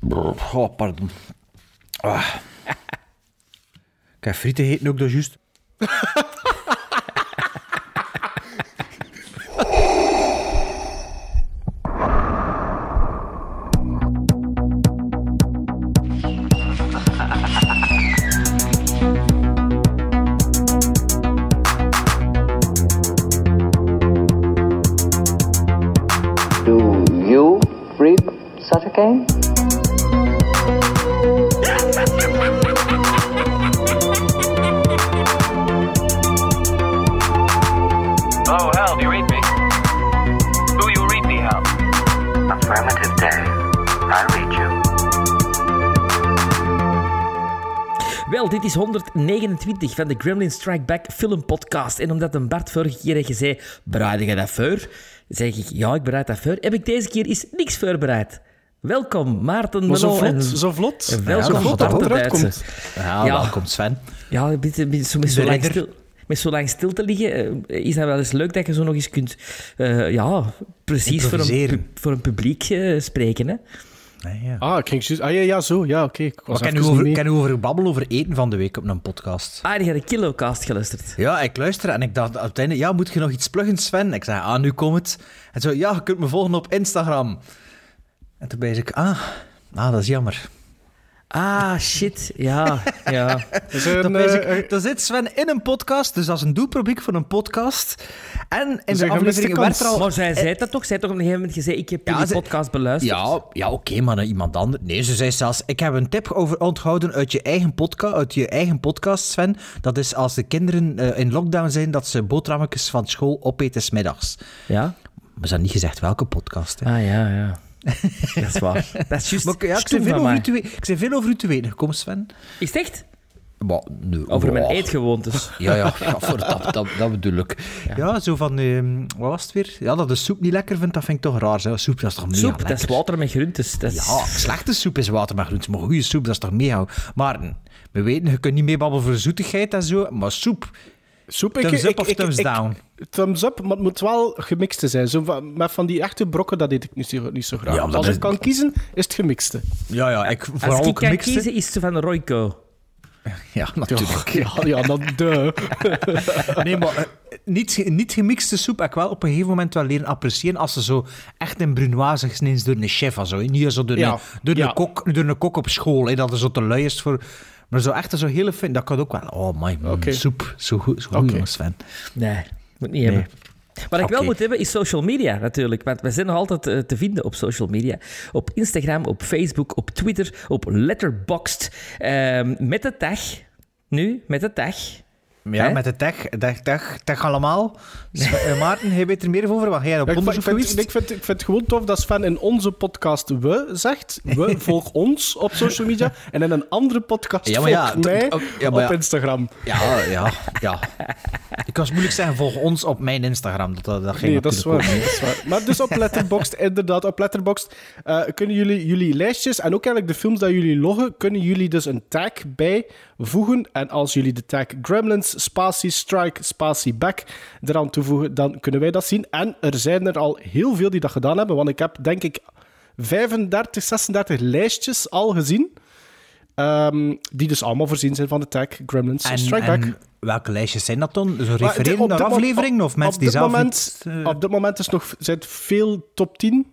Oh, pardon. Ah. Kijk, frieten heten ook dat juist. 129 van de Gremlin Strike Back film podcast. En omdat een Bart vorige keer je zei, bereid je dat voor? Zeg ik, ja, ik bereid dat voor. Heb ik deze keer eens niks voorbereid. Welkom, Maarten Maar zo en- vlot, zo vlot. en welkom, dat Bart komt. Ja, Ja. welkom Sven. Ja, een beetje zo met, zo lang stil, met zo lang stil te liggen, eh, is dat wel eens leuk dat je zo nog eens kunt, eh, ja, precies voor een, voor een publiek eh, spreken. Hè? Nee, ja. Ah, ik ging juist... Ah ja, ja, zo. Ja, oké. Ik was Wat kan u, over, kan u over babbelen over eten van de week op een podcast? Ah, die had een kilocast geluisterd. Ja, ik luister en ik dacht op het einde, ja, moet je nog iets pluggen, Sven? Ik zei, ah, nu komt het. En zo, ja, je kunt me volgen op Instagram. En toen ben ik, ah, ah, dat is jammer. Ah, shit. Ja, ja. Is er Dan een, eh, ik, dan zit Sven in een podcast, dus dat is een doelpubliek van een podcast. En in Dus de aflevering werd er al... Maar zij zei dat toch? Zij toch op een gegeven moment gezegd, ik heb Ja, die ze- podcast beluisterd. Ja, ja oké, maar naar iemand anders. Nee, ze zei zelfs, ik heb een tip over onthouden uit je eigen, podca uit je eigen podcast, Sven. Dat is als de kinderen eh, in lockdown zijn, dat ze boterhammetjes van school opeten 's middags. Ja? Maar ze hebben niet gezegd welke podcast. Hè. Ah, ja, ja. Dat is waar. Dat is juist Maar ik- ja, ik, stoem zei veel over u te ik veel over u te weten gekomen, Sven. Is het echt? Maar, nee, Over mijn oh. eetgewoontes. Ja, ja, ja voor dat, dat, dat bedoel ik. Ja, zo van, ehm, wat was het weer? Ja, dat de soep niet lekker vindt, dat vind ik toch raar. Zo. Soep, dat is toch mega Soep, lekker? dat is water met groentes. Dat is... Ja, slechte soep is water met groenten, maar goede soep, dat is toch mega... Maar we weten, je kunt niet meebabbelen voor zoetigheid en zo, maar soep, Soep, ik, thumbs ik- up of ik- thumbs ik- down? Thumbs up, maar het moet wel gemixte zijn. Zo van, met van die echte brokken, dat eet ik niet zo, niet zo graag. Ja, maar dat Als is- ik kan kiezen, is het gemixte. Ja, ja, ik Als vooral ik ook kan gemixte. kiezen, is het van Royco. Ja, natuurlijk. Ja, ja, dan de. Nee, maar eh, niet, niet gemixte soep heb ik wel op een gegeven moment wel leren appreciëren als ze zo echt in brunoise gesneden is door een chef. en Zo. Niet zo door, Ja, een, door, ja. een kok, door een kok op school, hè, dat er zo te lui is voor... Maar zo echt zo hele fijn, dat kan ook wel. Oh my, mm, Oké. soep. Zo goed, zo goed jongens, Sven. Nee, moet niet hebben. Wat ik wel moet hebben is social media natuurlijk. Want we zijn nog altijd eh, te vinden op social media. Op Instagram, op Facebook, op Twitter, op Letterboxd. Ehm, met de tag. Nu, met de tag. Ja, Hè? met de tech, tech, tech, tech allemaal. Eh, Maarten, jij weet er meer over? Wat jij op Ja, ik, onderzoek vind, ik, vind, ik, vind, ik vind het gewoon tof dat Sven in onze podcast we zegt. We, volg ons op social media. En in een andere podcast Ja, maar ja, volg dat- mij ja, maar op ja. Instagram. Ja, ja, ja. Ik kan het moeilijk zeggen, volg ons op mijn Instagram. Dat, dat, dat ging Nee, dat is, waar, natuurlijk ook dat is waar. Maar dus op Letterboxd, inderdaad, op Letterboxd eh, kunnen jullie jullie lijstjes en ook eigenlijk de films dat jullie loggen, kunnen jullie dus een tag bijvoegen. En als jullie de tag Gremlins, Spatie Strike, Spatie Back eraan toevoegen, dan kunnen wij dat zien. En er zijn er al heel veel die dat gedaan hebben, want ik heb denk ik 35, 36 lijstjes al gezien. ehm, die dus allemaal voorzien zijn van de tag Gremlins En, Strike Back. en welke lijstjes zijn dat dan? Zo refereren naar afleveringen of mensen die zelf moment, niet, eh, Op dit moment is nog, zijn het veel top 10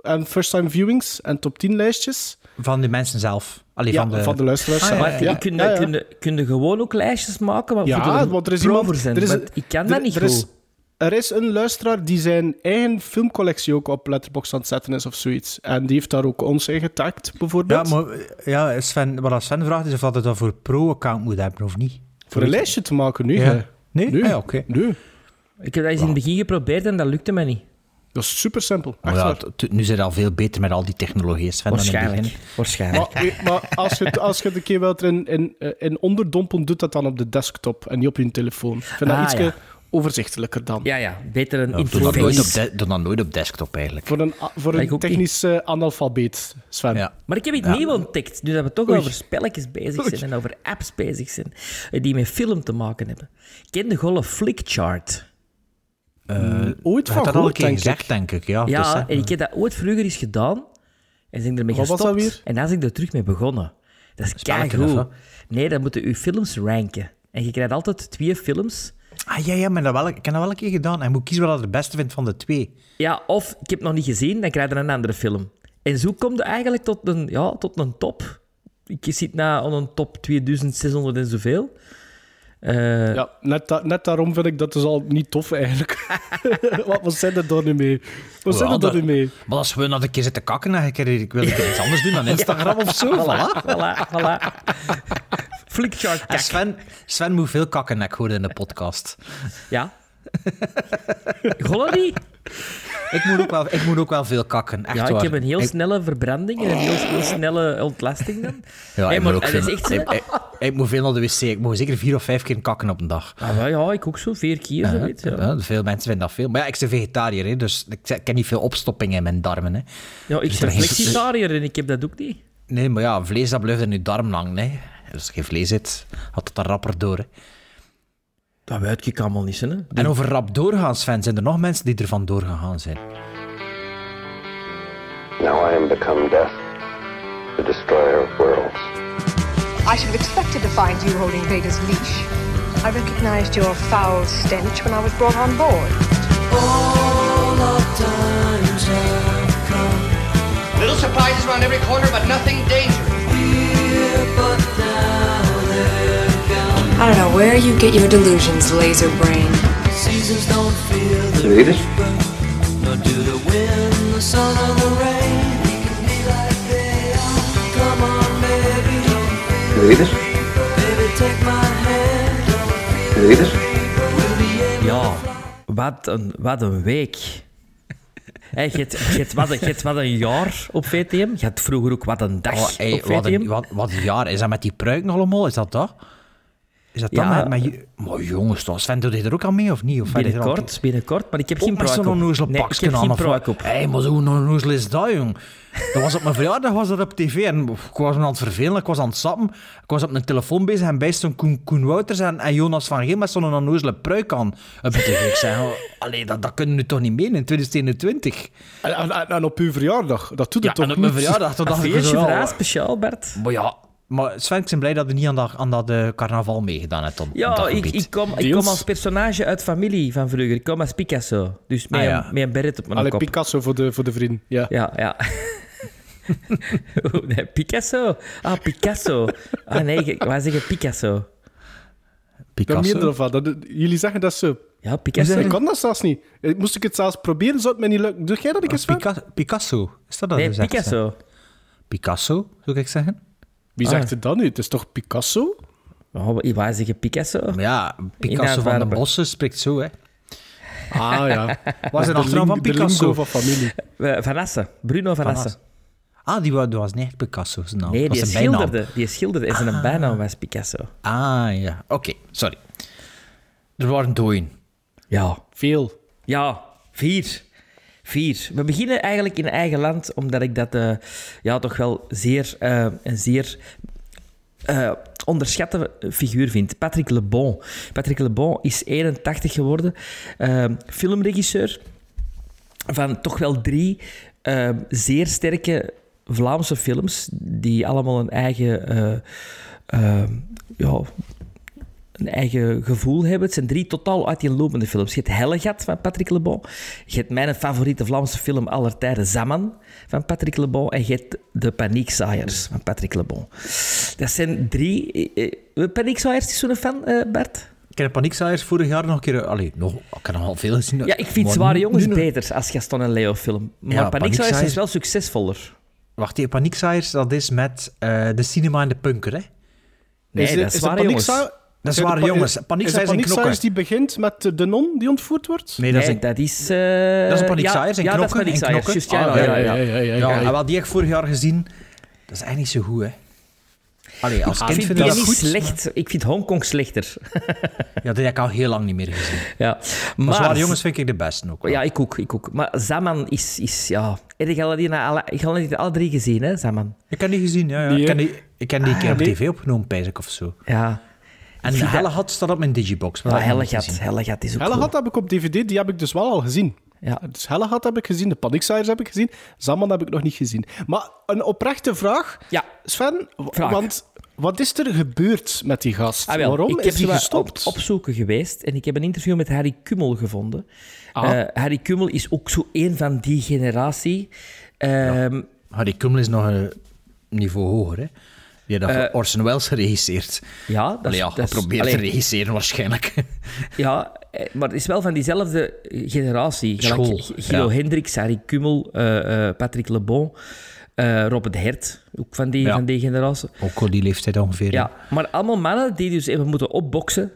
en first-time viewings en top 10 lijstjes. van de mensen zelf? Allee, Ja, van de... van de luisteraars. Ah, ja. Maar ja, je kun, ja, ja. kun, kun je gewoon ook lijstjes maken, maar Ja, er want er is iemand- er is ik kan Er- dat niet er is, er is een luisteraar die zijn eigen filmcollectie ook op Letterboxd aan het zetten is of zoiets. En die heeft daar ook ons in getagd, Ja, bijvoorbeeld. maar ja, Sven, wat Sven vraagt is of dat het dat voor pro-account moet hebben of niet. Voor een lijstje te maken nu. Ja. hè. Nee? Nu. Ah, ja, oké. Nu. Ik heb dat eens in het begin geprobeerd en dat lukte me niet. Dat is super simpel. Maar Echt ja, waar. t- nu zijn al veel beter met al die technologieën, Sven. dan in het Waarschijnlijk. begin. Waarschijnlijk. Maar, als je, het- als je het een keer wilt in, in, eh, in onderdompelen, doet dat dan op de desktop en niet op je telefoon. Ik vind dat Ah, iets ja. overzichtelijker dan. Ja, ja. Beter een Ja, doe, dat nooit interface. op de- doe dat nooit op desktop, eigenlijk. Voor een, voor een niet. technisch eh, analfabeet, Sven. Ja. Maar ik heb iets Ja. nieuw ontdekt, nu dat we toch Oei. over spelletjes bezig Oei. zijn en over apps bezig zijn, eh, die met film te maken hebben. Ken de golle Flickchart? Ooit Je van had dat al een keer denk gezegd, ik. denk ik. Ja, Ja, dus, en ik heb dat ooit vroeger eens gedaan. En zijn ermee Wat was gestopt. dat weer? En dan zijn er terug mee begonnen. Dat is keigoed. Nee, dan moeten je films ranken. En je krijgt altijd twee films. Ah ja, ja, maar dat wel, ik heb dat wel een keer gedaan. En moet kiezen wat ik het beste vind van de twee. Ja, of ik heb het nog niet gezien, dan krijg je een andere film. En zo kom je eigenlijk tot een, ja, tot een top. Ik zit na aan een top 2600 en zoveel. Eh, Ja, net, da- net daarom vind ik dat dus al niet tof eigenlijk. wat, wat zijn er dan nu mee? Wat zijn Ja, er dan dat- nu mee? Maar gewoon dat ik een keer zit te kakken en ik, ik wil keer iets anders doen dan Instagram of zo. Voilà. Voilà, voilà. Flickshark En kak. Sven, Sven moet veel kakken, ik gehoord in de podcast. Ja. Niet? Ik moet ook wel, ik moet ook wel veel kakken, echt Ja, ik heb een heel Ik- snelle verbranding en een heel, heel snelle ontlasting dan. Ja, Nee, ik maar moet veel, echt zo. ik, ik- ik moet veel naar de wc. Ik moet zeker vier of vijf keer kakken op een dag. Ah, ja, ik ook zo, vier keer, zoiets. Ja. Ja, veel mensen vinden dat veel. Maar ja, ik ben vegetariër, hè, dus ik, heb niet veel opstoppingen in mijn darmen. Hè. Ja, ik Dus ben flexitariër en ik heb dat ook niet. Nee, maar ja, vlees dat blijft in je darm lang. Nee. Als er geen vlees zit, had het er rapper door. Hè. Dat weet ik allemaal niet, hè. En over rap doorgaan, Sven, zijn er nog mensen die ervan doorgegaan zijn? Now I am become death, the destroyer of worlds. I should have expected to find you holding Vader's leash. I recognized your foul stench when I was brought on board. Little surprises around every corner, but nothing dangerous. I don't know where you get your delusions, laser brain. Read it? Read it? Read it? Ja, wat een, wat een week. Hey, je, hebt, je, hebt wat, je hebt wat een jaar op VTM. Je had vroeger ook wat een dag Oh, hey, op wat, VTM. een, wat, wat een jaar. Is dat met die pruiken allemaal? Is dat dat? Is dat Ja. dat met... je- Maar jongens, toch, Sven, doe je er ook aan mee of niet? Of al- Binnenkort, binnenkort, maar ik heb Ook geen pruik zo'n op. onnozel Nee, ik pakje heb aan. geen of pruik wat? op. Hé, maar zo'n onnozel is dat, jong. Dat was op mijn verjaardag, was dat op tv. En ik was me aan het vervelen, ik was aan het sappen. Ik was op mijn telefoon bezig en bij stond Koen, Koen Wouters en, en Jonas van Geel met zo'n onnozele pruik aan op de tv. Ik zei, oh, allee, dat, dat kunnen we nu toch niet menen in 2021? En, en, en- en op uw verjaardag, dat doet Ja, het toch en op mijn niet? verjaardag, toen Een dacht ik feestje voor haar, speciaal, Bert. Maar ja, maar Sven, ik ben blij dat je niet aan dat, aan dat eh, carnaval meegedaan op Ja, dat ik, ik, kom, ik kom als personage uit familie van vroeger. Ik kom als Picasso. Dus met, Ah, ja. een, met een beret op mijn Allee, kop. Picasso voor de, voor de vriend. Ja. Ja, ja. Oeh, nee, Picasso. Ah, Picasso. Ah nee, ik wou zeggen Picasso. Picasso. van. Dat, jullie zeggen dat zo. Ja, Picasso. Ik kan dat zelfs niet. Eh, Moest ik het zelfs proberen, zou het mij niet lukken. Doe jij dat keer, Sven? Pica- Picasso. Is dat dat? Nee, je zegt, Picasso. Picasso, zou ik zeggen? Wie Ah. zegt het dan nu? Het is toch Picasso? Oh, zeggen Picasso. Maar ja, Picasso van de. Bossen spreekt zo, hè. Ah ja. Was de, achternaam van Picasso? van familie. Eh, Van Assen. Bruno Van, Van Assen. Assen. Ah, die wa- die was niet echt Picasso. zijn naam. Nee, dat die was schilderde. Die schilderde en zijn bijnaam was Picasso. Ah, ja. Oké, sorry. Er waren dooien. Ja. Veel. Ja, vier. Vier. We beginnen eigenlijk in eigen land, omdat ik dat eh, ja, toch wel zeer, eh, een zeer eh, onderschatte figuur vind. Patrick Lebon. Patrick Lebon is 81 geworden, filmregisseur van toch wel drie zeer sterke Vlaamse films, die allemaal een eigen, ja, een eigen gevoel hebben. Het zijn drie totaal uiteenlopende films. Je hebt Hellegat van Patrick Lebon. Je hebt mijn favoriete Vlaamse film aller tijden, Zaman, van Patrick Lebon. En je hebt De Paniekzaaiers van Patrick Lebon. Dat zijn drie... eh, eh, Paniekzaaiers is zo'n fan, eh, Bert? Ik heb Paniekzaaiers vorig jaar nog een keer... Allee, nog, ik heb nog al veel gezien. Ja, ik vind Maar Zware Jongens nu beter als Gaston en Leo film. Maar Ja, Paniekzaaiers is wel succesvoller. Wacht, die Paniekzaaiers, dat is met eh, de cinema en de punker, hè? Nee, Is dat is het Zware Jongens. Dat is pa- Jongens. Is Paniekzaaiers en knokken. Paniekzaaiers die begint met de non die ontvoerd wordt? Nee, dat is Nee, een... dat is... eh, Dat is een Paniekzaaiers ja, en ja, dat is knokken en Paniekzaaiers. knokken. Ah, ja, ja, ja. ja, Ja, en wat die heb ik vorig jaar gezien, dat is eigenlijk niet zo goed, hè? Allee, als Ik kind vind vind die ik dat niet goed. slecht. Ik vind Hongkong slechter. Ja, dat heb ik al heel lang niet meer gezien. ja. Maar, Zware Jongens vind ik de beste ook wel. Ja, ik ook, ik ook. Maar Zaman is, is ja... Heb je al die alle, ik heb al die alle drie gezien, hè, Zaman? Ik heb die gezien, ja. ja. Nee, ik, heb die, ik heb die een keer op nee. tv opgenomen, pijs ik, of zo. Ja. En vind Helle dat- had staat op mijn digibox. maar Ja, ik Hellegat. Hellegat is ook Helle goed. had heb ik op DVD, die heb ik dus wel al gezien. Ja. Dus Hellegat heb ik gezien, de Panicsires heb ik gezien. Zaman heb ik nog niet gezien. Maar een oprechte vraag, Ja. Sven. Vraag. Want wat is er gebeurd met die gast? Ah, wel, Waarom ik is heb hij gestopt? Op, opzoeken geweest en ik heb een interview met Harry Kummel gevonden. Ah. Eh, Harry Kummel is ook zo een van die generatie. Ehm, Harry Kummel is nog een niveau hoger, hè. Die dat voor Orson Welles geregisseerd. ja, dat is... ja, dat allee, te regisseren waarschijnlijk. Ja, eh, maar het is wel van diezelfde generatie. School, Guido ja. Hendricks, Harry Kummel, eh, eh, Patrick Lebon, eh Robert Hert, ook van die, Ja. van die generatie. Ook al die leeftijd ongeveer. Ja, maar allemaal mannen die dus even moeten opboksen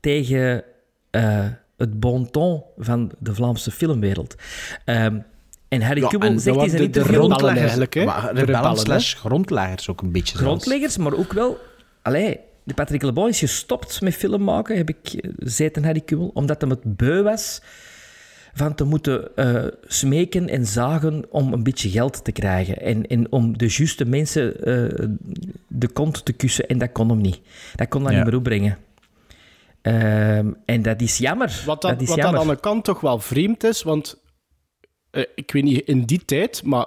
tegen eh, het bon ton van de Vlaamse filmwereld. Ehm, en Harry Ja, en zegt in zijn waren de- eigenlijk, hè? Maar De rebellen slash grondleggers ook een beetje zelfs. grondleggers, maar ook wel... Allee, de Patrick Lebon is gestopt met film maken, heb ik eh, zei ten Harry Kummel, omdat hij het beu was van te moeten eh, smeken en zagen om een beetje geld te krijgen. En, en om de juiste mensen eh, de kont te kussen. En dat kon hem niet. Dat kon hij Ja. niet meer opbrengen. Ehm, en dat is jammer. Wat, dat is wat jammer. aan de kant toch wel vreemd is, want eh, ik weet niet, in die tijd, maar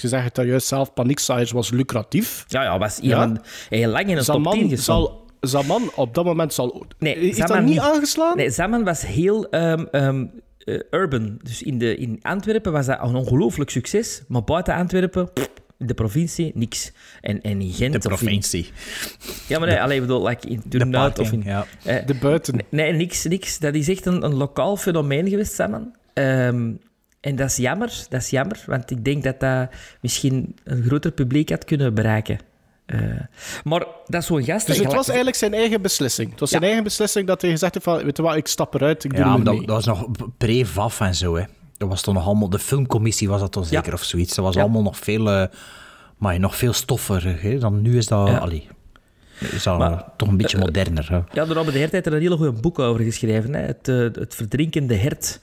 je zegt het daar juist zelf, Panicsires was lucratief. Ja, ja, was Ja? iemand heel lang in een top 10 Zaman gestaan. zal, Zaman op dat moment zal... Nee, is Zaman dat niet niet. aangeslaan? Nee, Zaman was heel ehm, ehm, eh, urban. Dus in, de, in Antwerpen was dat een ongelooflijk succes. Maar buiten Antwerpen, pff, in de provincie, niks. En, en in Gent... De of in- provincie. ja, maar nee, alleen ik bedoel, like in De of in... ja. eh, De buiten. Nee, niks, niks. Dat is echt een, een lokaal fenomeen geweest, Saman. Ehm, en dat is jammer, dat is jammer, want ik denk dat dat misschien een groter publiek had kunnen bereiken. Eh, maar dat is zo'n gast... Dus het was eigenlijk zijn eigen beslissing. Het was zijn eigen beslissing dat hij gezegd heeft van, weet je wat, ik stap eruit, ik doe Ja, maar niet dat, dat was nog pre-VAF en zo, hè. Dat was toen nog allemaal... De filmcommissie was dat toch Ja. zeker, of zoiets. Dat was Ja. allemaal nog veel... eh, maar nog veel stoffiger, hè. Dan nu is dat... Ja. Allee, is dat Maar- toch een beetje moderner, hè. Ja, de Robert de Hert heeft er een hele goed boek over geschreven. Hè? Het, eh, het verdrinkende hert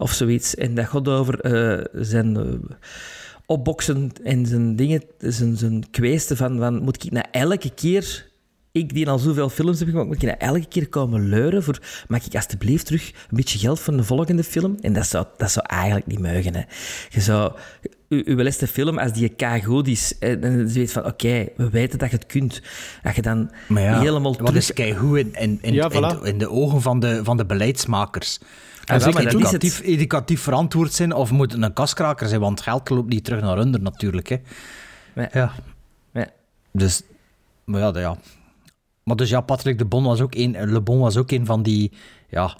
of zoiets. En dat gaat over eh, zijn eh, opboksen en zijn dingen, zijn, zijn kweesten van, van moet ik nou elke keer... Ik die al zoveel films heb gemaakt, moet ik nou elke keer komen leuren voor... Mag ik alsjeblieft terug een beetje geld voor de volgende film? En dat zou, dat zou eigenlijk niet mogen. Hè. Je zou... Uw beste film, als die keigoed is, en en je weet van, oké, we weten dat je het kunt. Dat je dan Maar ja, helemaal wat terug... is keigoed in, in, in, Ja, in, voilà. in de ogen van de, van de beleidsmakers? En zeker dat het. educatief, educatief verantwoord zijn of moet het een kaskraker zijn, want geld loopt niet terug naar onder natuurlijk. Hè. Nee. Ja. Nee. Dus, maar ja, de- ja. Maar dus ja, Patrick de Bon was ook een, Le Bon was ook een van die ja,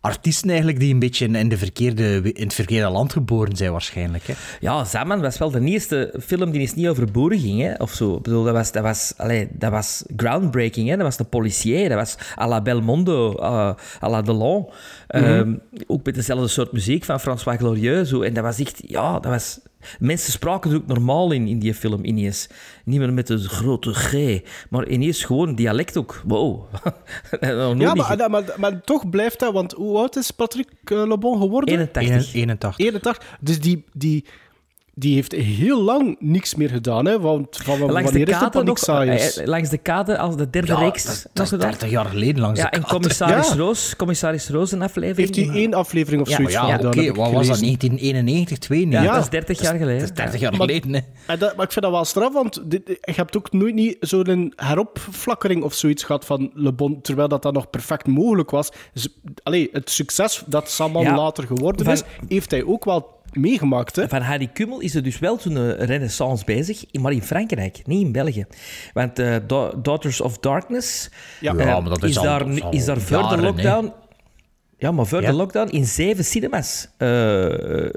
artiesten eigenlijk die een beetje in, in, de verkeerde, in het verkeerde land geboren zijn waarschijnlijk. Hè. Ja, Zaman was wel de eerste film die eens niet over boeren ging, hè, of zo. Ik bedoel, dat was, dat was, allee, dat was groundbreaking, hè. Dat was de policier, dat was à la Belmondo, uh, à la Delon. Ehm, ook met dezelfde soort muziek van François Glorieux. Zo. En dat was echt, ja, dat was... Mensen spraken er ook normaal in, in die film ineens. Niet meer met een grote G, maar ineens gewoon dialect ook. Wow. Ja, maar, maar, maar, toch blijft dat, want hoe oud is Patrick eh, Le Bon geworden? 81. 81. 81. Dus die, die, die heeft heel lang niks meer gedaan, hè? Want van Langs de wanneer is de kade nog, Panicsires? eh, langs de kade als de derde Ja, reeks dat, is- nog dat is gedaan. 30 jaar geleden langs Ja, de en kant. commissaris Ja. Roos, commissaris Roos een aflevering. Heeft hij één aflevering of Ja, zoiets Ja, oké, gedaan? ik wat was dat? gelezen. 1991, 92? Ja, Ja. dat is 30 jaar geleden. Dat is 30 jaar Maar- geleden, hè. En dat, maar ik vind dat wel straf, want dit, je hebt ook nooit niet zo'n heropflakkering of zoiets gehad van Le Bon, terwijl dat, dat nog perfect mogelijk was. Dus, allee, het succes dat Saman Ja. later geworden Van- is, heeft hij ook wel meegemaakt. Hè? Van Harry Kummel is er dus wel zo'n renaissance bezig, maar in Frankrijk, niet in België. Want eh, Da- Daughters of Darkness Ja. eh, Ja, maar dat is al- daar, dat is al is daar voor de jaren, hè. lockdown... Ja, maar Ja. de lockdown in zeven cinemas eh, eh,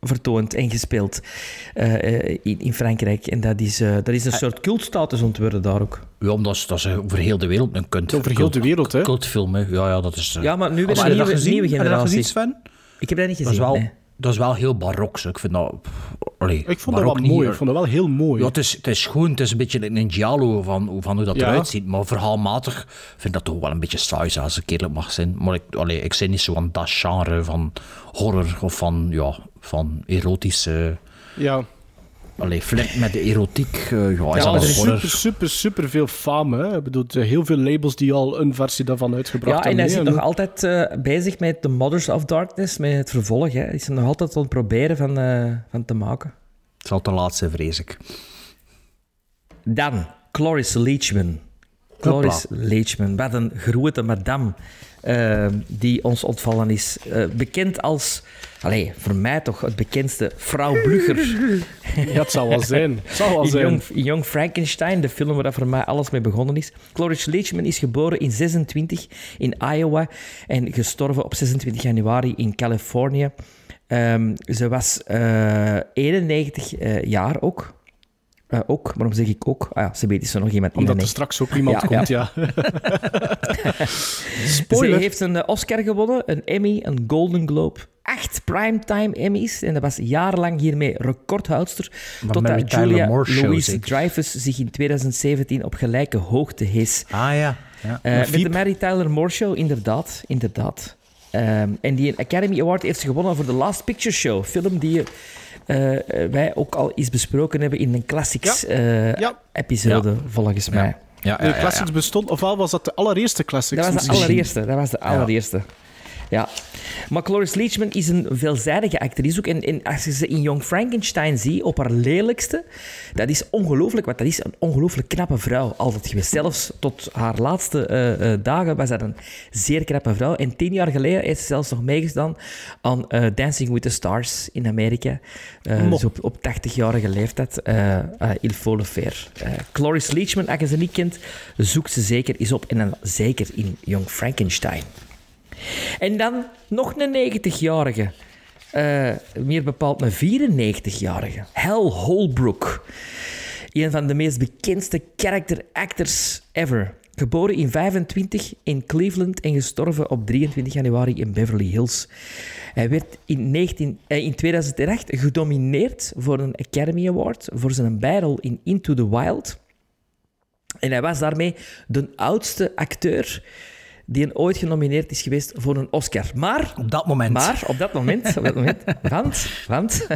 vertoond en gespeeld eh, eh, in, in Frankrijk. En dat is, eh, dat is een soort cultstatus ontworpen daar ook. Ja, maar dat is, dat over heel de wereld een kunt. Over heel de wereld, hè? Cultfilm, hè. Ja, ja, dat is... eh, Ja, maar nu een je dat nieuwe, gezien? nieuwe Heb je dat generatie. gezien, Sven? Ik heb dat niet Dat gezien. is wel, nee. Dat is wel heel barok. zo. Ik vind dat... Allee, Ik vond dat wel mooi. Ik vond dat wel heel mooi. Ja, het is, het is gewoon, het is een beetje een giallo van, van hoe dat Ja. eruit ziet. Maar verhaalmatig vind ik dat toch wel een beetje saai, als ik eerlijk mag zijn. Maar ik, allee, ik zit niet zo aan dat genre van horror of van, ja, van erotische... Ja. Allee, flirten met de erotiek. eh, ja, is Ja, dat er super, super, super veel fame. Hè. Ik bedoel, er heel veel labels die al een versie daarvan uitgebracht Ja, en hebben. hij is nog altijd eh, bezig met The Mothers of Darkness, met het vervolg. Hè. Hij is er nog altijd aan het proberen van, eh, van te maken. Het zal te laat zijn, vrees ik. Dan, Cloris Leachman. Cloris Leachman, wat een grote madame eh, die ons ontvallen is. Eh, bekend als, allee, voor mij toch het bekendste, vrouw Blugger. Ja, het zal wel zijn. Het zal wel zijn. Young Frankenstein, de film waar dat voor mij alles mee begonnen is. Cloris Leachman is geboren in 26 in Iowa en gestorven op 26 januari in Californië. Ehm, ze was eh 91 eh, jaar ook. Eh, ook, waarom zeg ik ook? Ah ja, ze weet is er nog iemand Omdat er 91. straks ook iemand Ja, komt, ja. Spoiler. Ze heeft een eh, Oscar gewonnen, een Emmy, een Golden Globe, acht primetime Emmys. En dat was jarenlang hiermee recordhoudster. Totdat Julia Louise? Dreyfus zich in 2017 op gelijke hoogte hees. Ah ja. ja. Eh, met de. Mary Tyler Moore Show, inderdaad. inderdaad. Ehm, en die Academy Award heeft ze gewonnen voor The Last Picture Show. Film die eh, eh, wij ook al eens besproken hebben in een classics eh, Ja. episode, volgens mij. ja, De classics bestond, ofwel was dat de allereerste classics? Dat was de misschien? allereerste. Dat was de allereerste. Ja. Maar Cloris Leachman is een veelzijdige actrice ook. En, en als je ze in Young Frankenstein ziet, op haar lelijkste, dat is ongelooflijk, want dat is een ongelooflijk knappe vrouw. Altijd geweest. Zelfs tot haar laatste eh, eh, dagen was dat een zeer knappe vrouw. En tien jaar geleden heeft ze zelfs nog meegedaan aan eh, Dancing with the Stars in Amerika. Dus op, op 80-jarige leeftijd. Il faut le faire. Cloris Leachman, als je ze niet kent, zoek ze zeker eens op. En dan zeker in Young Frankenstein. En dan nog een 90-jarige. Eh, meer bepaald een 94-jarige. Hal Holbrook. Een van de meest bekendste character actors ever. Geboren in 25 in Cleveland en gestorven op 23 januari in Beverly Hills. Hij werd in, 19, eh, in 2008 genomineerd voor een Academy Award voor zijn bijrol in Into the Wild. En hij was daarmee de oudste acteur die een ooit genomineerd is geweest voor een Oscar. Maar Op dat moment. maar op dat moment, op dat moment want, want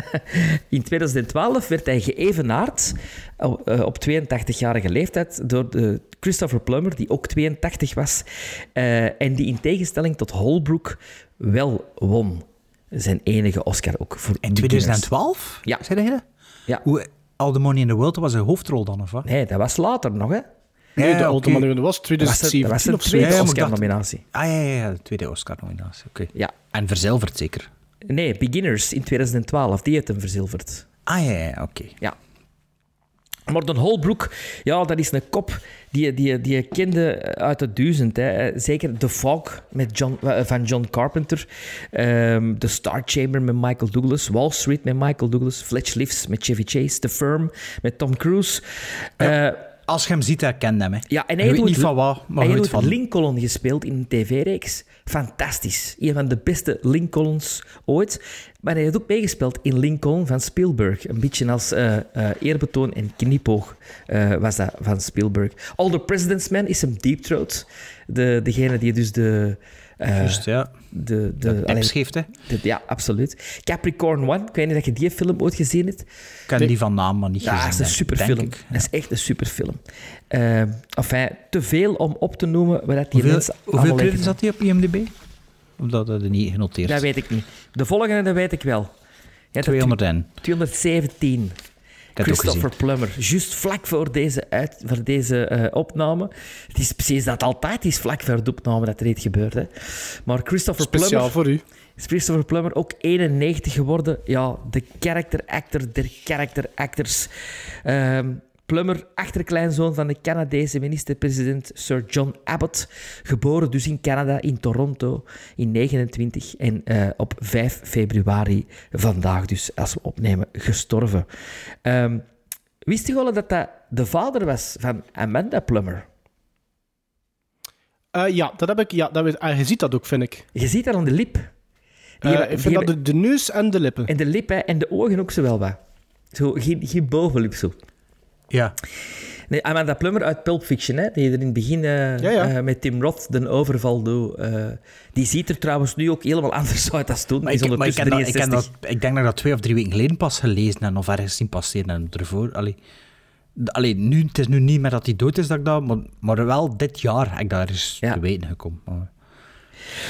in 2012 werd hij geëvenaard op, eh, op 82-jarige leeftijd door de Christopher Plummer, die ook 82 was, eh, en die in tegenstelling tot Holbrook wel won. Zijn enige Oscar ook voor In Beginners. 2012? Ja. Zei dat? Ja. Hoe, All the Money in the World, dat was een hoofdrol dan, of wat? Nee, dat was later nog, hè? Nee, de Ja, Ultima oké. Thule was Dat was, de, dat 2017 was de zo. tweede Oscar-nominatie. Ah ja, ja, ja, de tweede Oscar-nominatie, oké. Ja. En verzilverd zeker? Nee, Beginners in 2012, die heeft hem verzilverd. Ah ja, ja, oké. Ja. Morton Holbrook, ja, dat is een kop die, die, die je kende uit de duizend. Hè. Zeker The Fog met John, eh, van John Carpenter. Ehm The Star Chamber met Michael Douglas. Wall Street met Michael Douglas. Fletch Lives met Chevy Chase. The Firm met Tom Cruise. Ja, Als je hem ziet, herken je hem. Hè. ja, en hij weet doet- niet van wat, maar hij heeft. Lincoln gespeeld in een tv-reeks. Fantastisch. Een van de beste Lincolns ooit. Maar hij heeft ook meegespeeld in Lincoln van Spielberg. Een beetje als eh, eerbetoon en knipoog eh, was dat van Spielberg. All the President's Man is hem Deep Throat. De, degene die dus de... eh, ja. de, de, geeft, hè. de- ja, absoluut. Capricorn One. Ik weet niet dat je die film ooit gezien hebt. Ik ken die van naam, maar niet Ja, gezien. dat is een superfilm. Dat is echt een superfilm. Uh, enfin, te veel om op te noemen dat die Hoeveel, mensen hoeveel credits had hij op IMDb? Of dat hij niet genoteerd? Dat weet ik niet. De volgende, dat weet ik wel. Ja, dat 200 en. 217. Christopher. Plummer. Juist vlak voor deze, uit, voor deze eh, opname. Het is precies dat altijd is, vlak voor de opname, dat er iets gebeurt. Hè. Maar Christopher Speciaal Plummer... voor u. is Christopher Plummer ook 91 geworden. Ja, de character actor der character actors. Ehm, Plummer, achterkleinzoon van de Canadese minister-president Sir John Abbott. Geboren dus in Canada, in Toronto, in 29. En eh, op 5 februari vandaag dus, als we opnemen, gestorven. Ehm, wist je wel dat dat de vader was van Amanda Plummer? Eh, ja, dat heb ik. Ja, dat ah, je ziet dat ook, vind ik. Je ziet dat aan de lip. Die Eh, ik vind dat de neus en de lippen. En de lippen en de ogen ook zo wel wat. Zo, geen, geen bovenlip zo. Ja. Nee, Amanda Plummer uit Pulp Fiction, hè, die er in het begin eh, Ja, ja. eh, met Tim Roth de overval doet. eh, die ziet er trouwens nu ook helemaal anders uit als toen. Maar ik, maar ik, dat, ik, ken 63. dat, ik denk dat ik dat twee of drie weken geleden pas gelezen en of ergens zien passeren en ervoor. Allee, allee, nu, het is nu niet meer dat hij dood is, dat ik dat, maar, maar wel dit jaar heb ik daar eens Ja. te weten gekomen. Maar-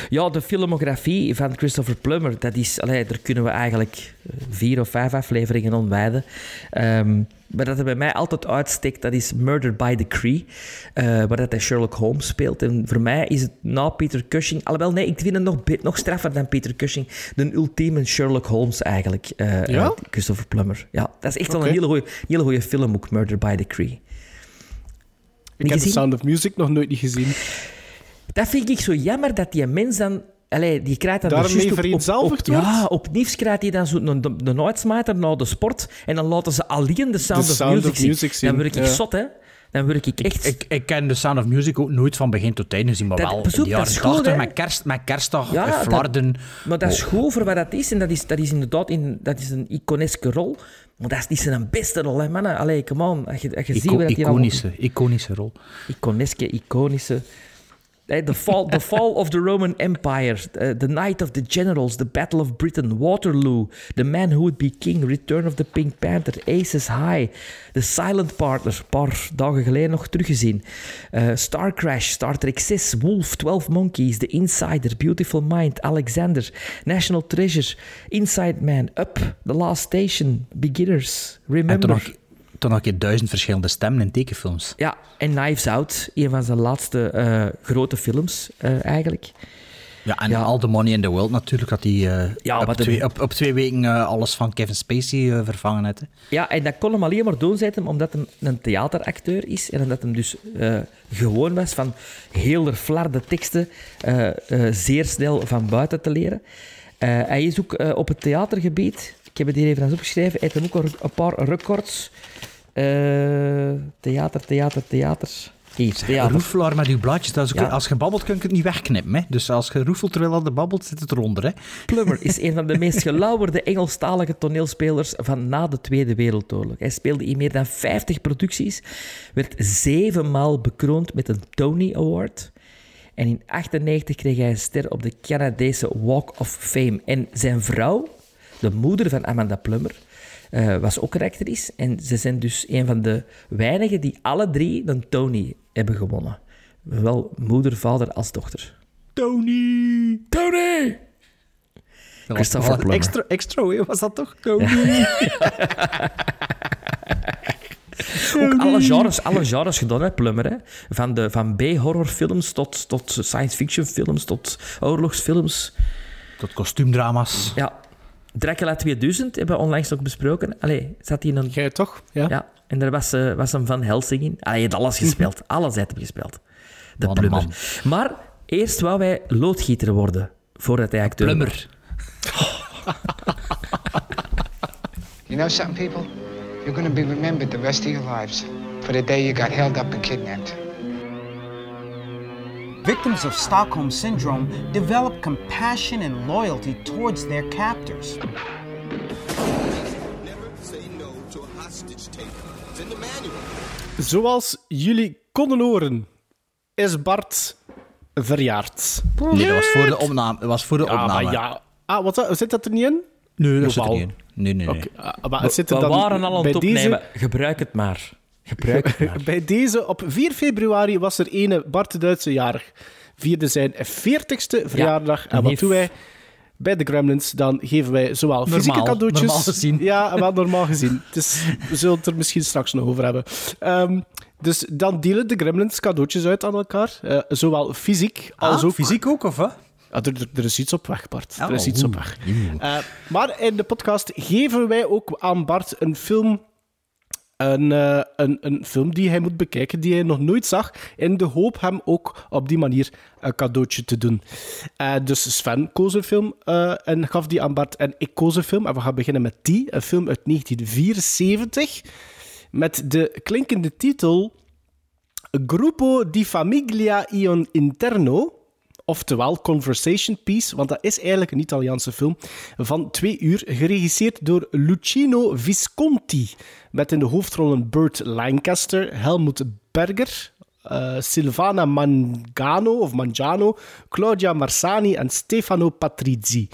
Ja, de filmografie van Christopher Plummer, dat is, allee, daar kunnen we eigenlijk eh, vier of vijf afleveringen aan wijden. Ehm, maar dat er bij mij altijd uitsteekt, dat is Murder by Decree, eh waar dat hij Sherlock Holmes speelt. En voor mij is het na Peter Cushing, alhoewel nee, ik vind het nog, nog straffer dan Peter Cushing, de ultieme Sherlock Holmes eigenlijk, eh, Ja? Christopher Plummer. Ja, dat is echt wel een hele goede hele goeie film ook, Murder by Decree. Ik Niet heb The? Sound of Music nog nooit niet gezien. Dat vind ik zo jammer dat die mens dan. Allee, die krijgt dan Daarmee dus vereenzelvigd Ja, wordt? op nieuws krijgt hij dan zo'n een, een uitsmijter naar de sport. En dan laten ze alleen de Sound, The of, Sound music of zien. Music zien, Dan word ik ja. zot, hè. Dan word ik echt... Ik, ik ken The Sound of Music ook nooit van begin tot einde gezien, maar Dat- wel in de dat jaren is goed, 80 hè? met, kerst, met kerstdag, Ja, ja, dat- Flarden. maar dat is Oh. goed voor wat dat is. En dat is, dat is inderdaad in, dat is een iconeske rol. Maar dat is niet zijn beste rol, hè, mannen. Allee, come on. Als je, als je ziet Ico- wat dat hier allemaal- iconische, iconische rol. iconeske, iconische. Eh, The fall, the fall of the Roman Empire, eh, The Night of the Generals, The Battle of Britain, Waterloo, The Man Who Would Be King, Return of the Pink Panther, Aces High, The Silent Partner, een paar dagen geleden nog teruggezien, Eh, Star Crash, Star Trek 6, Wolf, 12 Monkeys, The Insider, Beautiful Mind, Alexander, National Treasure, Inside Man, Up, The Last Station, Beginners, Remember. Toen een keer duizend verschillende stemmen in tekenfilms. Ja, en Knives Out, een van zijn laatste eh, grote films eh, eigenlijk. Ja, en Ja. All the Money in the World natuurlijk, dat hij eh, Ja, op, twee, op, op twee weken alles van Kevin Spacey vervangen heeft. hè. Ja, en dat kon hem alleen maar doen, hem, omdat hij een theateracteur is en omdat hij dus gewoon was van heel flarde teksten zeer snel van buiten te leren. Hij is ook op het theatergebied, ik heb het hier even opgeschreven, hij heeft hem ook een, een paar records. Eh, theater, theater, theater. Hier, theater. Roefelaar met uw blaadjes, dat is ook- Ja. als je babbelt kun je het niet wegknippen. Hè? Dus als je roefelt terwijl je babbelt, zit het eronder. Hè? Plummer is een van de meest gelauwerde Engelstalige toneelspelers van na de Tweede Wereldoorlog. Hij speelde in meer dan 50 producties, werd zevenmaal bekroond met een Tony Award. En in 1998 kreeg hij een ster op de Canadese Walk of Fame. En zijn vrouw, de moeder van Amanda Plummer, eh, was ook een actrice. En ze zijn dus een van de weinigen die alle drie een Tony hebben gewonnen. Zowel moeder, vader als dochter. Tony! Tony! Dat Christopher was, extra, extra, was dat toch? Tony? Ook alle genres, alle genres gedaan, hè, Plummer. Hè? Van, de, van B-horrorfilms tot, tot science fiction films, tot oorlogsfilms. Tot kostuumdrama's. Ja. Dracula 2000 hebben we onlangs nog besproken. Allee, zat hij in een... Jij toch? Ja. Ja, en daar was, eh, was hem Van Helsing in. Hij heeft alles gespeeld. alles heeft hem gespeeld. De Wat een Plummer. man. Maar eerst wou hij loodgieter worden, voordat hij acteur. Plummer. You know something, people? You're going to be remembered the rest of your lives for the day you got held up and kidnapped. Victims of Stockholm Syndrome develop compassion and loyalty towards their captors. Zoals jullie konden horen, is Bart verjaard. Nee, dat was voor de opname. Dat was voor de Ja, opname. maar ja. Ah, wat, dat- zit dat er niet in? Nee, dat zit er Jawel. niet in. Nee, nee, nee. Oké, ah, maar het zit er We dan waren al aan bij het deze- opnemen. Gebruik het maar. Gebruik. Bij deze, op 4 februari, was er ene Bart de Duitse jarig. Vierde zijn 40ste verjaardag. en wat heeft- doen wij bij de Gremlins? Dan geven wij zowel fysieke cadeautjes... normaal gezien. Ja, wel normaal gezien. Dus we zullen het er misschien straks nog over hebben. Ehm, dus dan delen de Gremlins cadeautjes uit aan elkaar. eh, zowel fysiek als Ah, ook... fysiek ook, of wat? Ja, er, er- er is iets op weg, Bart. er Oh, is iets op weg. Eh, maar in de podcast geven wij ook aan Bart een film. Een, eh, een, een film die hij moet bekijken, die hij nog nooit zag. In de hoop hem ook op die manier een cadeautje te doen. Eh, dus Sven koos een film eh, en gaf die aan Bart. En ik koos een film. En we gaan beginnen met die. Een film uit 1974. Met de klinkende titel Gruppo di Famiglia Ion Interno. Oftewel Conversation Piece, want dat is eigenlijk een Italiaanse film van twee uur, geregisseerd door Lucino Visconti, met in de hoofdrollen Burt Lancaster, Helmut Berger, uh, Silvana Mangano, of Mangiano, Claudia Marsani en Stefano Patrizzi.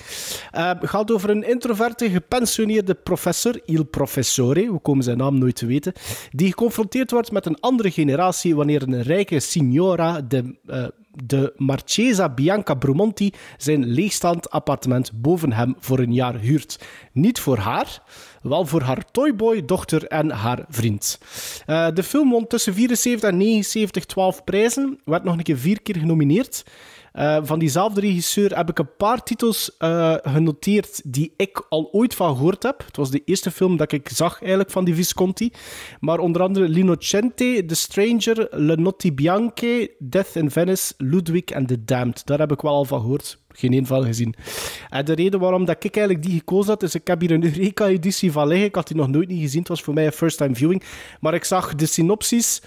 Uh, het gaat over een introverte, gepensioneerde professor, Il Professore, we komen zijn naam nooit te weten, die geconfronteerd wordt met een andere generatie wanneer een rijke signora de uh, de Marchesa Bianca Brumonti zijn leegstaand appartement boven hem voor een jaar huurt. Niet voor haar, wel voor haar toyboy, dochter en haar vriend. Uh, de film won tussen 74 en 79 12 prijzen, werd nog een keer vier keer genomineerd. Uh, van diezelfde regisseur heb ik een paar titels uh, genoteerd die ik al ooit van gehoord heb. Het was de eerste film dat ik zag eigenlijk van die Visconti. Maar onder andere L'Innocente, The Stranger, Le Notti Bianche, Death in Venice, Ludwig en The Damned. Daar heb ik wel al van gehoord. Geen een van gezien. En de reden waarom dat ik eigenlijk die gekozen had, is ik heb hier een Eureka-editie van liggen. Ik had die nog nooit niet gezien. Het was voor mij een first-time viewing. Maar ik zag de synopsis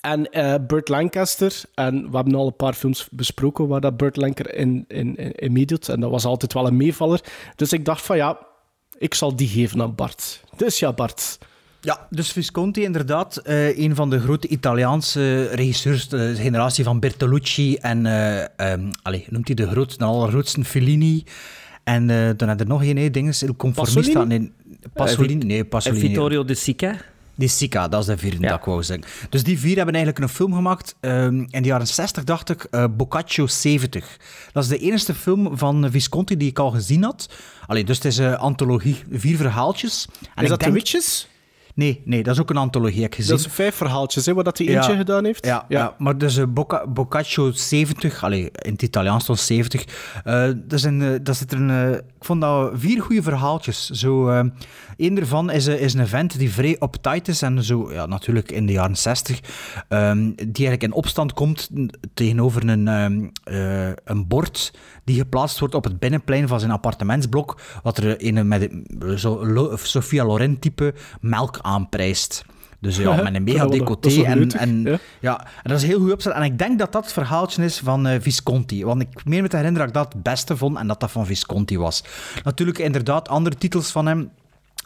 en uh, Burt Lancaster. En we hebben al een paar films besproken waar dat Burt Lancaster in, in, in, in meedoet. En dat was altijd wel een meevaller. Dus ik dacht van ja, ik zal die geven aan Bart. Dus ja, Bart. Ja, dus Visconti inderdaad, uh, een van de grote Italiaanse regisseurs, de generatie van Bertolucci en, uh, um, allez, noemt hij de grootste, de allergrootste Fellini. En uh, dan had er nog een, dinges, Il Conformista. Pasolini? Nee, Pasolini, nee, Pasolini. Vittorio De Sica. Die Sica, dat is de vierde ja. dat ik wou zeggen. Dus die vier hebben eigenlijk een film gemaakt. Um, in de jaren 60 dacht ik, uh, Boccaccio 70. Dat is de enige film van Visconti die ik al gezien had. Allee, dus het is een antologie, vier verhaaltjes. En is dat denk... Witches? Nee, nee, dat is ook een antologie, heb ik gezien. Dat is vijf verhaaltjes, hè, wat dat hij eentje ja, gedaan heeft. Ja, ja. ja maar dus uh, Bocca, Boccaccio 70, allee, in het Italiaans stond 70. Uh, dat, is een, uh, dat zit er een, ik vond dat vier goede verhaaltjes. Zo, een daarvan is, is een event die vrij uptight is en zo, ja, natuurlijk in de jaren 60, um, die eigenlijk in opstand komt tegenover een, um, een bord die geplaatst wordt op het binnenplein van zijn appartementsblok, wat er een met zo, Sofia Loren type melk aanprijst. Dus ja, met een mega decoté. En, en, ja. ja. en dat is heel goed opgezet. En ik denk dat dat het verhaaltje is van uh, Visconti. Want ik meen me te herinneren dat ik dat het beste vond en dat dat van Visconti was. Natuurlijk, inderdaad, andere titels van hem.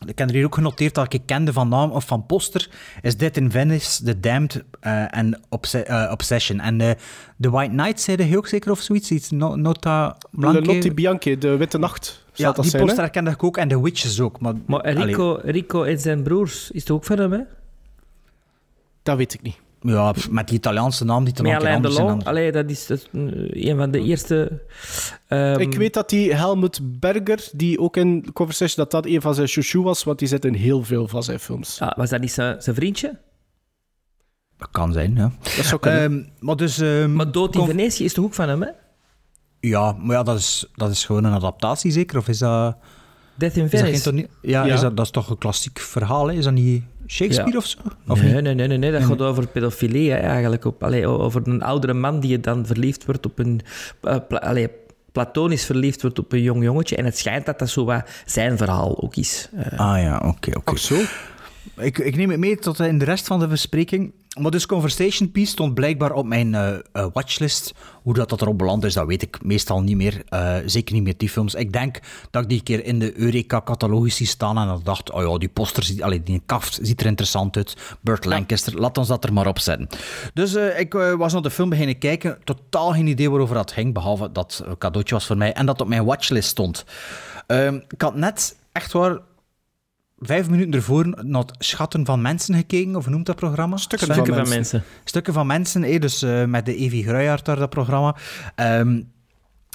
Ik heb er hier ook genoteerd dat ik kende van naam of van poster. Is Dead in Venice, The Damned uh, en uh, Obsession. En uh, The White Knight, zei je ook zeker of zoiets? Iets, no, Nota Blanche? Le Notti Bianche, De Witte Nacht. Ja, die zijn, poster kende ik ook en The Witches ook. Maar, maar Rico, Rico en zijn broers, is het ook van hem, hè? Dat weet ik niet. Ja, met die Italiaanse naam die te maken Alain Delon, allee, dat is dat, een van de eerste... Um... Ik weet dat die Helmut Berger, die ook in Conversation, dat dat een van zijn chouchou was, want die zit in heel veel van zijn films. Ah, was dat niet zijn, zijn vriendje? Dat kan zijn, ja. Dat zou kunnen. Um, maar, dus, um, maar Dood in Venetië is toch ook van hem, hè? Ja, maar ja, dat is, dat is gewoon een adaptatie, zeker? Of is dat... Death in Venice? Is ja, ja. Is dat, dat is toch een klassiek verhaal, hè? Is dat niet... Shakespeare ja. of zo? Of nee, nee, nee, nee, nee, dat nee. gaat over pedofilie hè, eigenlijk. Op, allee, over een oudere man die dan verliefd wordt op een... Uh, pla, allee, platonisch verliefd wordt op een jong jongetje. En het schijnt dat dat zo wat zijn verhaal ook is. Uh, ah ja, oké. Okay, okay. zo? Ik, ik neem het mee tot in de rest van de bespreking. Maar dus Conversation Piece stond blijkbaar op mijn uh, uh, watchlist. Hoe dat, dat erop beland is, dat weet ik meestal niet meer. Uh, zeker niet meer die films. Ik denk dat ik die keer in de Eureka-catalogus zie staan en dat dacht, oh ja, die poster, ziet, allee, die kaft ziet er interessant uit. Burt Lancaster, laat ons dat er maar op zetten. Dus ik was naar de film beginnen kijken. Totaal geen idee waarover dat ging, behalve dat het cadeautje was voor mij en dat op mijn watchlist stond. Ehm, ik had net echt waar vijf minuten ervoor naar Schatten van Mensen gekeken, of noemt dat programma? Stukken, Stukken van, van, mensen. Stukken van Mensen, hé, dus uh, met de Evie Gruijaert daar, dat programma. Um,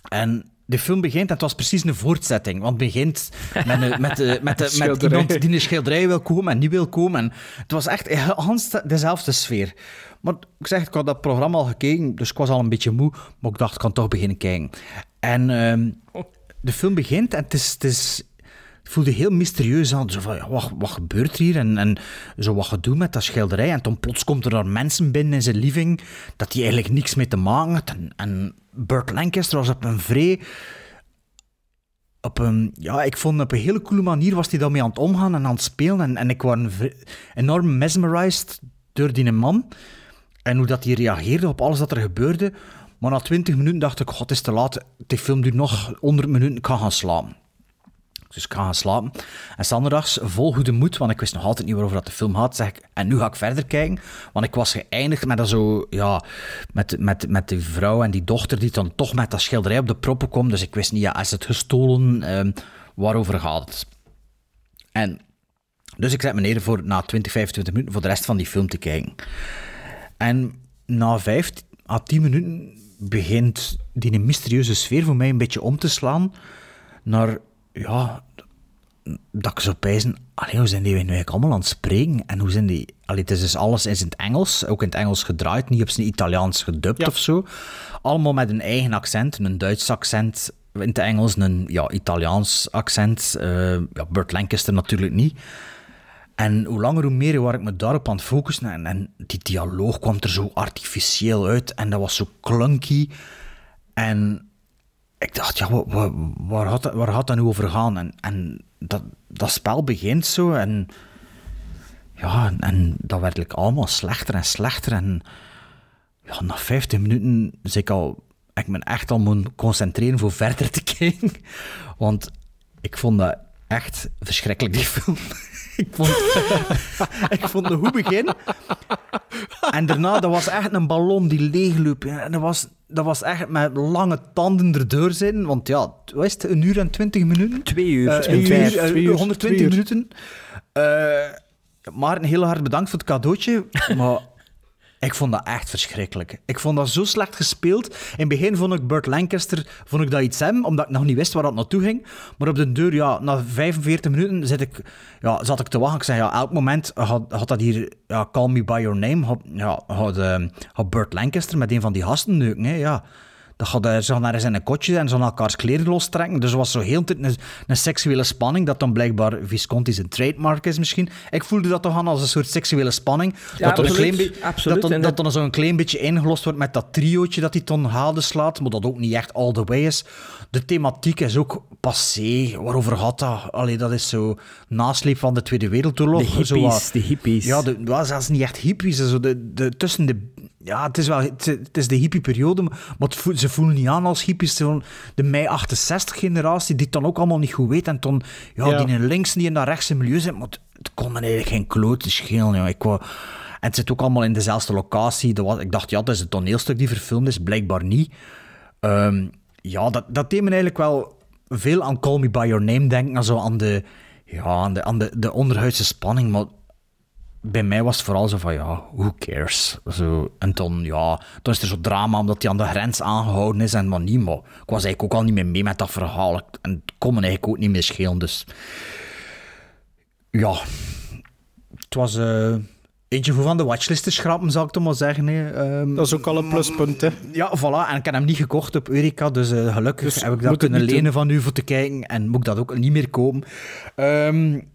en de film begint, en het was precies een voortzetting, want het begint met, een, met, de, met, de, met iemand die in de schilderij wil komen en niet wil komen. En het was echt Hans dezelfde sfeer. Maar ik zeg, ik had dat programma al gekeken, dus ik was al een beetje moe, maar ik dacht, ik kan toch beginnen kijken. En um, de film begint en het is, het is voelde heel mysterieus aan. Zo van, ja, wat, wat gebeurt er hier? En, en zo wat gedoe met dat schilderij. En toen plots komt er daar mensen binnen in zijn living dat die eigenlijk niks mee te maken had. En, en Burt Lancaster was op een vrij... Op een, ja, ik vond op een hele coole manier was hij daarmee aan het omgaan en aan het spelen. En, en ik was enorm mesmerized door die man. En hoe dat hij reageerde op alles wat er gebeurde. Maar na 20 minuten dacht ik, god, het is te laat. Die film duurt nog 100 minuten, ik kan gaan slapen. Dus ik ga gaan slapen. En zondags, vol goede moed, want ik wist nog altijd niet waarover dat de film had, zeg ik, en nu ga ik verder kijken. Want ik was geëindigd met zo, ja, met, met, met die vrouw en die dochter die dan toch met dat schilderij op de proppen komt. Dus ik wist niet, ja, is het gestolen? Ehm, waarover gaat het? En dus ik zet me neer voor na 20, 25 minuten voor de rest van die film te kijken. En na 5 à 10 minuten begint die mysterieuze sfeer voor mij een beetje om te slaan naar, ja, dat ik zo pijzen, allee, hoe zijn die nu eigenlijk allemaal aan het spreken? En hoe zijn die... Allee, het is dus alles is in het Engels, ook in het Engels gedraaid, niet op zijn Italiaans gedubt of zo. Allemaal met een eigen accent, een Duits accent in het Engels, een ja, Italiaans accent. Uh, ja, Burt Lancaster natuurlijk niet. En hoe langer hoe meer waar ik me daarop aan het focussen. En, en die dialoog kwam er zo artificieel uit. En dat was zo clunky. En ik dacht, ja, waar, waar, had, waar had dat nu over gaan? En, en dat, dat spel begint zo. En ja, en dat werd allemaal slechter en slechter. En ja, na 15 minuten zei ik al, ik me echt al moet concentreren voor verder te kijken. Want ik vond dat echt verschrikkelijk, die film. ik vond, ik vond de hoe begin. En daarna, dat was echt een ballon die leegliep. En dat was, dat was echt met lange tanden erdoor zitten. Want ja, wat is het, een uur en twintig minuten? Twee uur. Uh, twee, twee, uur, uur, uh, 120 uur. minuten. Uh, maar een heel hard bedankt voor het cadeautje. Maar ik vond dat echt verschrikkelijk. Ik vond dat zo slecht gespeeld. In het begin vond ik Burt Lancaster vond ik dat iets hem, omdat ik nog niet wist waar dat naartoe ging. Maar op de deur, ja, na 45 minuten zit ik, ja, zat ik te wachten. Ik zei, ja, elk moment had, had dat hier, ja, Call Me By Your Name, had, ja, had, uh, had Burt Lancaster met een van die gasten neuken, hè, ja. Dat gaat zo naar zijn kotje en zo naar elkaars kleren lostrekken. Dus het was zo heel tijd een, een, seksuele spanning, dat dan blijkbaar Visconti zijn trademark is misschien. Ik voelde dat toch aan als een soort seksuele spanning. Ja, dat absoluut, dan, absoluut. Dat dan, dat, dan zo'n klein beetje ingelost wordt met dat triootje dat hij ton haalde slaat, maar dat ook niet echt all the way is. De thematiek is ook passé. Waarover gaat dat? Allee, dat is zo nasleep van de Tweede Wereldoorlog. De hippies, zo de hippies. Ja, de, wel zelfs niet echt hippies. Zo de, de, tussen de ja, het is wel het, het is de hippie-periode, maar ze voelen niet aan als hippies. De mei 68-generatie, die het dan ook allemaal niet goed weet. En toen, ja, ja. die in links niet in dat rechtse milieu zit, maar het, het kon me eigenlijk geen klote schelen. Ja. Ik wou, en het zit ook allemaal in dezelfde locatie. Dat was, ik dacht, ja, dat is het toneelstuk die verfilmd is. Blijkbaar niet. Um, ja, dat, dat deed me eigenlijk wel veel aan Call Me By Your Name denken. Also aan de, ja, aan de, aan de, de onderhuidse spanning, maar bij mij was het vooral zo van, ja, who cares? Zo, en toen, ja, toen is er zo drama omdat hij aan de grens aangehouden is en maar niet, maar ik was eigenlijk ook al niet meer mee met dat verhaal. En het kon me eigenlijk ook niet meer schelen, dus... Ja, het was uh, eentje voor van de watchlist te schrappen, zou ik toch maar zeggen. Hè. Um, dat is ook al een pluspunt, hè? Ja, voilà. En ik heb hem niet gekocht op Eureka, dus uh, gelukkig dus heb ik dat kunnen lenen van u voor te kijken en moet ik dat ook niet meer kopen. Um,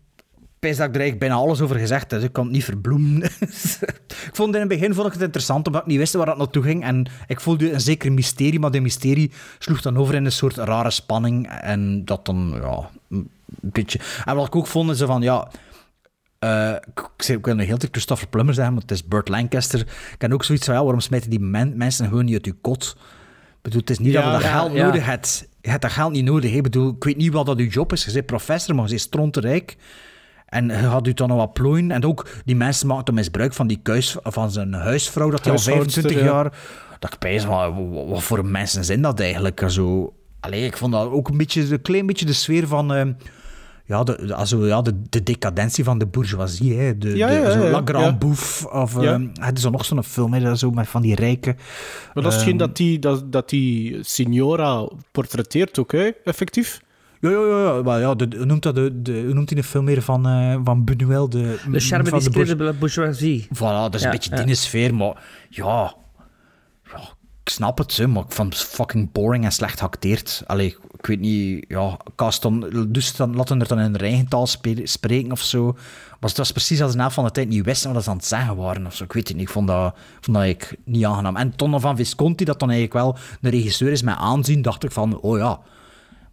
dat ik er eigenlijk bijna alles over gezegd heb. Dus ik kan het niet verbloemen. ik vond in het begin vond ik het interessant, omdat ik niet wist waar dat naartoe ging. En ik voelde een zeker mysterie, maar de mysterie sloeg dan over in een soort rare spanning. En dat dan, ja, een beetje... En wat ik ook vond, is van, ja... Uh, ik, ik wil nog heel tijd Christopher Plummer zeggen, maar het is Burt Lancaster. Ik heb ook zoiets van, ja, waarom smijten die men mensen gewoon niet uit je kot? Ik bedoel, het is niet ja, dat je dat ja, geld ja. nodig hebt. Je hebt dat geld niet nodig. Ik bedoel, ik weet niet wat dat uw job is. Je bent professor, maar je bent stronterijk. En je had u dan nog wat plooien. En ook die mensen maakten misbruik van die kuis, van zijn huisvrouw, dat hij al 25 jaar... Dat ik pijs, wat, wat voor mensen zijn dat eigenlijk? Zo, allee, ik vond dat ook een, beetje, een klein beetje de sfeer van... Uh, ja, de, also, ja de, de decadentie van de bourgeoisie. Hè. De, ja, de, ja, ja. Bouffe. Of, um, het is er nog zo'n film hè, zo met van die rijken. Maar dat is Ehm, geen dat die, dat, dat die Signora portretteert ook, hè, effectief. Ja, ja, ja. ja, maar ja de, hoe, noemt dat de, de, noemt hij de film weer van, eh van Buñuel? De, De charme van de de bourgeoisie. Voilà, dat is Ja, een beetje ja. die sfeer, maar ja, ja, ik snap het, hè, maar ik vond het fucking boring en slecht geacteerd. Allee, ik weet niet, ja, cast dan, dus dan laten er dan in een reigentaal spe- spreken of zo. Maar het was precies als de helft van de tijd niet wisten wat ze aan het zeggen waren of zo. Ik weet het niet, ik vond dat, ik vond dat eigenlijk niet aangenaam. En Tonno van Visconti, dat dan eigenlijk wel de regisseur is met aanzien, dacht ik van, oh ja.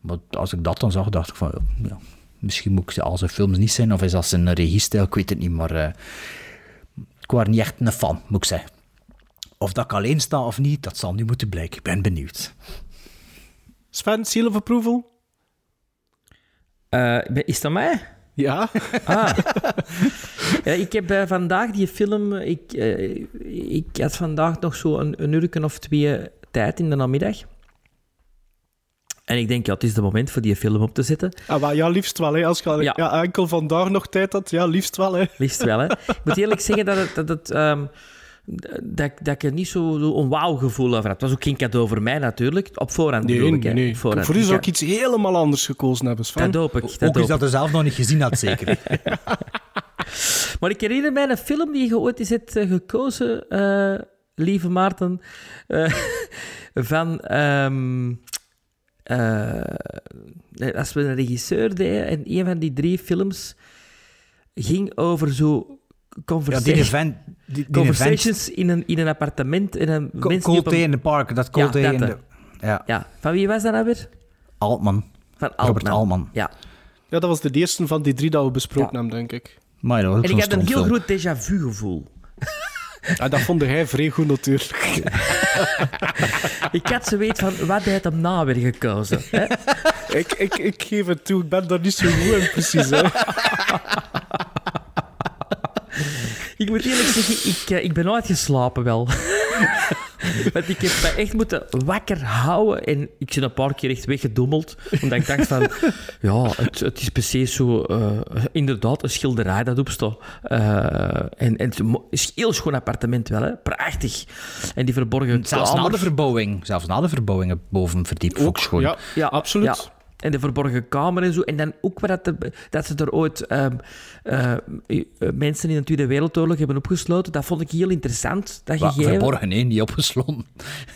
Maar als ik dat dan zag, dacht ik van, ja, misschien moet ik al zijn films niet zijn, of is dat zijn regiestijl, ik weet het niet, maar... eh, ik was niet echt een fan, moet ik zeggen. Of dat ik alleen sta of niet, dat zal nu moeten blijken. Ik ben benieuwd. Sven, seal of approval? Eh, is dat mij? Ja. Ah. ja, ik heb eh, vandaag die film... Ik, ik had vandaag nog zo een, een uur of twee tijd in de namiddag. En ik denk, ja, het is de moment voor die film op te zetten. Ah, maar ja, liefst wel. Hè. Als je Ja. ja. enkel vandaag nog tijd had, ja, liefst wel. Hè. Liefst wel, hè. Ik moet eerlijk zeggen dat, het, dat, het, ehm, dat, ik- dat ik er niet zo zo een wauw-gevoel over had. Het was ook geen cadeau voor mij, natuurlijk. Op voorhand Nee, bedoel ik, hè. nee. Voorhand. Voor u zou ik iets helemaal anders gekozen hebben, Sven. Dat hoop ik. Dat Ook hoop is dat ik. je zelf nog niet gezien had, zeker. Maar ik herinner mij een film die je ooit is hebt eh, gekozen, eh, lieve Maarten, eh, van... ehm, eh, nee, als we een regisseur deden en een van die drie films ging over zo Ja, conversations, die event... Die, die event conversations in, een, in een appartement en een Co- Cold Day een- in the Park, dat Cold Ja, Day dat, in de... Ja, Ja, van wie was dat nou weer? Altman. Van Robert Altman. Altman. Ja. Ja, dat was de eerste van die drie dat we besproken Ja. hebben, denk ik. Maar dat was ook En ik had een heel groot déjà vu gevoel. En dat vond hij vrij goed, natuurlijk. Ik had zo weet van, wat heeft hem nou weer gekozen? Hè? ik, ik, ik geef het toe, ik ben daar niet zo goed in, precies. Hè. Ik moet eerlijk zeggen, ik, eh, ik ben uitgeslapen wel. Want ik heb me echt moeten wakker houden. En ik ben een paar keer echt weggedommeld. Omdat ik dacht van... Ja, het, het is precies zo... eh, inderdaad, een schilderij dat opstaat. Eh, en, en het is een heel schoon appartement wel, hè. Prachtig. En die verborgen Zelfs na de verbouwing. Zelfs na de verbouwing het bovenverdiep. Ook schoon. Ja, Ja, absoluut. ja. En de verborgen kamer en zo. En dan ook waar dat, er- dat ze er ooit eh, mensen in de Tweede Wereldoorlog hebben opgesloten. Dat vond ik heel interessant. Dat gegeven. Verborgen, nee, niet opgesloten.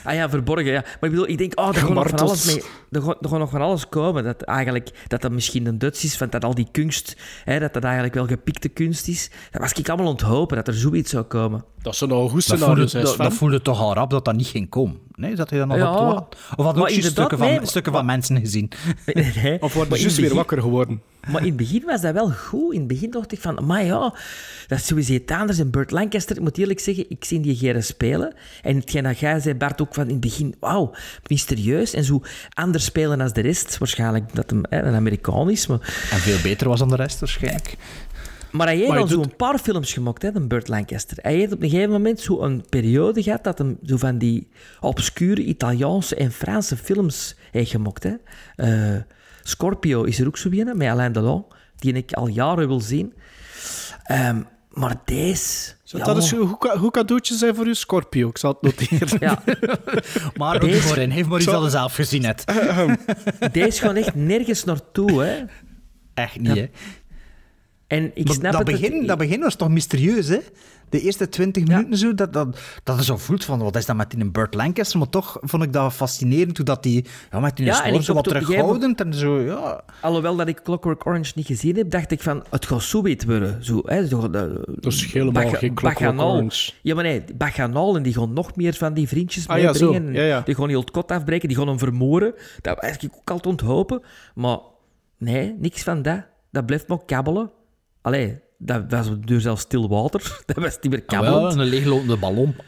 Ah ja, verborgen, ja. Maar ik bedoel, ik denk, oh, er gaat nog van alles mee... Er gaat, er gaat nog van alles komen. Dat eigenlijk... Dat dat misschien een Duits is, van dat al die kunst... Hè, dat dat eigenlijk wel gepikte kunst is. Dat was ik allemaal onthopen, dat er zoiets zou komen. Dat zou nou een goed scenario voelde, zijn, dat, voelde toch al rap dat dat niet ging komen. Nee, dat hij dan nog Ja. op wachten? Of had ook stukken, van, nee, maar- stukken van mensen gezien? Nee, Of worden juist weer wakker geworden. Maar in het begin was dat wel goed. In het begin dacht ik van, maar ja, dat is sowieso iets anders. En Burt Lancaster, ik moet eerlijk zeggen, ik zie die geren spelen. En hetgeen dat jij zei, Bart, ook van in het begin, wauw, mysterieus. En zo anders spelen als de rest. Waarschijnlijk dat hem hè, een Amerikaan is. Maar, En veel beter was dan de rest waarschijnlijk. Maar hij heeft Maar al je zo doet- een paar films gemaakt, hè, de Burt Lancaster. Hij heeft op een gegeven moment zo een periode gehad dat hem zo van die obscure Italiaanse en Franse films heeft gemaakt. Hè. Eh, Scorpio is er ook zo een, met Alain Delon, die ik al jaren wil zien. Ehm, maar deze... Zou ja, dat eens een goed, goed cadeautje zijn voor u, Scorpio? Ik zal het noteren. ja, Maar ook Deze- voorin. Heeft maar iets Zo- je zelf gezien hebt. deze gaat echt nergens naartoe. Hè. Echt niet, hè? En ik snap dat, het... begin, dat begin was toch mysterieus, hè? De eerste twintig minuten zo, dat, dat, dat je zo voelt van, wat is dat met die Burt Lancaster? Maar toch vond ik dat fascinerend, hoe dat die, ja, met die Ja, zo wat terughoudend en zo, ja. Alhoewel dat ik Clockwork Orange niet gezien heb, dacht ik van, het gaat zo weten worden. Zo, hè, zo, de, Dat is helemaal Baga- geen Clockwork Bacchanal. Orange. Ja, maar nee, Bacchanal en die gaan nog meer van die vriendjes Ah, meebrengen. Ja, ja. Die gaan heel het kot afbreken, die gaan hem vermoorden. Dat was ik ook altijd onthopen. Maar nee, niks van dat. Dat blijft maar kabbelen. Allee, dat was op de deur zelfs stil water. Dat was niet meer kabbelend. Wel, een leeglopende ballon.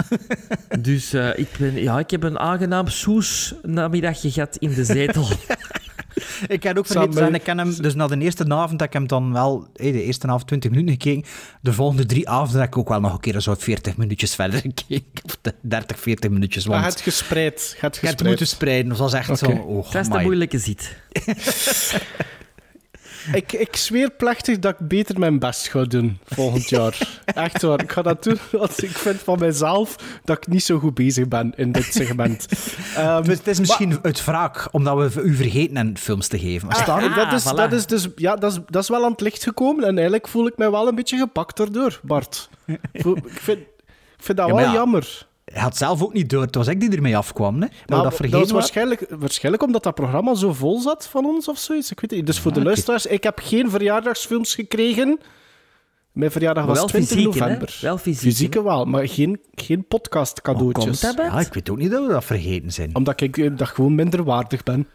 Dus eh, ik, ben, ja, ik heb een aangenaam soes namiddagje gehad in de zetel. Ik had ook vergeten, met- ik ken hem, dus na de eerste avond heb ik hem dan wel, hey, de eerste avond 20 minuten gekeken. De volgende drie avonden heb ik ook wel nog een keer zo 40 minuutjes verder gekeken. Of de 30, 40 minuutjes, Maar want het gespreid. Het ik heb het gespreid. moeten spreiden. Dat was echt Oké. zo, oh, Dat is amai. moeilijke zit. Ik, ik zweer plechtig dat ik beter mijn best ga doen volgend jaar. Echt waar. Ik ga dat doen, want ik vind van mezelf dat ik niet zo goed bezig ben in dit segment. Dus het is misschien uit wraak, omdat we u vergeten en films te geven. Maar Ah, dat, is, voilà. dat, is dus, ja, dat, is, dat is wel aan het licht gekomen en eigenlijk voel ik mij wel een beetje gepakt daardoor, Bart. Ik, vind, ik vind dat Ja, wel maar ja, jammer. Hij had zelf ook niet door. Het was ik die ermee afkwam. Hè? Dat Maar dat dat, vergeten was waren. waarschijnlijk, waarschijnlijk omdat dat programma zo vol zat van ons of zoiets. Ik weet het niet. Dus voor de luisteraars, ik heb geen verjaardagsfilms gekregen. Mijn verjaardag was wel 20 fysieke, hè? november. Wel fysieke, Fysieke wel, maar geen, geen podcast cadeautjes. dat? Ja, ik weet ook niet dat we dat vergeten zijn. Omdat ik eh, dat gewoon minder waardig ben.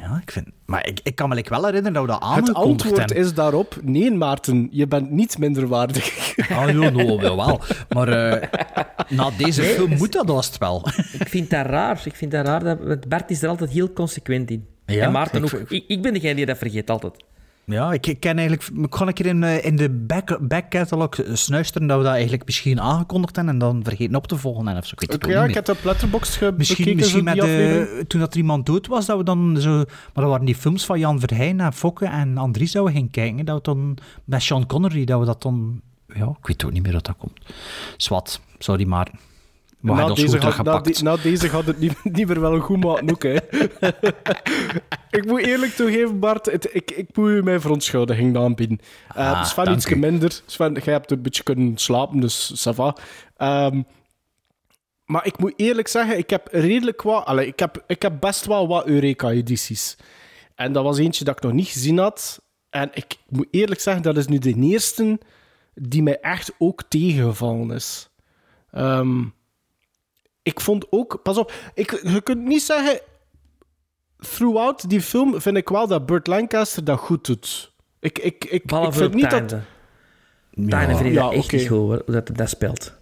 Ja, ik vind... Maar ik, ik kan me wel herinneren dat we dat Het antwoord is daarop: nee, Maarten, je bent niet minder waardig. Ah, ja, no, wel, wel. Maar, eh, na deze Nee, film moet dat haast wel. Ik vind dat raar. Ik vind dat raar. Dat, Bart is er altijd heel consequent in. Ja, en Maarten ik- ook. Ik, ik ben degene die dat vergeet altijd. Ja, ik ik ken eigenlijk... Ik kon een keer in, eh, in de back, back catalog snuisteren dat we dat eigenlijk misschien aangekondigd hebben en dan vergeten op te volgen. En of zo. Ik weet het ook ja, ik heb de Letterboxd ge- Misschien, misschien met de, toen dat er iemand dood was, dat we dan zo... Maar dat waren die films van Jan Verheyen en Fokke en Andries we gingen kijken. Dat we dan met Sean Connery, dat we dat dan... Ja, ik weet ook niet meer dat dat komt. Zwat, sorry, maar... We na, deze na, na gaat het niet, niet meer wel een goed maken ook, hè. ik moet eerlijk toegeven, Bart, het, ik, ik moet u mijn verontschuldiging aanbieden. Uh, Ah, Sven iets minder. Sven, jij hebt een beetje kunnen slapen, dus ça va. Ehm, maar ik moet eerlijk zeggen, ik heb redelijk wat... Allee, ik, heb, ik heb best wel wat Eureka-edities. En dat was eentje dat ik nog niet gezien had. En ik moet eerlijk zeggen, dat is nu de eerste die mij echt ook tegengevallen is. Ehm, ik vond ook... Pas op, ik, je kunt niet zeggen... Throughout die film vind ik wel dat Burt Lancaster dat goed doet. Ik, ik, ik, ik Behalve vind niet dat... vind ik Ja, dat echt niet goed, hoor, hoe dat hij dat speelt.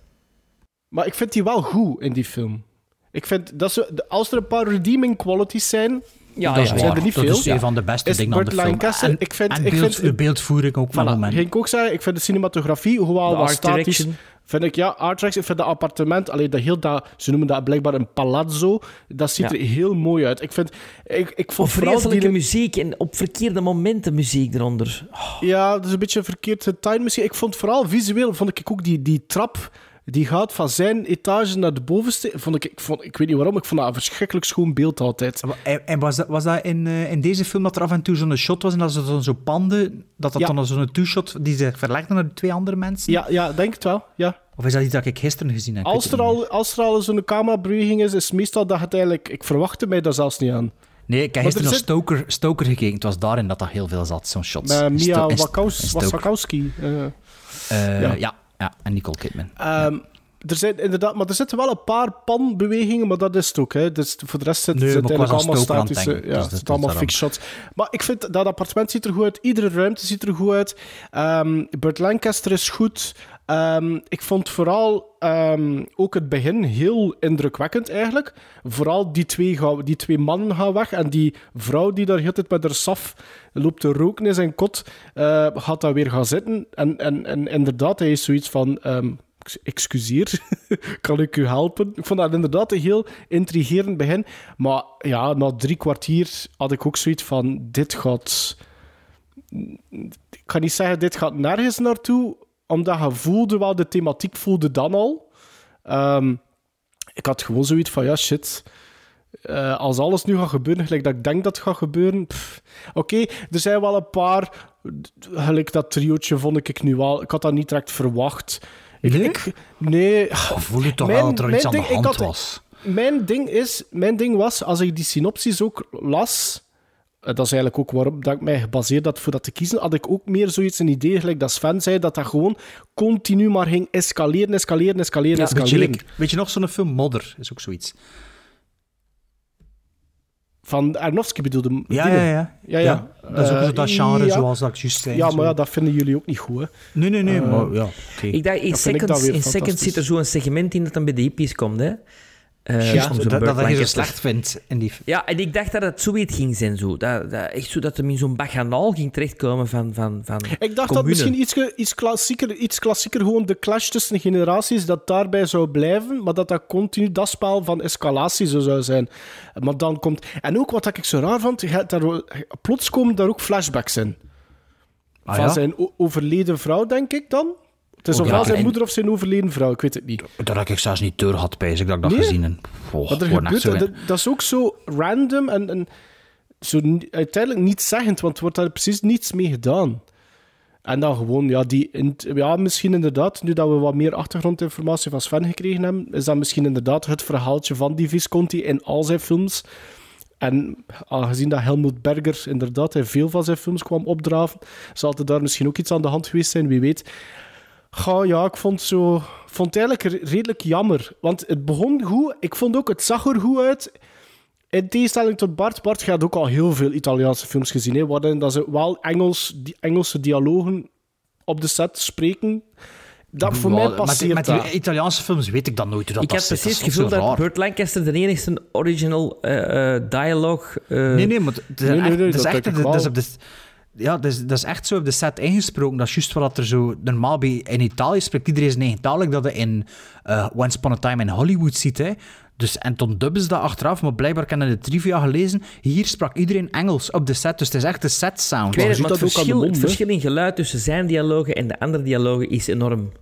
Maar ik vind die wel goed in die film. Ik vind dat ze, als er een paar redeeming qualities zijn, Ja, dat is ja, zijn er niet dat veel. is een van de beste Is dingen aan Burt de film. En, ik vind- en ik beeld, vind- de beeldvoering ook van Voilà. moment. Ging ik ook zeggen, ik vind de cinematografie, hoewel wat statisch, direction. Vind ik, ja, art direction, ik vind dat appartement, alleen dat heel dat, ze noemen dat blijkbaar een palazzo, dat ziet Ja. er heel mooi uit. Ik vind, ik, ik vond vreselijke die, muziek en op verkeerde momenten muziek eronder. ja, dat is een beetje verkeerd getimed misschien. Ik vond vooral visueel, vond ik ook die, die trap, die gaat van zijn etage naar de bovenste, vond ik, ik, vond, ik weet niet waarom, ik vond dat een verschrikkelijk schoon beeld altijd. En, en was dat, was dat in, eh, in deze film dat er af en toe zo'n shot was en dat ze dan zo panden, dat dat Ja. dan zo'n two-shot die zich verlegde naar de twee andere mensen? Ja, ja, denk het wel, ja. Of is dat iets dat ik gisteren gezien heb? Als er, al, als er al zo'n camerabeweging is, is meestal dat het eigenlijk... Ik verwachtte mij daar zelfs niet aan. Nee, ik heb gisteren er naar zit- Stoker, Stoker gekeken. Het was daarin dat dat heel veel zat, zo'n shots. Met Mia. Wasakowski. eh. Eh, Ja. ja. Ja, en Nicole Kidman. Ehm, er zijn inderdaad, maar er zitten wel een paar panbewegingen, maar dat is het ook. Hè. Dus voor de rest zit, Nee, was eigenlijk allemaal het statische. Ja, dus het zit allemaal fixed shots. Maar ik vind dat appartement ziet er goed uit. Iedere ruimte ziet er goed uit. Ehm Burt Lancaster is goed. Ehm, ik vond vooral ehm, ook het begin heel indrukwekkend eigenlijk. Vooral die twee, die twee mannen gaan weg en die vrouw die daar de hele tijd met haar saf loopt te roken in zijn kot, eh, gaat daar weer gaan zitten. En, en, en inderdaad, hij is zoiets van... ehm, ex- excuseer, kan ik u helpen? Ik vond dat inderdaad een heel intrigerend begin. Maar ja, na drie kwartier had ik ook zoiets van: dit gaat. Ik kan niet zeggen, dit gaat nergens naartoe, omdat je voelde wel, de thematiek voelde dan al. Ehm, ik had gewoon zoiets van: ja, shit. Eh, als alles nu gaat gebeuren, gelijk dat ik denk dat het gaat gebeuren. Oké, er zijn wel een paar. Gelijk dat triootje vond ik nu wel. Ik had dat niet direct verwacht. Ik, Nee? ik- nee. Oh, voel je toch Mijn- wel dat er iets aan de ik hand had- was? Mijn ding, is, mijn ding was, als ik die synopsis ook las, dat is eigenlijk ook waarop dat ik mij gebaseerd had voor dat te kiezen, had ik ook meer zoiets een idee, gelijk dat Sven zei, dat dat gewoon continu maar ging escaleren, escaleren, escaleren, Ja, weet, je, escaleren. like- weet je nog zo'n film Modder? Is ook zoiets. Van Arnofsky bedoelde Ja, ja, ja. ja, ja. Dat is ook Eh, zo dat genre, ja. zoals dat ik juist zei. Ja, maar ja, dat vinden jullie ook niet goed, hè. Nee, nee, nee. Eh, maar ja. Ik dacht, in Seconds, in Seconds zit er zo'n segment in dat dan bij de hippies komt, hè. Eh, zo'n dat, dat je zo Lancaster. slecht vindt in die... Ja, en ik dacht dat het zoiets ging zijn, zo. Dat, dat, echt zo dat hem in zo'n baganaal ging terechtkomen van, van, van Ik dacht dat misschien iets, ge- iets, klassieker, iets klassieker gewoon de clash tussen generaties, dat daarbij zou blijven, maar dat dat continu dat spel van escalatie zo zou zijn. Maar dan komt... En ook wat ik zo raar vond, daar, plots komen daar ook flashbacks in. Ah, van ja? zijn overleden vrouw, denk ik dan. Het is ofwel zijn en- moeder of zijn overleden vrouw, ik weet het niet. Dat had ik zelfs niet door had bij, dat ik dat Nee? gezien heb. Oh, Wat er gebeurt, zo- dat, dat is ook zo random en, en zo uiteindelijk niet zeggend, want er wordt daar precies niets mee gedaan. En dan gewoon, ja, die, ja, misschien inderdaad, nu dat we wat meer achtergrondinformatie van Sven gekregen hebben, is dat misschien inderdaad het verhaaltje van die Visconti in al zijn films. En aangezien dat Helmut Berger inderdaad in veel van zijn films kwam opdraven, zal er daar misschien ook iets aan de hand geweest zijn, wie weet. Goh, ja, ik vond, zo, vond het eigenlijk re- redelijk jammer. Want het begon goed. Ik vond ook, het zag er goed uit. In tegenstelling tot Bart. Bart gaat ook al heel veel Italiaanse films gezien. Hè, waarin dat ze wel Engels, die Engelse dialogen op de set spreken. Dat voor Ja, mij met, passeert met die dat. Italiaanse films weet ik dan nooit hoe dat ik zit. precies het gevoel dat. Burt Lancaster de enigste original eh eh dialogue... eh, Nee, nee, maar het is Nee, nee, echt, nee, het is dat dat is wel. op de, ja, dat is, dat is echt zo op de set ingesproken. Dat is juist wat er zo... Normaal bij, in Italië spreekt iedereen taal, like dat je in eh, Once Upon a Time in Hollywood ziet. Hè. Dus, en toen dubben ze dat achteraf, maar blijkbaar ik heb in de trivia gelezen, hier sprak iedereen Engels op de set. Dus het is echt de set sound. Ik weet het, maar verschil, mond, het hè? verschil in geluid tussen zijn dialogen en de andere dialogen is enorm.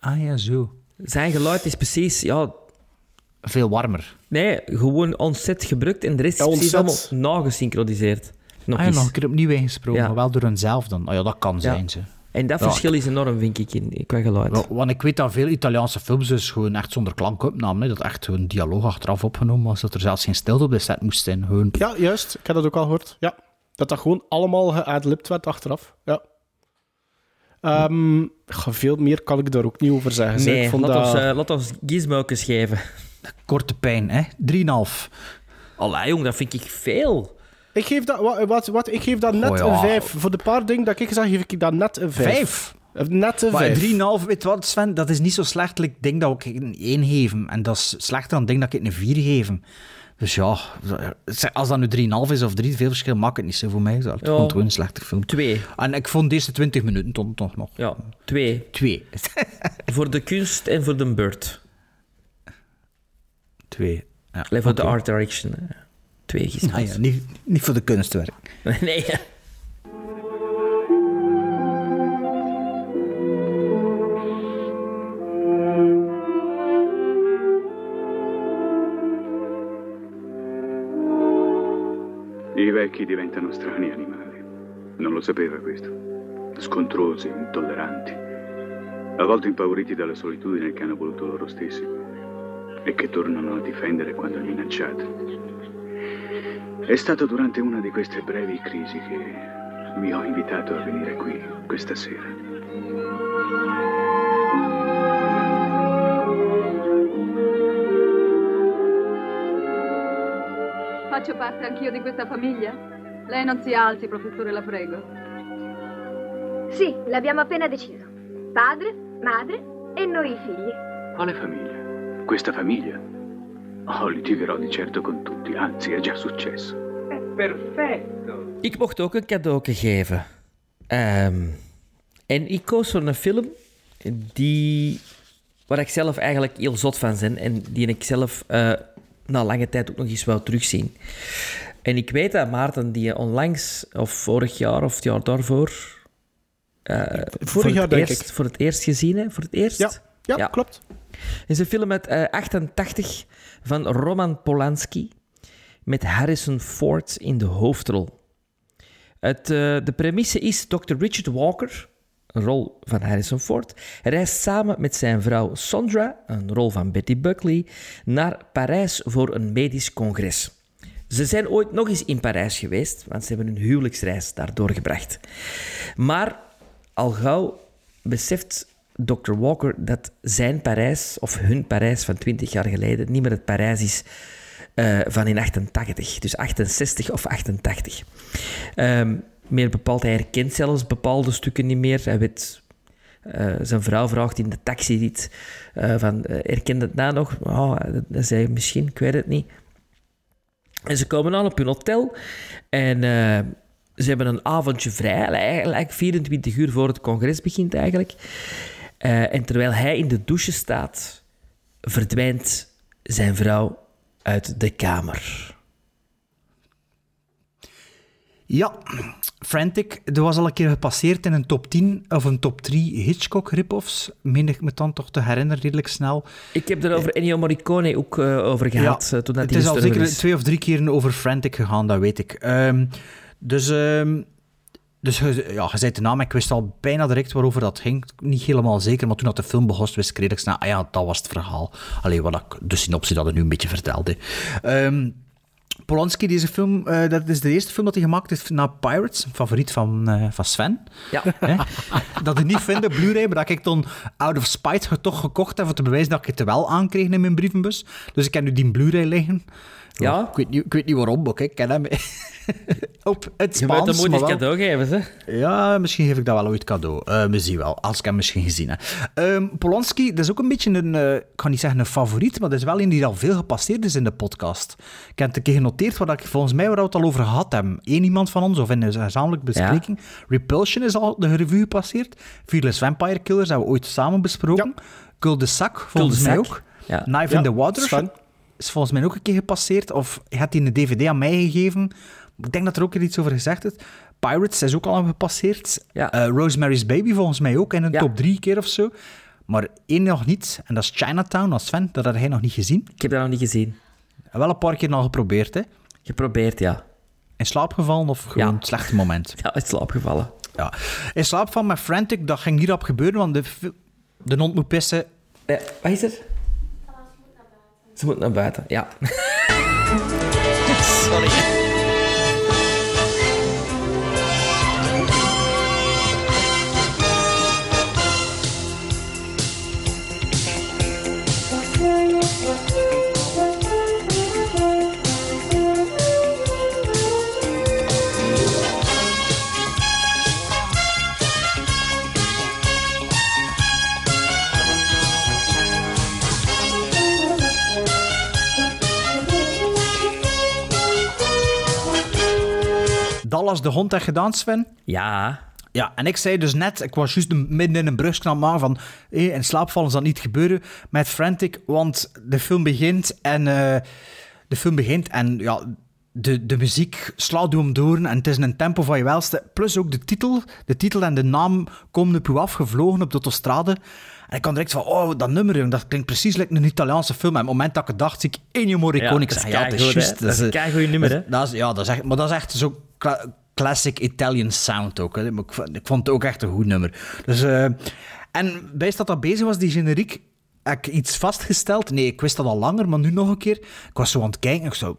Ah ja, zo. Zijn geluid is precies... Ja, Veel warmer. nee, gewoon ontzet gebruikt en de rest is Ja, allemaal nagesynchroniseerd. Nog Ah, nog een keer opnieuw ingesproken, Ja. maar wel door hunzelf dan. Oh ja, dat kan Ja. zijn, ze. En dat Ja, verschil is enorm, vind ik, in, qua geluid. Want ik weet dat veel Italiaanse films dus gewoon echt zonder klankopname, hè, dat echt hun dialoog achteraf opgenomen was, dat er zelfs geen stilte op de set moest zijn. Gewoon, Ja, juist. Ik heb dat ook al gehoord. Ja. Dat dat gewoon allemaal geadlipt werd achteraf. Ja. Ehm, goh, veel meer kan ik daar ook niet over zeggen. zeg. nee, ik vond laat, dat... ons, eh, laat ons geven. Korte pijn, hè? 3,5. Allee, jong, dat vind ik veel. Ik geef dat, wat, wat, wat, ik geef dat net Oh ja. een 5. Voor de paar dingen dat ik zeg, geef ik dat net een 5. Vijf? Net een Maar 5. 3,5, weet je wat, Sven? Dat is niet zo slecht. Ik denk dat ik een 1 geven. En dat is slechter dan ik denk dat ik een 4 geven. Dus ja, als dat nu 3,5 is of 3, veel verschil maakt het niet zo voor mij. Ik Ja. vond het gewoon een slechte film. Twee. En ik vond deze 20 minuten toch, toch nog. Ja, twee. 2. voor de kunst en voor de beurt. 2. Ja, Allee, voor de oké. art direction. eh. Twee gizmokes. Ah ja, niet, niet voor de kunstwerk. nee, ja. I vecchi diventano strani animali. Non lo sapeva questo. Scontrosi, intolleranti. A volte impauriti dalla solitudine che hanno voluto loro stessi. E che tornano a difendere quando è minacciata. È stato durante una di queste brevi crisi che vi ho invitato a venire qui questa sera. Faccio parte anch'io di questa famiglia? Lei non si alzi, professore, la prego. Sì, l'abbiamo appena deciso. Padre, madre e noi figli. Quale famiglia? Questa famiglia? Oh, litigherò di certo con tutti, anzi è già successo. Perfetto. Ik mocht ook een cadeau geven. Ehm, en ik koos voor een film die, waar ik zelf eigenlijk heel zot van ben en die ik zelf eh, na lange tijd ook nog eens wou terugzien. En ik weet dat Maarten die onlangs, of vorig jaar of het jaar daarvoor... eh, voor jaar, het denk eerst, ik. Voor het eerst gezien, hè? Voor het eerst? Ja, ja, klopt. Het is een film uit eh, 88 van Roman Polanski met Harrison Ford in de hoofdrol. Het, eh, de premisse is Dr. Richard Walker, een rol van Harrison Ford, reist samen met zijn vrouw Sondra, een rol van Betty Buckley, naar Parijs voor een medisch congres. Ze zijn ooit nog eens in Parijs geweest, want ze hebben hun huwelijksreis daar doorgebracht. Maar al gauw beseft Dr. Walker dat zijn Parijs, of hun Parijs van 20 jaar geleden, niet meer het Parijs is eh, van in 88. Dus 68 of 88. Ehm, meer bepaald, hij herkent zelfs bepaalde stukken niet meer. Hij weet... eh, zijn vrouw vraagt in de taxi iets eh, van, herkent het na nog? Oh, dat, zei hij misschien, ik weet het niet. En ze komen aan op hun hotel en ze hebben een avondje vrij, eigenlijk 24 uur voor het congres begint eigenlijk. Eh, en terwijl hij in de douche staat, verdwijnt zijn vrouw uit de kamer. Ja, Frantic, dat was al een keer gepasseerd in een top 10 of een top 3 Hitchcock rip-offs. Meen ik me dan toch te herinneren, redelijk snel. Ik heb er over Ennio Morricone ook eh, over gehad eh, toen dat het is al zeker is. twee of drie keer over Frantic gegaan, dat weet ik. Ehm, dus ehm, dus je- ja, je zei de naam, ik wist al bijna direct waarover dat ging. Niet helemaal zeker, maar toen dat de film begon, wist ik redelijk snel, ah ja, dat was het verhaal. Alleen wat ik, de synopsis dat ik nu een beetje vertelde. Ehm, Polanski, deze film, eh, dat is de eerste film dat hij gemaakt heeft na Pirates, een favoriet van, eh, van Sven. Ja. Dat ik niet vind, de Blu-ray, maar dat ik dan out of spite toch gekocht heb, om te bewijzen dat ik het wel aankreeg in mijn brievenbus. Dus ik heb nu die Blu-ray liggen. Ja? Ik weet niet, ik weet niet waarom, ook. Ik ken hem op het Je moet Spaans. hem maar moet wel- cadeau geven, hè? Ja, misschien geef ik dat wel ooit cadeau. Eh we zien wel, als ik hem misschien gezien heb. Ehm, Polanski, dat is ook een beetje een, eh, ik ga niet zeggen een favoriet, maar dat is wel een die al veel gepasseerd is in de podcast. Ik heb het een keer genoteerd, wat ik, volgens mij waar we het al over gehad hebben. Eén iemand van ons, of in een gezamenlijke bespreking. Repulsion is al de revue gepasseerd. Fearless Vampire Killers hebben we ooit samen besproken. Cul de Sac, volgens mij ook. Ja. Knife Ja, in the Water Sven. Is volgens mij ook een keer gepasseerd. Of had hij een DVD aan mij gegeven. Ik denk dat er ook weer iets over gezegd is. Pirates is ook al gepasseerd. Ja. Eh, Rosemary's Baby volgens mij ook in een Ja. top drie keer of zo. Maar één nog niet. En dat is Chinatown als Sven. Dat had hij nog niet gezien. Ik heb dat nog niet gezien. En wel een paar keer al geprobeerd, hè. Geprobeerd, ja. In slaap gevallen of gewoon Ja. het slechte moment? Ja, het slaap gevallen. Ja. In slaap van met Frantic, dat ging niet op gebeuren, want de, de hond moet pissen. Eh, wat is er? Ze moet naar buiten, ja. Sorry. Dallas de hond had gedaan, Sven. Ja. Ja, en ik zei dus net, ik was juist midden in een brugsknap maken van hé, in slaap vallen zal niet gebeuren met Frantic, want de film begint en eh, de film begint en ja, de, de muziek slaat u om door en het is een tempo van je welste. Plus ook de titel, de titel en de naam komen op u afgevlogen op de autostrade. En ik kan direct van, oh, dat nummer, jong, dat klinkt precies like een Italiaanse film. En op het moment dat ik het dacht, zie ik Ennio Morricone. Ja, ik zeg, ja, dat is juist. Dat is een keigoed nummer, hè. dat is, ja, dat is echt, maar dat is echt zo cla- classic Italian sound ook. Hè. Ik, vond- ik vond het ook echt een goed nummer. Dus, eh, en bij dat dat bezig was, die generiek, heb ik iets vastgesteld. Nee, ik wist dat al langer, maar nu nog een keer. Ik was zo aan het kijken. Ik zo,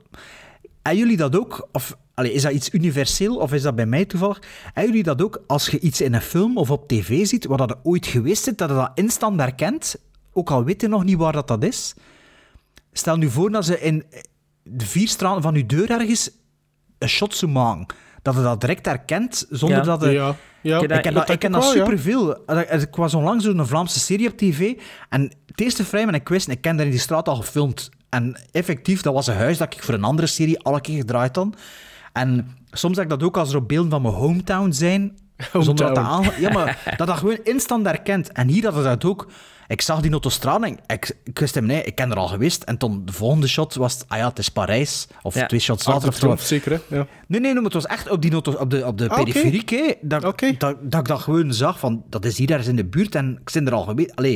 hebben jullie dat ook? Of allee, is dat iets universeel of is dat bij mij toevallig? Hebben jullie dat ook als je iets in een film of op tv ziet, wat dat ooit geweest is, dat je dat instant herkent, ook al weet je nog niet waar dat, dat is? Stel nu voor dat ze in de vier straten van je deur ergens een shot zou maken. Dat je dat direct herkent, zonder Ja. dat je... Ja, ja. Ik ken dat, ik ken dat, ja. superveel. Ik was onlangs zo'n Vlaamse serie op tv. En het eerste frame, en ik wist, ik ken daar in die straat al gefilmd. En effectief, dat was een huis dat ik voor een andere serie alle keer gedraaid had. En soms heb ik dat ook als er op beelden van mijn hometown zijn. Zonder dat, aan... Ja, maar dat dat gewoon instant herkent. En hier had het dat ook. Ik zag die autostrade en ik, ik wist hem, nee, ik ken er al geweest. En toen de volgende shot was, het, ah ja, het is Parijs. Of Ja. twee shots later. Of zo. Trump, zeker, hè? Ja. Nee, nee, nee, maar het was echt op, die auto, op de, op de Ah, periferiek, hè, dat, dat, dat ik dat gewoon zag van, dat is hier ergens in de buurt en ik zit er al geweest. Allee,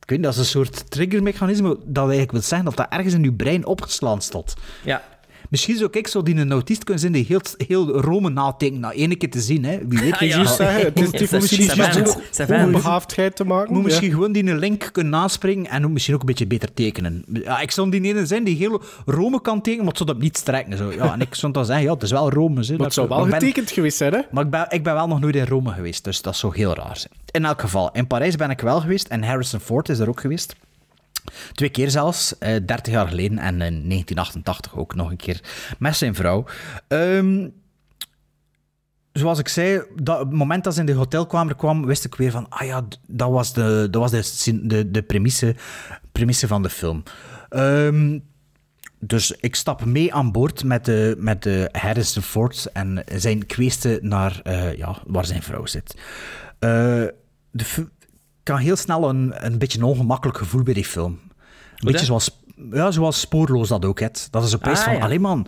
ik weet niet, dat is een soort triggermechanisme dat eigenlijk wil zeggen dat dat ergens in je brein opgeslaan stond. Ja. Misschien zou ik zo die een autist kunnen zijn die heel, heel Rome nadenken na één keer te zien. Hè. Wie weet. Ah, ja. Juist zeggen, het is het misschien onbehaafdheid te maken. moet ja. misschien gewoon die een link kunnen naspringen en ook misschien ook een beetje beter tekenen. Ja, ik stond die ene zijn die heel Rome kan tekenen, maar het zou dat niet strekken. Zo. Ja, en ik stond dan zeggen, ja, het is wel Rome. Hè, Maar het zou wel maar ik ben- getekend geweest zijn, hè? Maar ik ben, ik ben wel nog nooit in Rome geweest, dus dat zou heel raar zijn. In elk geval, in Parijs ben ik wel geweest en Harrison Ford is er ook geweest. Twee keer zelfs, eh 30 jaar geleden en in 1988 ook nog een keer met zijn vrouw. Ehm, zoals ik zei, dat, het moment dat ze in de hotelkamer kwam, wist ik weer van, ah ja, dat was de, dat was de, de, de premisse, premisse van de film. Ehm, dus ik stap mee aan boord met de, met de Harrison Ford en zijn kweeste naar eh, ja, waar zijn vrouw zit. Eh, de, kan heel snel een, een beetje een ongemakkelijk gevoel bij die film. Een beetje dat? zoals, ja, zoals Spoorloos dat ook heeft. Dat is een prijs Ah, van, ja. alleen man,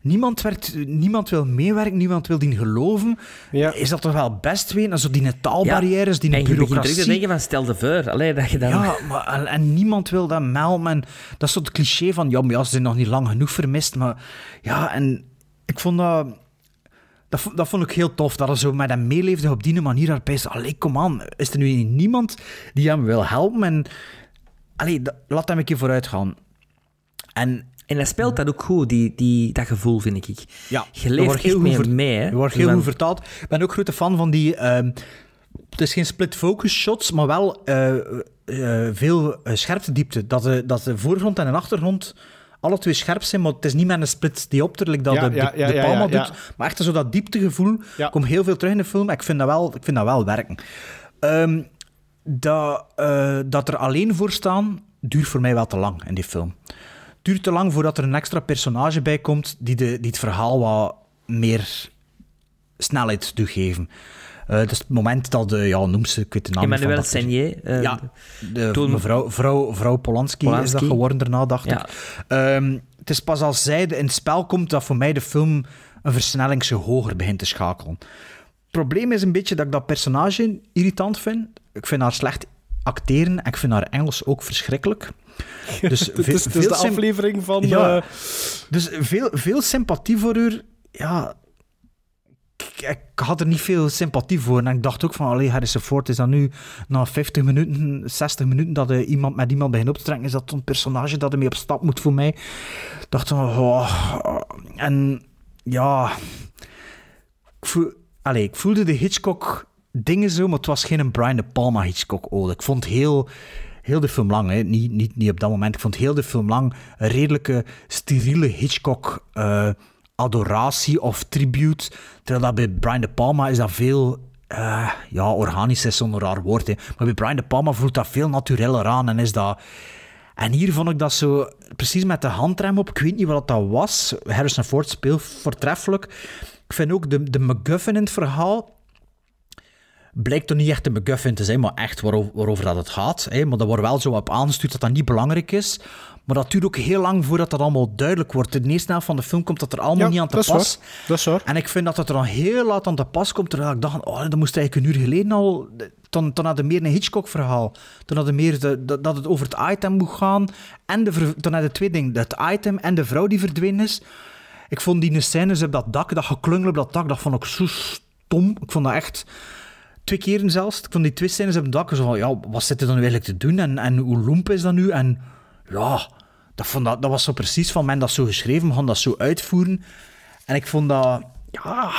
niemand, werkt, niemand wil meewerken, niemand wil die geloven. Ja. Is dat toch wel best weten? En zo die taalbarrières, die en je begint direct bureaucratie. te denken van stel de voor. Allee, dat je dan... Ja, maar, en, en niemand wil dat melden. En dat is zo het cliché van, ja, maar ja, ze zijn nog niet lang genoeg vermist. Maar ja, en ik vond dat... Dat, vo- dat vond ik heel tof, dat er zo met hem meeleefde op die manier. Is, allee, kom aan, is er nu niemand die hem wil helpen? En allee, dat- laat hem een keer vooruit gaan. En En hij speelt dat ook goed, die, die, dat gevoel, vind ik. ja, Je dat leeft heel goed ver- mee, hè. dat wordt heel goed vertaald. Ik ben ook grote fan van die... ehm, het is geen split-focus shots, maar wel eh, eh, veel uh, scherptediepte. Dat de, dat de voorgrond en de achtergrond alle twee scherp zijn, maar het is niet met een split diopter, like dat Ja, de, ja, de, ja, de ja, Palma doet. Maar echt zo dat dieptegevoel komt heel veel terug in de film. Ik vind dat wel, ik vind dat wel werken. Ehm, dat, eh, dat er alleen voor staan, duurt voor mij wel te lang in die film. Duurt te lang voordat er een extra personage bij komt die, de, die het verhaal wat meer snelheid doet geven. Is het moment dat de, ja, noem ze, ik weet de naam Emmanuel Seigné. eh, ja, de toen- mevrouw vrouw, vrouw Polanski, is dat geworden daarna, dacht Ja. ik. Ehm, het is pas als zij in het spel komt dat voor mij de film een versnelling hoger begint te schakelen. Het probleem is een beetje dat ik dat personage irritant vind. Ik vind haar slecht acteren en ik vind haar Engels ook verschrikkelijk. Dus Het is, ve- het is veel de aflevering van... Ja. eh, Dus veel, veel sympathie voor haar. Ja, ik, had er niet veel sympathie voor. En ik dacht ook van, allee, Harrison Ford, is dat nu na 50 minuten, 60 minuten dat iemand met iemand begint op te trekken, is dat een personage dat ermee op stap moet voor mij? Ik dacht van, oh, en ja, ik, allee, ik voelde de Hitchcock dingen zo, maar het was geen Brian De Palma Hitchcock ode. Ik vond heel, heel de film lang, hè. Niet, niet, niet op dat moment, ik vond heel de film lang een redelijke steriele Hitchcock eh, adoratie of tribute. Terwijl dat bij Brian De Palma is dat veel... eh, ja, organisch is zo'n raar woord, maar bij Brian De Palma voelt dat veel natureller aan en is dat... En hier vond ik dat zo precies met de handrem op. Ik weet niet wat dat was. Harrison Ford speelt voortreffelijk. Ik vind ook de, de MacGuffin in het verhaal blijkt toch niet echt een MacGuffin te zijn, maar echt waarover, waarover dat het gaat. Hè. Maar dat wordt wel zo op aangestuurd dat dat niet belangrijk is. Maar dat duurt ook heel lang voordat dat allemaal duidelijk wordt. In de eerste helft van de film komt dat er allemaal Ja, niet aan te dat pas. Dat is waar. En ik vind dat het er dan heel laat aan te pas komt, terwijl ik dacht, oh, dat moest eigenlijk een uur geleden al... Dan, dan had je meer een Hitchcock-verhaal. Dan had je meer de, dat, dat het over het item moet gaan. En de, dan had je twee dingen. Het item en de vrouw die verdwenen is. Ik vond die scènes op dat dak, dat geklungel op dat dak, dat vond ik zo stom. Ik vond dat echt... Twee keren zelfs. Ik vond die twee scènes op het dak. Zo van, ja, wat zit er dan nu eigenlijk te doen? En, en hoe loemp is dat nu? En ja, dat, vond dat, dat was zo precies van men dat zo geschreven, we gaan dat zo uitvoeren. En ik vond dat... Ja...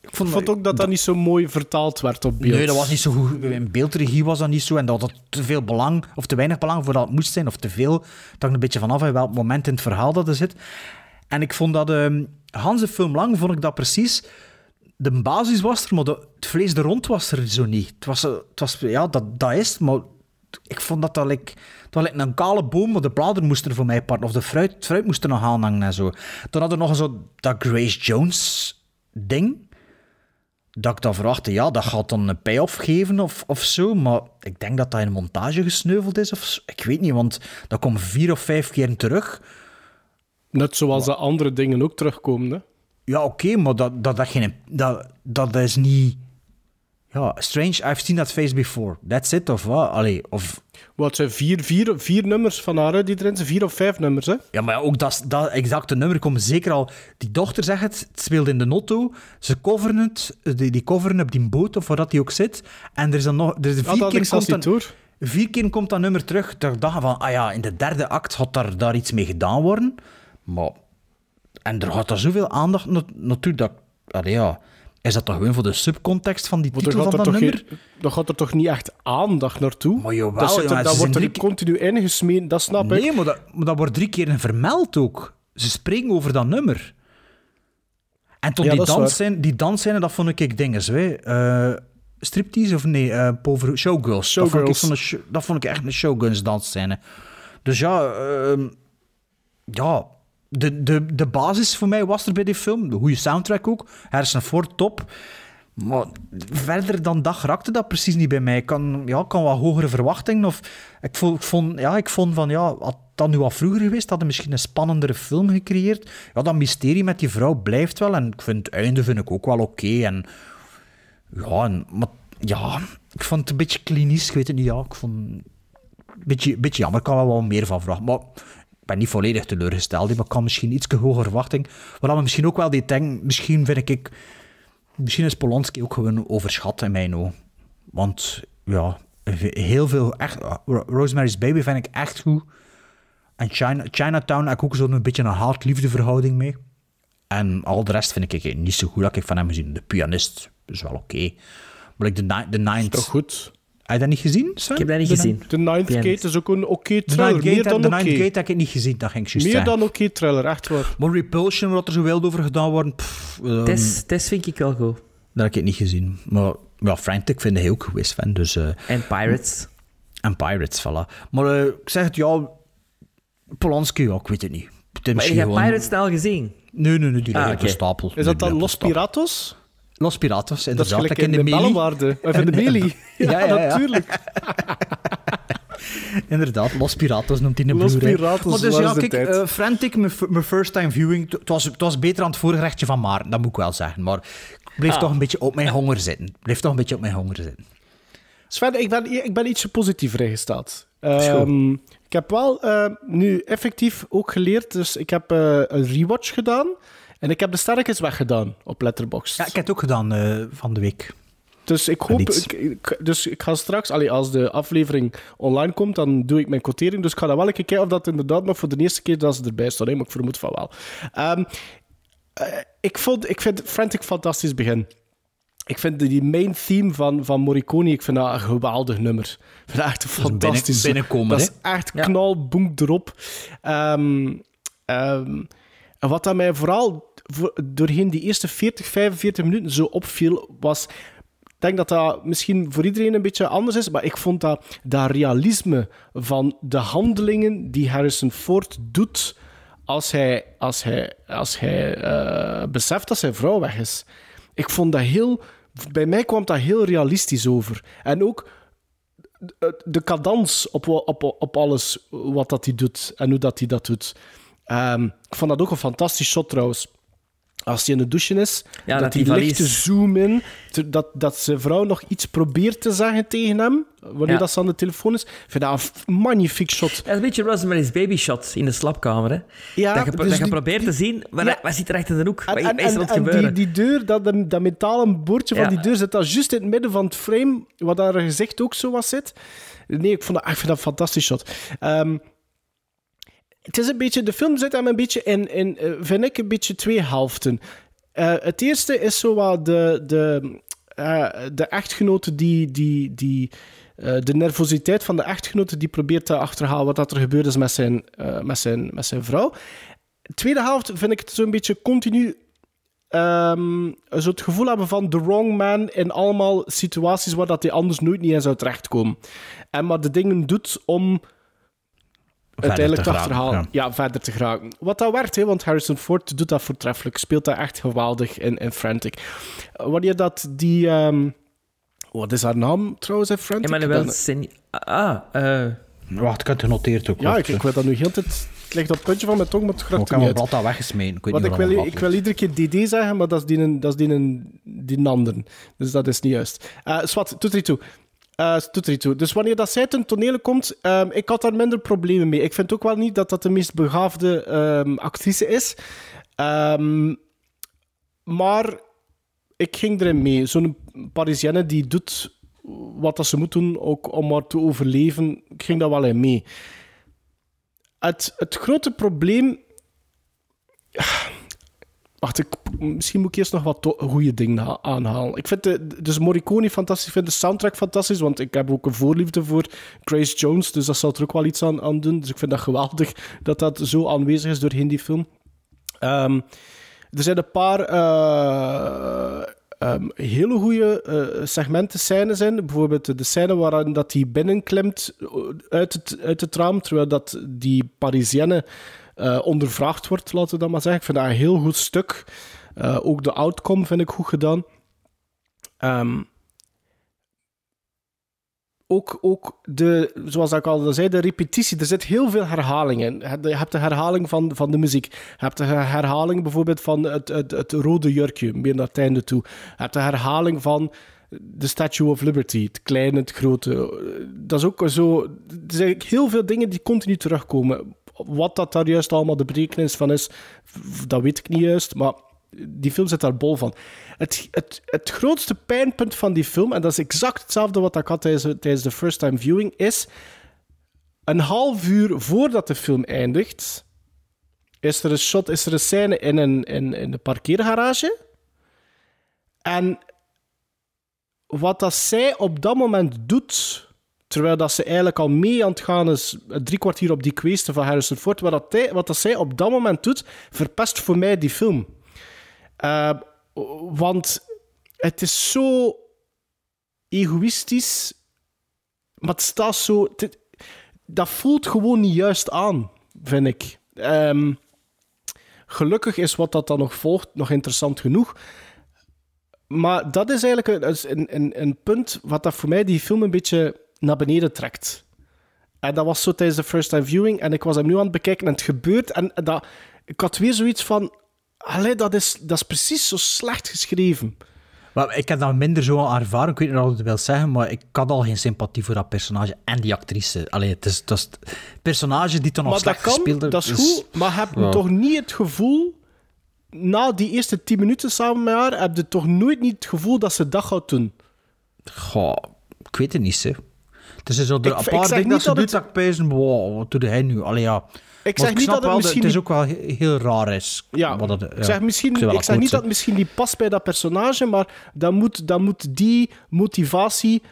Ik Ik vond ook dat dat niet zo mooi vertaald werd op beeld. Nee, dat was niet zo goed. In beeldregie was dat niet zo. En dat had te veel belang, of te weinig belang voor dat het moest zijn, of te veel. Dat hangt een beetje vanaf in welk moment in het verhaal dat er zit. En ik vond dat... ehm Hans de film lang vond ik dat precies... De basis was er, maar de, het vlees er rond was er zo niet. Het was, eh, het was ja, dat, dat is het, maar ik vond dat dat like, een kale boom, maar de bladeren moesten er voor mij part, of de fruit, het fruit moest er nog aan hangen en zo. Toen hadden we nog zo dat Grace Jones ding, dat ik dan verwachtte, ja, dat gaat dan een payoff geven of, of zo, maar ik denk dat dat in een montage gesneuveld is of zo. Ik weet niet, want dat komt vier of vijf keer terug. Net zoals de andere dingen ook terugkomen. Hè? Ja, oké, maar dat, dat, dat, geen, dat, dat is niet... Ja, strange, I've seen that face before. That's it, of wat? Allee, of... Wat zijn vier, vier, vier nummers van haar die erin zijn? Vier of vijf nummers, hè? Ja, maar ook dat, dat exacte nummer komt zeker al... Die dochter zegt het, het speelt in de notto. Ze coveren het, die, die coveren op die boot, of waar dat die ook zit. En er is dan nog... Er is vier, keer komt dan, vier keer komt dat nummer terug. Ik dacht van, ah ja, in de derde act gaat daar, daar iets mee gedaan worden. Maar... En er gaat er zoveel aandacht na- naartoe dat... Allee, ja... Is dat toch gewoon voor de subcontext van die titel van dat nummer? geen, dan gaat er toch niet echt aandacht naartoe? Maar jawel, dat, er- jongen, dat wordt er drie- continu ingesmeten, dat snap ik. Nee, maar dat, maar dat wordt drie keer vermeld ook. Ze spreken over dat nummer. En tot Ja, die, dans zijn, die dansscène, dat vond ik ik dinges. Hè. Eh, striptease of nee, eh Pover, showgirls. Dat, vond ik Showgirls. show- dat vond ik echt een showgirls dansscène. Dus ja, ehm, ja de, de, de basis voor mij was er bij die film. De goede soundtrack ook. Harrison Ford, top. Maar verder dan dat raakte dat precies niet bij mij. Ik kan, ja, kan wat hogere verwachtingen. Of, ik, vond, ja, ik vond van, ja, had dat nu wat vroeger geweest, hadden misschien een spannendere film gecreëerd. Ja, dat mysterie met die vrouw blijft wel. En ik vind het einde vind ik ook wel oké. En ja, en, maar, ja, ik vond het een beetje klinisch. Ik weet het niet, ja. Ik vond beetje, beetje jammer. Ik kan wel wat meer van vragen. Maar ben niet volledig teleurgesteld. Maar ik kan misschien iets hogere verwachting. Wat we misschien ook wel die denk, misschien vind ik... Misschien is Polanski ook gewoon overschat in mijn ogen. Want ja, heel veel echt. Ro- Rosemary's Baby vind ik echt goed. En China, Chinatown heb ik ook zo'n beetje een haat-liefde verhouding mee. En al de rest vind ik niet zo goed dat ik van hem gezien. De pianist is wel oké. Maar like de, de Ninth... Toch goed? Je dat niet gezien, Sven? Ik heb dat niet De- gezien. The Ninth. Gate is ook een oké. Ninth Meer Gate, dan oké. Ninth Gate heb ik niet gezien, dat ging ik juist Meer dan oké thriller, echt waar. Maar Repulsion, wat er zo wild over gedaan wordt, pff, ehm, Tess, Tess vind ik wel goed. dat heb ik niet gezien. Maar ja, Frantic vind ik ook geweest, Sven. Dus, eh, En Pirates. en Pirates, voilà. Maar eh, ik zeg het, ja, Polanski, ja, ik weet het niet. Maar heb je gewoon- Pirates snel gezien? Nee, nee, nee, die Ah, stapel. Is dat dan Los. Piratos? Los Piratos, Dat is inderdaad. gelijk Dat in in de de. Bellenwaarde. Of in de Melee. Ja, Ja, ja, ja. natuurlijk. Inderdaad, Los Piratos noemt hij een Los Blu-ray. Piratos, Maar dus ja, kijk, tijd? eh, Frantic, mijn first time viewing, het was, het was beter aan het voorgerechtje van Maarten, dat moet ik wel zeggen. Maar ik bleef Ah. toch een beetje op mijn honger zitten. Ik bleef toch een beetje op mijn honger zitten. Sven, ik ben, ik ben ietsje positiever ingesteld. is goed. Ehm, ik heb wel eh, nu effectief ook geleerd, dus ik heb eh, een rewatch gedaan en ik heb de sterkens weggedaan op Letterboxd. Ja, ik heb het ook gedaan eh, van de week. Dus ik hoop, iets. ik, ik- dus ik ga straks, allee, als de aflevering online komt, dan doe ik mijn quotering. Dus ik ga dan wel een keer kijken of dat inderdaad nog voor de eerste keer dat ze erbij staan. hè, Maar ik vermoed van wel. Ehm, eh, ik, vond, ik vind Frantic fantastisch begin. Ik vind die main theme van, van Morricone, ik vind dat een geweldig nummer. Ik vind dat echt een binnen- fantastisch. binnenkomer, Dat is hè? echt Ja. knal, erop. Ehm, ehm, en wat dat mij vooral doorheen die eerste 40, 45 minuten zo opviel, was... Ik denk dat dat misschien voor iedereen een beetje anders is, maar ik vond dat, dat realisme van de handelingen die Harrison Ford doet als hij, als hij, als hij eh, beseft dat zijn vrouw weg is. Ik vond dat heel... Bij mij kwam dat heel realistisch over. En ook de, de cadans op, op, op alles wat dat hij doet en hoe dat hij dat doet. Ehm, ik vond dat ook een fantastisch shot trouwens. Als hij in de douche is, Ja, dat, hij die licht te valies- zoom in, te- dat, dat zijn vrouw nog iets probeert te zeggen tegen hem, wanneer Ja. dat ze aan de telefoon is. Ik vind dat een magnifiek shot. Dat is een beetje Rosemary's Baby Shot in de slaapkamer. Hè? Ja, dat je, dus dat je die- probeert te zien, maar Ja. wat zit er achter de hoek? En, en, er en, en die, die deur, dat, dat metalen boordje van die deur, zit dat juist in het midden van het frame, wat daar gezicht ook zo was zit. Nee, ik, vond dat, ik vind dat een fantastisch shot. Ehm, het is een beetje, de film zit hem een beetje in, in eh, vind ik, een beetje twee helften. Eh, het eerste is zo de, de, eh, de echtgenote die, die, die de nervositeit van de echtgenote die probeert te achterhalen wat dat er gebeurd is met zijn, met zijn, met zijn vrouw. De tweede helft vind ik het zo'n beetje continu ehm, zo het gevoel hebben van the wrong man in allemaal situaties waar dat hij anders nooit niet in zou terechtkomen. En maar de dingen doet om uiteindelijk te te geraken, achterhalen. Ja. verder te geraken. Wat dat werkt, hè, want Harrison Ford doet dat voortreffelijk. Speelt dat echt geweldig in, in Frantic. Wanneer dat die... ehm, wat is haar naam trouwens in Frantic? Emmanuel Sen... Ah, eh... Wacht, ik heb het genoteerd ook. Ja, ik, ik weet dat nu heel tijd... Het ligt op het puntje van mijn tong, maar het Ik heb al weggesmeten. Ik weet Want niet ik wil, dat ik wil iedere keer DD zeggen, maar dat is die, een, dat is die, een, die ander. Dus dat is niet juist. Uh, Swat, doet er niet toe. Toe. Dus wanneer dat zij ten toneel komt, ehm, ik had daar minder problemen mee. Ik vind ook wel niet dat dat de meest begaafde ehm, actrice is. Ehm, maar ik ging erin mee. Zo'n Parisienne die doet wat dat ze moet doen, ook om maar te overleven. Ik ging daar wel in mee. Het grote probleem Wacht, ik, misschien moet ik eerst nog wat goede dingen ha- aanhalen. Ik vind de, dus Morricone fantastisch, ik vind de soundtrack fantastisch, want ik heb ook een voorliefde voor Grace Jones, dus dat zal er ook wel iets aan, doen. Dus ik vind dat geweldig dat dat zo aanwezig is doorheen die film. Ehm, er zijn een paar eh, ehm, hele goede eh, segmenten, scènes in. Bijvoorbeeld de scène waarin dat hij binnenklimt uit het, uit het raam, terwijl dat die Parisienne eh, ondervraagd wordt, laten we dat maar zeggen. Ik vind dat een heel goed stuk. Eh, ook de outcome vind ik goed gedaan. Ehm, ook, ook de, zoals ik al zei, de repetitie. Er zit heel veel herhaling in. Je hebt de herhaling van, van de muziek. Je hebt de herhaling bijvoorbeeld van het, het, het rode jurkje, meer naar het einde toe. Je hebt de herhaling van de Statue of Liberty, het kleine, het grote. Dat is ook zo... Er zijn heel veel dingen die continu terugkomen. Wat dat daar juist allemaal de betekenis van is, dat weet ik niet juist, maar die film zit daar bol van. Het, het, het grootste pijnpunt van die film, en dat is exact hetzelfde wat ik had tijdens, tijdens de first time viewing, is een half uur voordat de film eindigt, is er een shot, is er een scène in een, in, in de parkeergarage. En wat dat zij op dat moment doet, terwijl dat ze eigenlijk al mee aan het gaan is, drie kwartier op die kweesten van Harrison Ford, wat, dat, wat dat zij op dat moment doet, verpest voor mij die film. Eh, want het is zo egoïstisch, maar het staat zo... dat voelt gewoon niet juist aan, vind ik. Ehm, gelukkig is wat dat dan nog volgt nog interessant genoeg. Maar dat is eigenlijk een, een, een, een punt wat dat voor mij die film een beetje naar beneden trekt. En dat was zo tijdens de first time viewing. En ik was hem nu aan het bekijken en het gebeurt. En dat, ik had weer zoiets van... Allee, dat is, dat is precies zo slecht geschreven. Maar ik heb dat minder zo al ervaren, ik weet niet wat het wil zeggen, maar ik had al geen sympathie voor dat personage en die actrice. Allee, het is, het is het personage die maar dat slecht kan, gespeeld heeft, dat is is- goed. Maar heb je Ja. toch niet het gevoel... Na die eerste tien minuten samen met haar... Heb je toch nooit niet het gevoel dat ze dat gaat doen? Goh, ik weet het niet, hè. Het Ik- zeg dingen niet dat ze doet, het- dat ik pijzen, wow, wat doet hij nu? Allee, ja. Ik zeg niet dat het misschien Het is ook wel he- heel raar is. Ja, wat het- ik zeg, misschien, ik zeg niet dat het misschien niet past bij dat personage, maar dan moet, dan moet die motivatie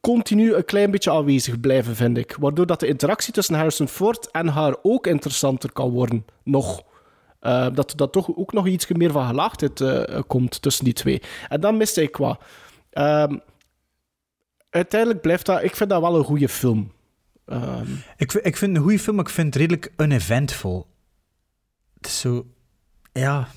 continu een klein beetje aanwezig blijven, vind ik. Waardoor dat de interactie tussen Harrison Ford en haar ook interessanter kan worden, nog. Eh, dat er dat toch ook nog iets meer van gelaagdheid eh, komt tussen die twee. En dan miste ik wat. Ehm, uiteindelijk blijft dat... Ik vind dat wel een goede film. Ehm, Ik, vind- ik vind het een goede film, maar ik vind het redelijk uneventful. Het is zo... Ja...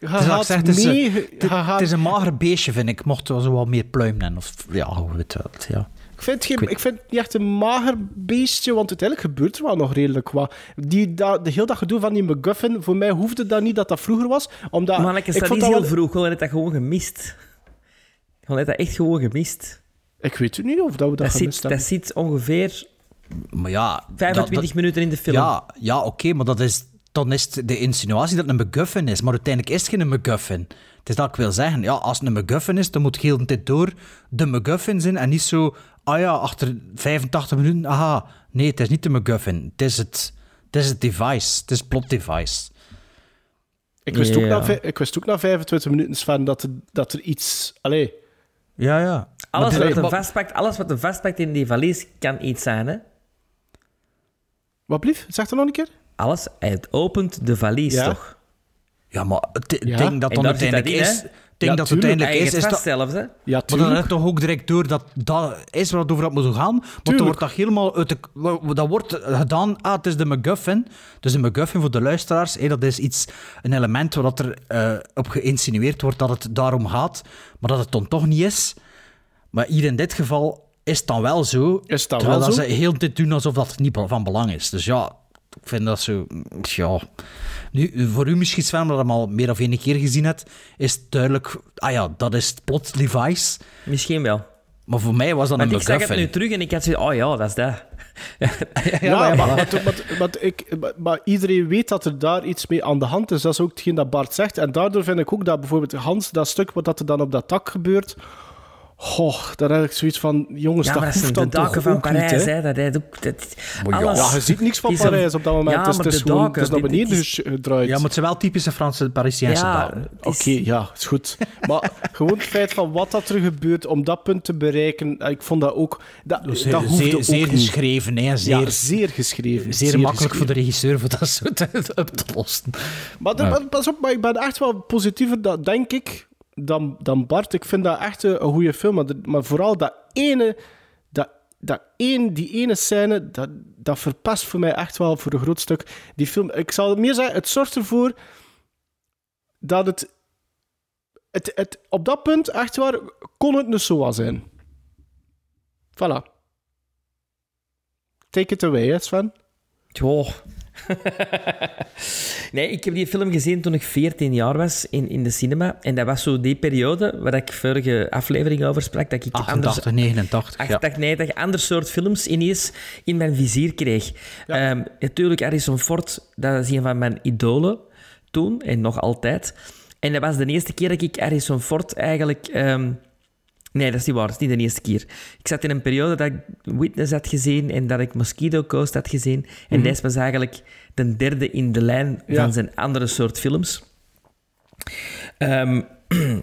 Het is, het, mee... een, je het, gaat- het is een mager beestje, vind ik. Mocht er zo wat meer pluim in. Of, ja, hoe het wel. Ja. Ik vind, geen, Ik vind het niet echt een mager beestje, want uiteindelijk gebeurt er wel nog redelijk wat. Die, dat, de heel dat gedoe van die McGuffin, voor mij hoefde dat niet dat dat vroeger was. Omdat, Maar ik is dat vond niet heel wel- vroeg. Gewoon heb dat gewoon gemist. Gewoon heb dat echt gewoon gemist. Ik weet het niet of dat we dat, Dat gemist zit, hebben. dat zit ongeveer Maar ja... 25 dat- dat- minuten in de film. Ja, ja oké, maar dat is, dan is het de insinuatie dat het een MacGuffin is. Maar uiteindelijk is het geen MacGuffin. Het is dat ik wil zeggen. Ja, als het een MacGuffin is, dan moet heel de tijd door de MacGuffin zijn en niet zo... Ah ja, achter 85 minuten, aha. Nee, het is niet de MacGuffin. Het is het, het, is het device. Het is het plot device. Ik wist, ook na, ik wist ook na 25 minuten, Sven, dat er, dat er iets... Allee, Ja, ja. Alles Maar wat, hem maar- vastpakt, alles wat hem vastpakt in die valies kan iets zijn, hè? wat blief? Zeg dat nog een keer? Alles, hij opent de valies Ja. toch? Ja, maar het Ja. ding dat dan zit dat uiteindelijk in, is... Het Ja, dat tuurlijk. uiteindelijk is, is is dat... zelfs, hè? Ja, Maar dan je toch ook direct door dat dat is waar het over had moeten gaan. Want dan wordt dat helemaal uit de... Dat wordt gedaan, ah, het is de MacGuffin. Dus de MacGuffin voor de luisteraars, hé, dat is iets, een element waar dat er eh, op geïnsinueerd wordt dat het daarom gaat, maar dat het dan toch niet is. Maar hier in dit geval is het dan wel zo. Is dan terwijl wel dat zo? ze heel dit doen alsof dat niet van belang is. Dus ja, ik vind dat zo... Ja... Nu, voor u misschien, Sven, omdat je hem al meer of één keer gezien hebt, is het duidelijk... Ah ja, dat is het plot device. Misschien wel. Maar voor mij was dat Want een ik zag het MacGuffin. nu terug en ik had zoiets, oh ja, dat is dat. Ja, maar- maar, maar, maar- maar ik, maar, maar iedereen weet dat er daar iets mee aan de hand is. Dat is ook hetgeen dat Bart zegt. En daardoor vind ik ook dat bijvoorbeeld Hans, dat stuk wat dat er dan op dat dak gebeurt... Goh, daar heb ik zoiets van... Jongens, Ja, dat maar dat hoeft dan de daken van ook niet, Parijs, hè? Dat, hij ook, dat, ja. alles Ja, je ziet niks van Parijs op dat moment. Ja, dus maar het is, de gewoon, daken, het is naar dit- beneden is- gedraaid. Ja, maar het zijn wel typische Franse Parisiënse Ja, Oké, ja, is goed. Maar gewoon het feit van wat dat er gebeurt om dat punt te bereiken, eh, ik vond dat ook... Dat, Dus dat zeer, hoefde zeer, ook zeer niet. geschreven, hè. Zeer, Ja, zeer geschreven. zeer, makkelijk voor de regisseur voor dat zo te, op te lossen. Maar, de- Ja. maar pas op, maar ik ben echt wel positiever, dat, denk ik, dan, dan Bart. Ik vind dat echt een, een goede film. Maar, vooral dat ene, dat, dat één, die ene scène, dat, dat verpest voor mij echt wel voor een groot stuk die film. Ik zal meer zeggen, het zorgt ervoor dat het, het, het op dat punt, echt waar, kon het een SOA zijn. Voilà. Take it away, Sven. Joh. nee, ik heb die film gezien toen ik 14 jaar was in, in de cinema. En dat was zo die periode waar ik vorige aflevering over sprak. Dat ik 88, 89, ja. 88, 90, ander soort films ineens in mijn vizier kreeg. Ehm, natuurlijk, Harrison Ford, dat is een van mijn idolen toen en nog altijd. En dat was de eerste keer dat ik Harrison Ford eigenlijk... ehm, Nee, dat is niet waar. Dat is niet de eerste keer. Ik zat in een periode dat ik Witness had gezien en dat ik Mosquito Coast had gezien. En Mhm. deze was eigenlijk de derde in de lijn Ja. van zijn andere soort films. Ehm,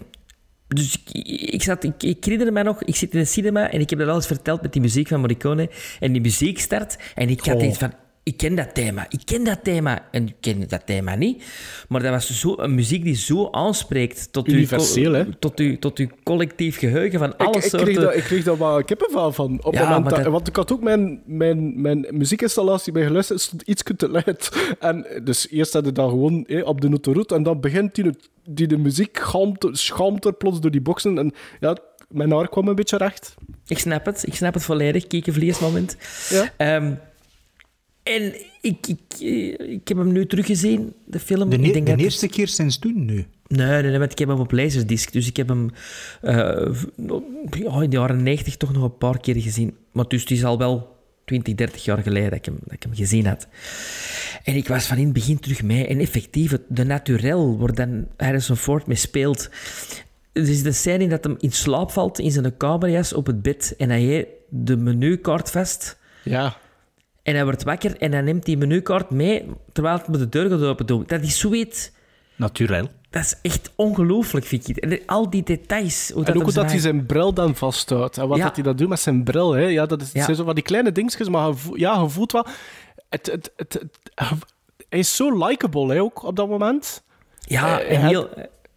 Dus ik, ik, zat, ik, ik herinner me nog, ik zit in een cinema en ik heb dat al eens verteld met die muziek van Morricone. En die muziek start en ik had Oh. iets van, ik ken dat thema, ik ken dat thema. En ik ken dat thema niet. Maar dat was zo, een muziek die zo aanspreekt tot, uw, hè? tot, uw, tot uw collectief geheugen van alle ik, ik, soorten... kreeg daar, ik kreeg daar wel kippenvel van. Op Ja, moment dat, dat- Want ik had ook mijn, mijn, mijn muziekinstallatie bij geluisterd, stond iets te luid. En dus eerst had je dat gewoon op de autoroute en dan begint die, die de muziek galmt, schalmt er plots door die boxen. En ja, mijn haar kwam een beetje recht. Ik snap het, ik snap het volledig. Kiekenvleesmoment. Ja. Ehm, en ik, ik, eh, ik heb hem nu teruggezien, de film. De, ik denk de dat- eerste keer sinds toen nu. Nee, nee, nee, want ik heb hem op laserdisc. Dus ik heb hem eh, ja, in de jaren 90 toch nog een paar keer gezien. Maar dus het is al wel 20, 30 jaar geleden dat ik hem, dat ik hem gezien had. En ik was van in het begin terug mee. En effectief, het- de naturel waar dan Harrison Ford mee speelt. Er is de scène dat hem in slaap valt in zijn kamerjas op het bed. En hij heeft de menukaart vast. Ja. En hij wordt wakker en hij neemt die menukaart mee terwijl hij met de deur gaat open doen. Dat is zoiets... Naturel. Dat is echt ongelooflijk, vind ik. En al die details. Hoe en ook hem hoe dat hij zijn- bril dan vasthoudt. En wat Ja. dat hij dat doet met zijn bril. Hè. Ja, dat is, het Ja. zijn zo van die kleine dingetjes, maar je voelt, ja, je voelt wel... Het, het, het, het- hij is zo likable, ook, op dat moment. Ja, Eh, en hij- heel,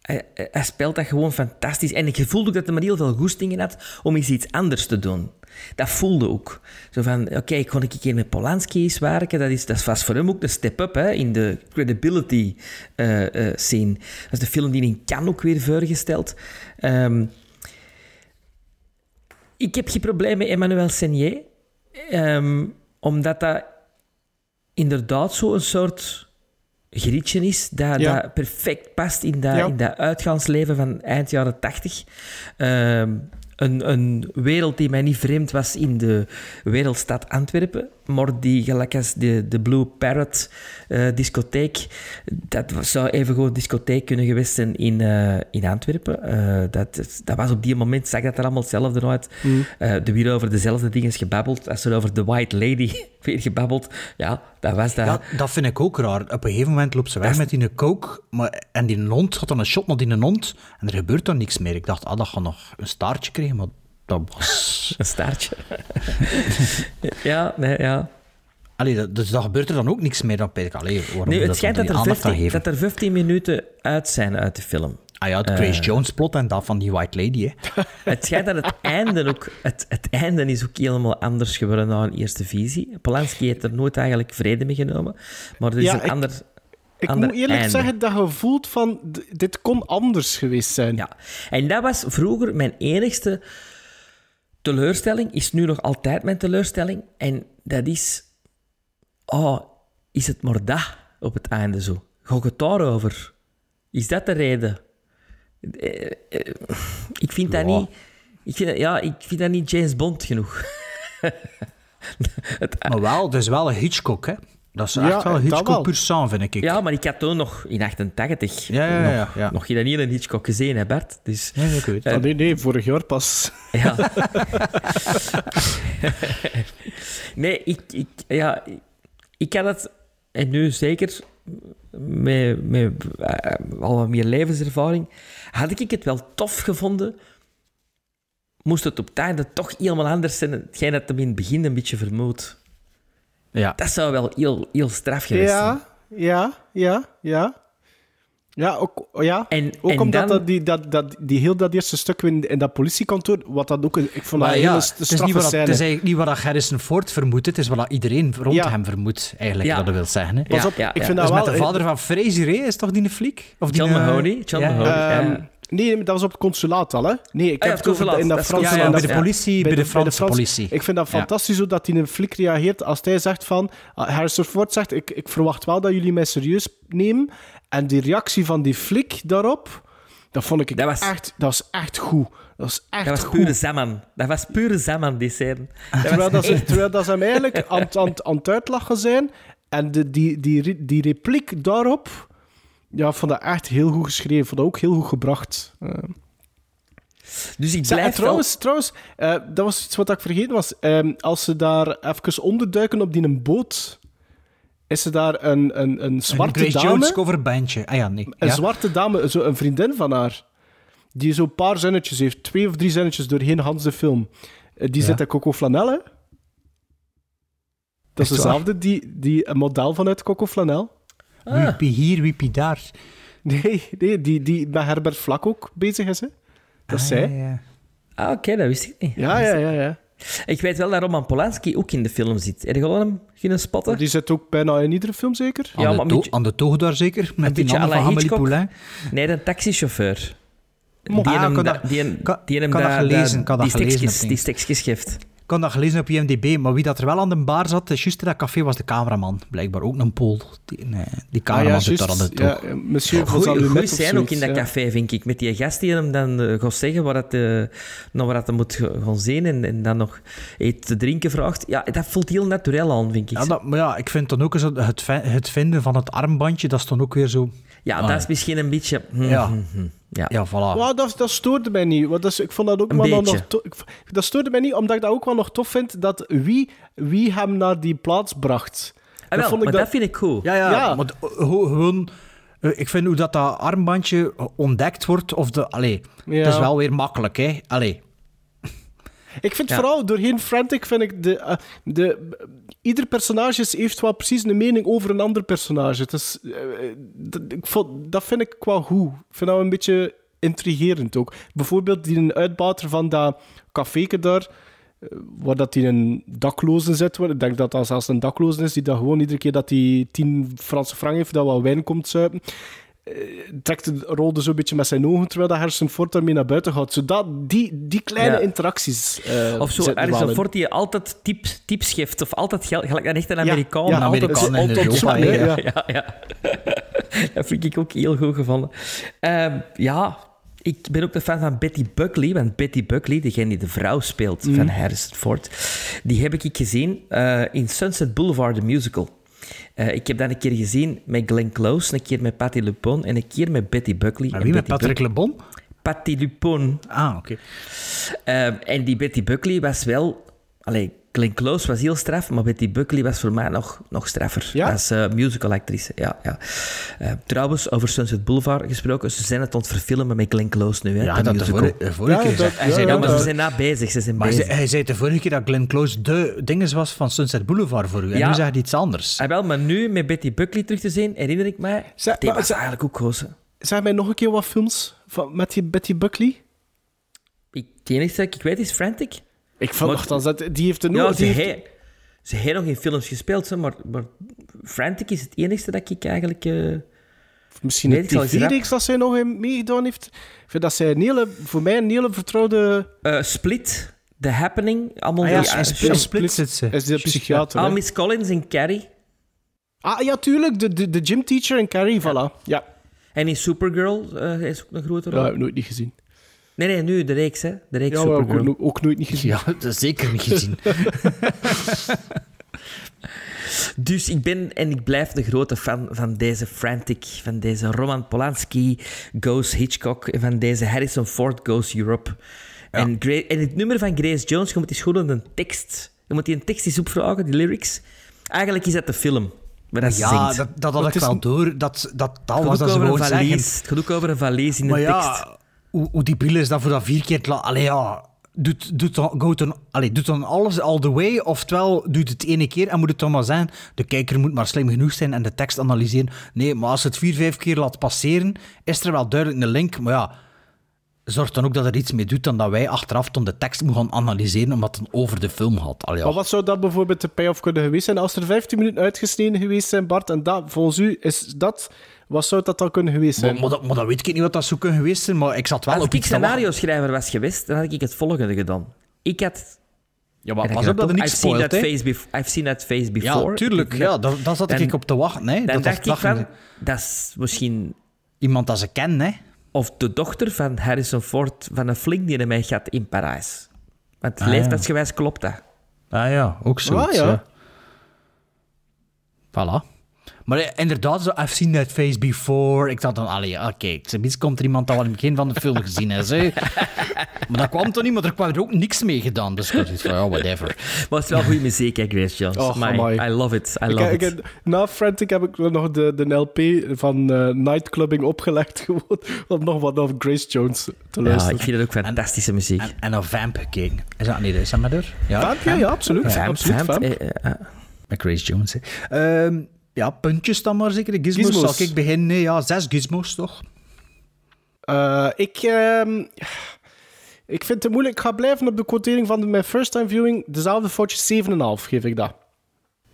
hij, hij speelt dat gewoon fantastisch. En ik voelde ook dat hij maar heel veel goestingen had om eens iets anders te doen. Dat voelde ook. Zo van, oké, ik kon een keer met Polanski eens werken. Dat is, dat is vast voor hem ook een step-up hè, in de credibility eh, eh, scene. Dat is de film die in Cannes ook weer voorgesteld. Ehm, ik heb geen probleem met Emmanuel Senier. ehm, omdat dat inderdaad zo'n soort grietje is dat, Ja. dat perfect past in dat, Ja. in dat uitgaansleven van eind jaren tachtig. Ehm, een, een wereld die mij niet vreemd was in de wereldstad Antwerpen, maar die gelijk als de, de Blue Parrot eh, discotheek, dat zou even gewoon discotheek kunnen geweest zijn in, eh, in Antwerpen. Eh, dat, dat was op die moment, zag dat er allemaal hetzelfde uit. Mm. Er weer over dezelfde dingen gebabbeld, als er over de White Lady weer gebabbeld. Ja, dat was dat. Ja, dat vind ik ook raar. Op een gegeven moment loopt ze weg met die coke maar, en die hond gaat dan een shot naar die hond en er gebeurt dan niks meer. Ik dacht, ah, dat gaat nog een staartje krijgen, maar dat was... Een staartje. ja, nee, ja. Allee, dat, dus dat gebeurt er dan ook niks meer. Dan ik, allee, waarom Nee, het schijnt dat er, aandacht aan 15, geven? dat er 15 minuten uit zijn uit de film. Ah ja, het Eh, Grace Jones plot en dat van die White Lady, hè. Het schijnt dat het einde ook... Het, het einde is ook helemaal anders geworden na een eerste visie. Polanski heeft er nooit eigenlijk vrede mee genomen. Maar er is Ja, een ik- ander Ik ander moet eerlijk einde. zeggen dat je voelt van... Dit kon anders geweest zijn. Ja, en dat was vroeger mijn enigste teleurstelling. Is nu nog altijd mijn teleurstelling. En dat is... Oh, is het maar dat op het einde zo? Gaat het daarover? Is dat de reden? Eh, eh, Ik vind dat Ja. niet... Ik vind, dat- ja, ik vind dat niet James Bond genoeg. het, Maar wel, het is wel een Hitchcock, hè. Dat is echt wel een wel. Hitchcock pur sang, vind ik. Ja, maar ik had toen nog in 88 Ja, ja, ja, nog, ja. nog geen ene Hitchcock gezien, hè Bert? Dus, Ja, ik weet het. Eh, Ah, nee, nee, vorig jaar pas. Ja. nee, ik, ik, ja, ik, ik had het, en nu zeker met, met eh, al wat meer levenservaring, had ik het wel tof gevonden. Moest het op het einde toch helemaal anders zijn, hetgeen dat hem in het begin een beetje vermoedt. Ja. Dat zou wel heel, heel straf geweest zijn. Ja, ja, ja, ja. Ja, ook, ja. En, ook en omdat dan- dat, die, dat, dat, die heel dat eerste stuk in, in dat politiekantoor, wat dat ook... Ik vond dat ja, hele het is, niet straffe wat, dat- het is eigenlijk niet wat dat Harrison Ford vermoedt, het is wat dat iedereen rond Ja. hem vermoedt, eigenlijk, Ja. wat dat wil zeggen. Hè. Pas Ja, op, ja, ik ja. vind Dus dat met wel... de vader van Fraser, hè, is toch die een fliek? Of die John een- Mahoney, John ja, Mahoney. ja. Nee, dat was op het consulaat al, hè? Nee, ik Ah, heb ja, het in dat Franse... Ja, ja, bij de politie, bij de Franse Frans- politie. Ik vind dat fantastisch hoe dat hij een flik reageert als hij zegt van... ah, Harrison Ford zegt, ik, ik verwacht wel dat jullie mij serieus nemen. En die reactie van die flik daarop, dat vond ik Dat was- echt... Dat was echt goed. Dat was echt Dat was goed. pure zaman. Dat was pure zaman, die scène. Dat Terwijl, dat ze, echt- terwijl dat ze hem eigenlijk aan, het- aan, het- aan het uitlachen zijn. En de, die, die, die repliek daarop... Ja, ik vond dat echt heel goed geschreven. Ik vond dat ook heel goed gebracht. Eh. Dus ik blijf trouwens, trouwens eh, dat was iets wat ik vergeten was. Ehm, als ze daar even onderduiken op die een boot, is er daar een, een, een zwarte Grace dame. Jones coverbandje. Ah ja, nee. Een ja. zwarte dame, zo een vriendin van haar. die zo'n paar zinnetjes heeft, twee of drie zinnetjes doorheen Hans de film. Eh, Die Ja. zit in Coco Flanel, hè? Dat is waar? dezelfde, die, die een model vanuit Coco Flanel. Ah. Wiepie hier, wiepie daar. Nee, nee die, die met Herbert Vlak ook bezig is, hè? Dat is Ah, zij. ja, ja. Ah, oké, dat wist ik niet. Ja, ja, ja, ja. Ik weet wel dat Roman Polanski ook in de film zit. Heb je al hem kunnen spotten? Die zit ook bijna in iedere film, zeker? Aan, Ja, de maar to- je- aan de toog daar zeker, met Een die la van Amélie. Poulain. Nee, de taxichauffeur. Die Ah, hem kan da- die hem- kan- die hem kan dat da- gelezen, dat die gelezen stekjes- heb, Die stekjes geeft. Ik had dat gelezen op IMDb, maar wie dat er wel aan de bar zat, is juist in dat café, was de cameraman. Blijkbaar ook een Pool. Die, nee, die cameraman zit daar aan de toog. Ah, Ja, monsieur Goeie, Vazalumet goeie of zijn ook in dat ja. café, vind ik. Met die gast die hem dan eh, gaat zeggen waar het, eh, naar waar het moet gaan zien en, en dan nog iets te drinken vraagt. Ja, dat voelt heel natuurlijk aan, vind ik. Ja, dat, maar ja, ik vind dan ook eens het, het vinden van het armbandje, dat is dan ook weer zo... Ja, Ah, dat is misschien een beetje... hm, Ja. hm, hm. Ja. Ja, voilà. Dat, dat stoorde mij niet. Want dat is, ik vond dat ook Een wel beetje. nog to- ik v- Dat stoorde mij niet, omdat ik dat ook wel nog tof vind dat wie, wie hem naar die plaats bracht. Ah, wel, vond ik maar dat... vind ik cool. Ja, ja, Ja. maar d- ho- gewoon... eh, Ik vind hoe dat, dat armbandje ontdekt wordt, of de... Allee, Ja. het is wel weer makkelijk, hè. Allee. Ik vind Ja. vooral doorheen Frantic vind ik de, eh, de ieder personage heeft wel precies een mening over een ander personage. Eh, dat, ik vond, dat vind ik wel goed. Ik vind dat een beetje intrigerend ook. Bijvoorbeeld die een uitbater van dat caféke daar, eh, waar dat die een daklozen zit. Ik denk dat dat zelfs een daklozen is, die dat gewoon iedere keer dat hij 10 Franse frank heeft, dat wel wijn komt zuipen. Eh, trekt het, rolde zo'n beetje met zijn ogen terwijl dat Harrison Ford daarmee naar buiten gaat. Zodat die, die kleine Ja. interacties. eh, Of zo, er Harrison in. Ford die altijd tips, tips geeft, of altijd geld, gelijk een echte Ja, Amerikaan. ja, Een altijd, Amerikaan in altijd Europa, ja. ja, ja. dat vind ik ook heel goed gevonden. Ehm, ja, ik ben ook de fan van Betty Buckley, want Betty Buckley, degene die de vrouw speelt Mhm. van Harrison Ford, die heb ik gezien eh, in Sunset Boulevard, de musical. Eh, ik heb dat een keer gezien met Glenn Close, een keer met Patti LuPone en een keer met Betty Buckley. Maar En wie met Betty Patrick Le Bon? Patti LuPone. Ah, oké. Ehm, en die Betty Buckley was wel... Allee, Glenn Close was heel straf, maar Betty Buckley was voor mij nog, nog straffer. Ja? Als uh, musicalactrice, ja. ja. Uh, trouwens, over Sunset Boulevard gesproken, ze zijn het aan het verfilmen met Glenn Close nu, hè, Ja, de dat de musical. vorige, de vorige Ja, keer dat- zei- hij ja, zei Ja, dat maar dat- ze zijn na bezig, ze zijn Maar hij, bezig. zei- hij zei de vorige keer dat Glenn Close de dinges was van Sunset Boulevard voor u. En Ja. nu zeg je iets anders. Ah, wel, maar nu met Betty Buckley terug te zien, herinner ik mij, Zeg, die maar was eigenlijk ook goed. hè. Zeg mij nog een keer wat films van, met die Betty Buckley. Ik, het enige dat ik weet is Frantic. Ik vond nogthans dat die heeft een Ja, ze heeft- heeft ze heeft nog in films gespeeld, hè, maar, maar Frantic is het enige dat ik eigenlijk... eh, Misschien een tv-reeks dat zij nog meegedaan heeft. Ik vind dat zij een hele, voor mij een hele vertrouwde... eh, Split, The Happening, allemaal Ah ja, die- en ah, Split, Sean- Split zit ze. Is de psychiater, Ah? Miss Collins in Carrie. Ah, ja, tuurlijk. De, de, de gymteacher in Carrie, voilà. Ja, En in Supergirl eh, is ook een grote dat rol. heb ik nooit niet gezien. Nee, nee, nu de reeks, hè. De reeks Ja, maar ook, Supergirl. ook, ook nooit niet gezien. Ja, dat is zeker niet gezien. Dus ik ben en ik blijf de grote fan van deze Frantic, van deze Roman Polanski Goes Hitchcock, en van deze Harrison Ford Goes Europe. En, Gra- en het nummer van Grace Jones, je moet eens gewoon een tekst... Je moet die een tekst eens opvragen, die lyrics. Eigenlijk is dat de film. Waar dat ja, zingt. dat, dat had Maar ik wel een- door. Dat, dat, dat was dat ook ze gewoon zeggen. Het gaat ook over een valies in de Maar tekst. Hoe, hoe debiel is dat voor dat vier keer te laten... Allee, ja... Doet, doet, dan, go allee, doet dan alles all the way, oftewel doet het ene keer en moet het dan maar zijn. De kijker moet maar slim genoeg zijn en de tekst analyseren. Nee, maar als het vier, vijf keer laat passeren, is er wel duidelijk een link. Maar ja, zorg dan ook dat er iets mee doet dan dat wij achteraf dan de tekst moeten gaan analyseren, omdat het over de film gaat. Allee. Maar wat zou dat bijvoorbeeld de payoff kunnen geweest zijn? Als er 15 minuten uitgesneden geweest zijn, Bart, en dat, volgens u, is dat... Wat zou dat dan kunnen geweest zijn? Maar, maar, dat, maar dat weet ik niet wat dat zou kunnen geweest zijn, maar ik zat wel Als op ik scenario-schrijver was geweest, dan had ik het volgende gedaan. Ik had... Ja, maar pas op dat er niks I've seen spoilt, that hè. face bef- I've seen that face before. Ja, tuurlijk. Ja, daar, daar zat Dan- ik op te wachten. Hè. Dan dat dacht ik dat- van, dat is misschien... Iemand dat ze kennen, hè. Of de dochter van Harrison Ford, van een flink die mij gaat in Parijs. Want Ah, ja. leeftijdsgewijs klopt dat. Ah ja, ook zo. Ah, ja. Voilà. Maar inderdaad, zo, I've seen that face before. Ik dacht dan, allee, oké, tenminste komt er iemand dat al in het begin van de film gezien. Hè. maar dat kwam toch niet, maar er kwam er ook niks mee gedaan. Dus ik zoiets van, ja, whatever. Maar het is wel goede muziek, hè, Grace Jones. Oh, Maar amai. I love it. I love ik- it. ik- na Frantic heb ik nog de, de LP van eh, Nightclubbing opgelegd gewoon, om nog wat over Grace Jones te Ja, luisteren. ik vind het ook fantastische muziek. En, en naar Vamp gekeken. Is dat niet, is dat met haar? Vamp, ja, ja, absoluut. Vamp, absoluut, Vamp, Vamp. eh, eh. Met Grace Jones, hè. Ja, puntjes dan maar zeker. De gizmos, Gizmos. zal ik beginnen? Nee, Ja, zes gizmos, toch? Eh, ik, ehm, ik vind het moeilijk. Ik ga blijven op de quotering van mijn first time viewing. Dezelfde foutjes, 7,5 geef ik dat.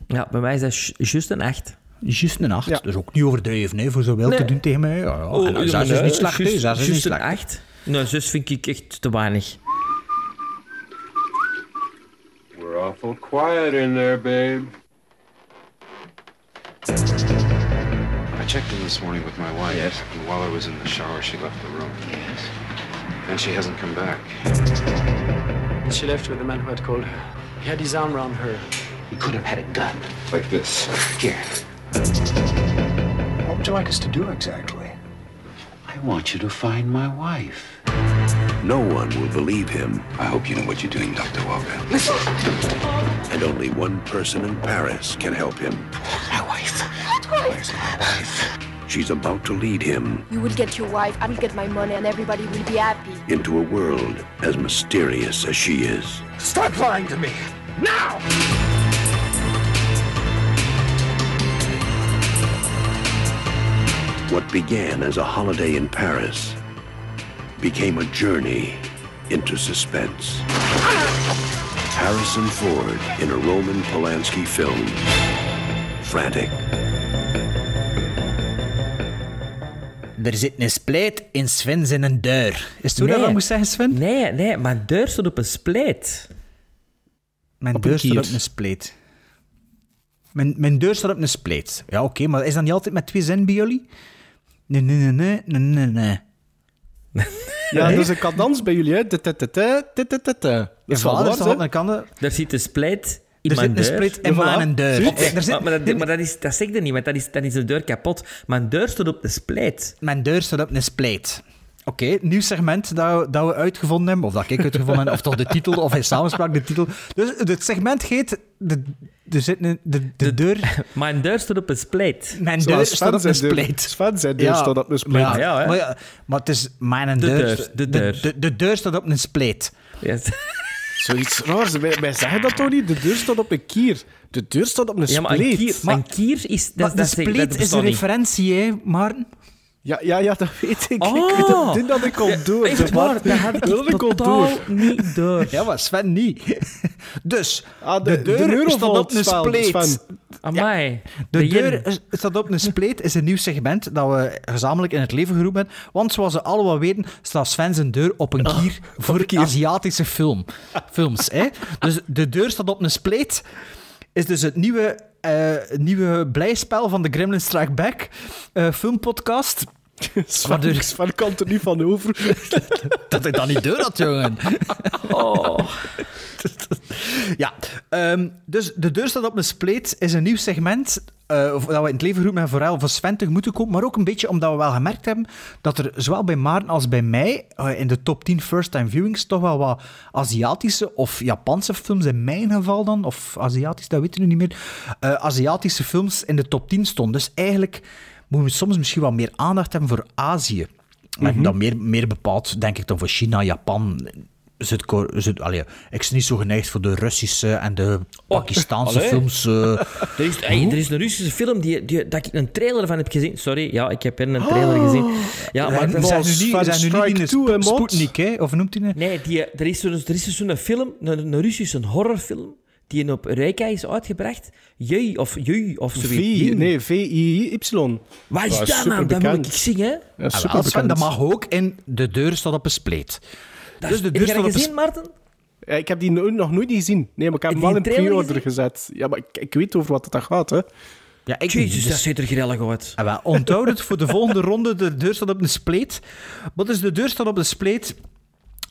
Ja, bij mij is dat ju- juist een echt. Juist een acht. Ja. Dus ook niet overdreven, hè, voor zo wel te doen tegen mij. Ja, ja. Oh, en, ja, zes is nee, niet slecht, juist- is niet juist een slecht. echt. Nee, zus vind ik echt te weinig. We're awful quiet in there, babe. Checked in this morning with my wife. Yes. And while I was in the shower, she left the room. Yes. And she hasn't come back. She left with the man who had called her. He had his arm around her. He could have had a gun. Like this. Here. What would you like us to do exactly? I want you to find my wife. No one will believe him, I hope you know what you're doing, Dr. Walker. and only one person in Paris can help him. My wife. Where's my wife? She's about to lead him You will get your wife, I will get my money, and everybody will be happy. into a world as mysterious as she is. Stop lying to me! Now! What began as a holiday in Paris became a journey into suspense. Harrison Ford in a Roman Polanski film, Frantic. Er zit een spleet in Sven zijn een deur. Is het hoe dat Nee. ik moest zeggen, Sven? Nee, nee, mijn deur staat op een spleet. Mijn Op deur staat kier. op een spleet. Mijn, mijn deur staat op een spleet. Ja, oké, maar is dat niet altijd met twee zinnen bij jullie? Nee, nee, nee, nee, nee, nee, nee. Ja, Nee? dat is een cadans bij jullie, hè? Dat is wel waar, dat hè? Daar zit een spleet in Er mijn zit een deur. spleet in Ja, voilà. mijn deur. Er zit- Maar, maar dat, maar dat, is, dat zeg je niet, want dat is, dat is de deur kapot. Mijn deur staat op de spleet. Mijn deur staat op een spleet. Oké, nieuw segment dat, we- dat we uitgevonden hebben, of dat ik uitgevonden heb, of toch de titel, of in samenspraak de titel. Dus het segment heet... De, er zit een, de, de, deur... Mijn deur staat op een spleet. Mijn deur staat op een deur- spleet. Sven zijn deur staat op een spleet. Maar ja, Ja, maar, ja, maar het is mijn De deur. deur, de deur. De, de deur staat op een spleet. Yes. Zoiets raars. Wij, wij zeggen dat toch niet? De deur staat op een kier. De deur staat op een Ja, maar een spleet. kier, Maar- een kier is... Dat, Maar de dat dat spleet is een niet. referentie, hè, Maarten? Ja, ja, ja, dat weet ik. Oh. ik weet dat, dit had ik al door. Maar. waar, dat had ik Dat ik al totaal door. niet door. Ja, maar Sven niet. Dus, Ah, de, deur staat op een spleet. Sven. Amai. De yen. deur is- staat op een spleet is een nieuw segment dat we gezamenlijk in het leven geroepen hebben. Want zoals we allemaal weten, staat Sven zijn deur op een kier voor Aziatische film. films. Hè? Dus de deur staat op een spleet. Is dus het nieuwe, eh, nieuwe blijspel van de Gremlin Strike Back eh, filmpodcast. Sven, Waardoor- Sven kan er niet van over. Dat ik dat niet deur had, jongen. Oh. Ja, ehm, dus de deur staat op een spleet is een nieuw segment eh, dat we in het leven geroepen hebben, vooral voor Sven te moeten komen, maar ook een beetje omdat we wel gemerkt hebben dat er zowel bij Maarten als bij mij eh, in de top 10 first-time viewings toch wel wat Aziatische of Japanse films, in mijn geval dan, of Aziatisch, dat weten we niet meer, eh, Aziatische films in de top 10 stonden. Dus eigenlijk moeten we soms misschien wat meer aandacht hebben voor Azië. En dan meer, meer bepaald, denk ik, dan voor China, Japan, Zuid-Korea. Zuid, allee, ik ben niet zo geneigd voor de Russische en de Pakistaanse allee. films. eh. Er is, hey, er is een Russische film die, die, dat ik een trailer van heb gezien. Sorry, ja, ik heb er een trailer gezien. Ja, maar zijn nu niet, zijn nu niet in maat? Sputnik, hè? of noemt hij het? Nee, die, er is zo'n er is zo'n film, een, een Russische horrorfilm, die op Reika is uitgebracht. Jui of Jui of V, zoiets. Jui. nee, V-I-Y. Wat is Ja, dat, man? Dat moet ik? Ja, Ah, super dat mag ook in de deur staat op een spleet. Dat Dus de heb deur je staat dat op een gezien, Maarten? Ja, ik heb die no- nog nooit gezien. Nee, maar ik heb hem Heb wel je in pre-order gezet. Ja, maar ik, ik weet over wat het gaat, hè. Ja, ik Jezus, dus- dat ziet er grellig uit. Ah, wel, onthoud het voor de volgende ronde. De deur staat op een spleet. Wat is de deur staat op een spleet?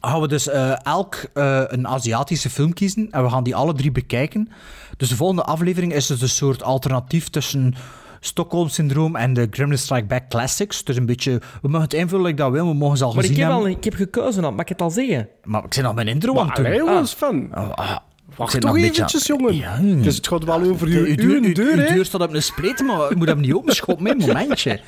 Gaan we dus eh, elk eh, een Aziatische film kiezen en we gaan die alle drie bekijken. Dus de volgende aflevering is dus een soort alternatief tussen Stockholm-syndroom en de Gremlin Strike Back Classics. Dus een beetje... We mogen het invullen like dat wil, we mogen ze al Maar ik gezien heb, al, hebben. ik heb gekozen al, mag ik het al zeggen? Maar ik zit nog mijn intro aan het doen. Ah. van. Ah, ik Wacht toch een beetje eventjes, aan- jongen. Ja, Dus het gaat wel over uw, uw- deur, uw hè? deur staat op een spleet, maar je moet hem niet openschoppen, hè, momentje.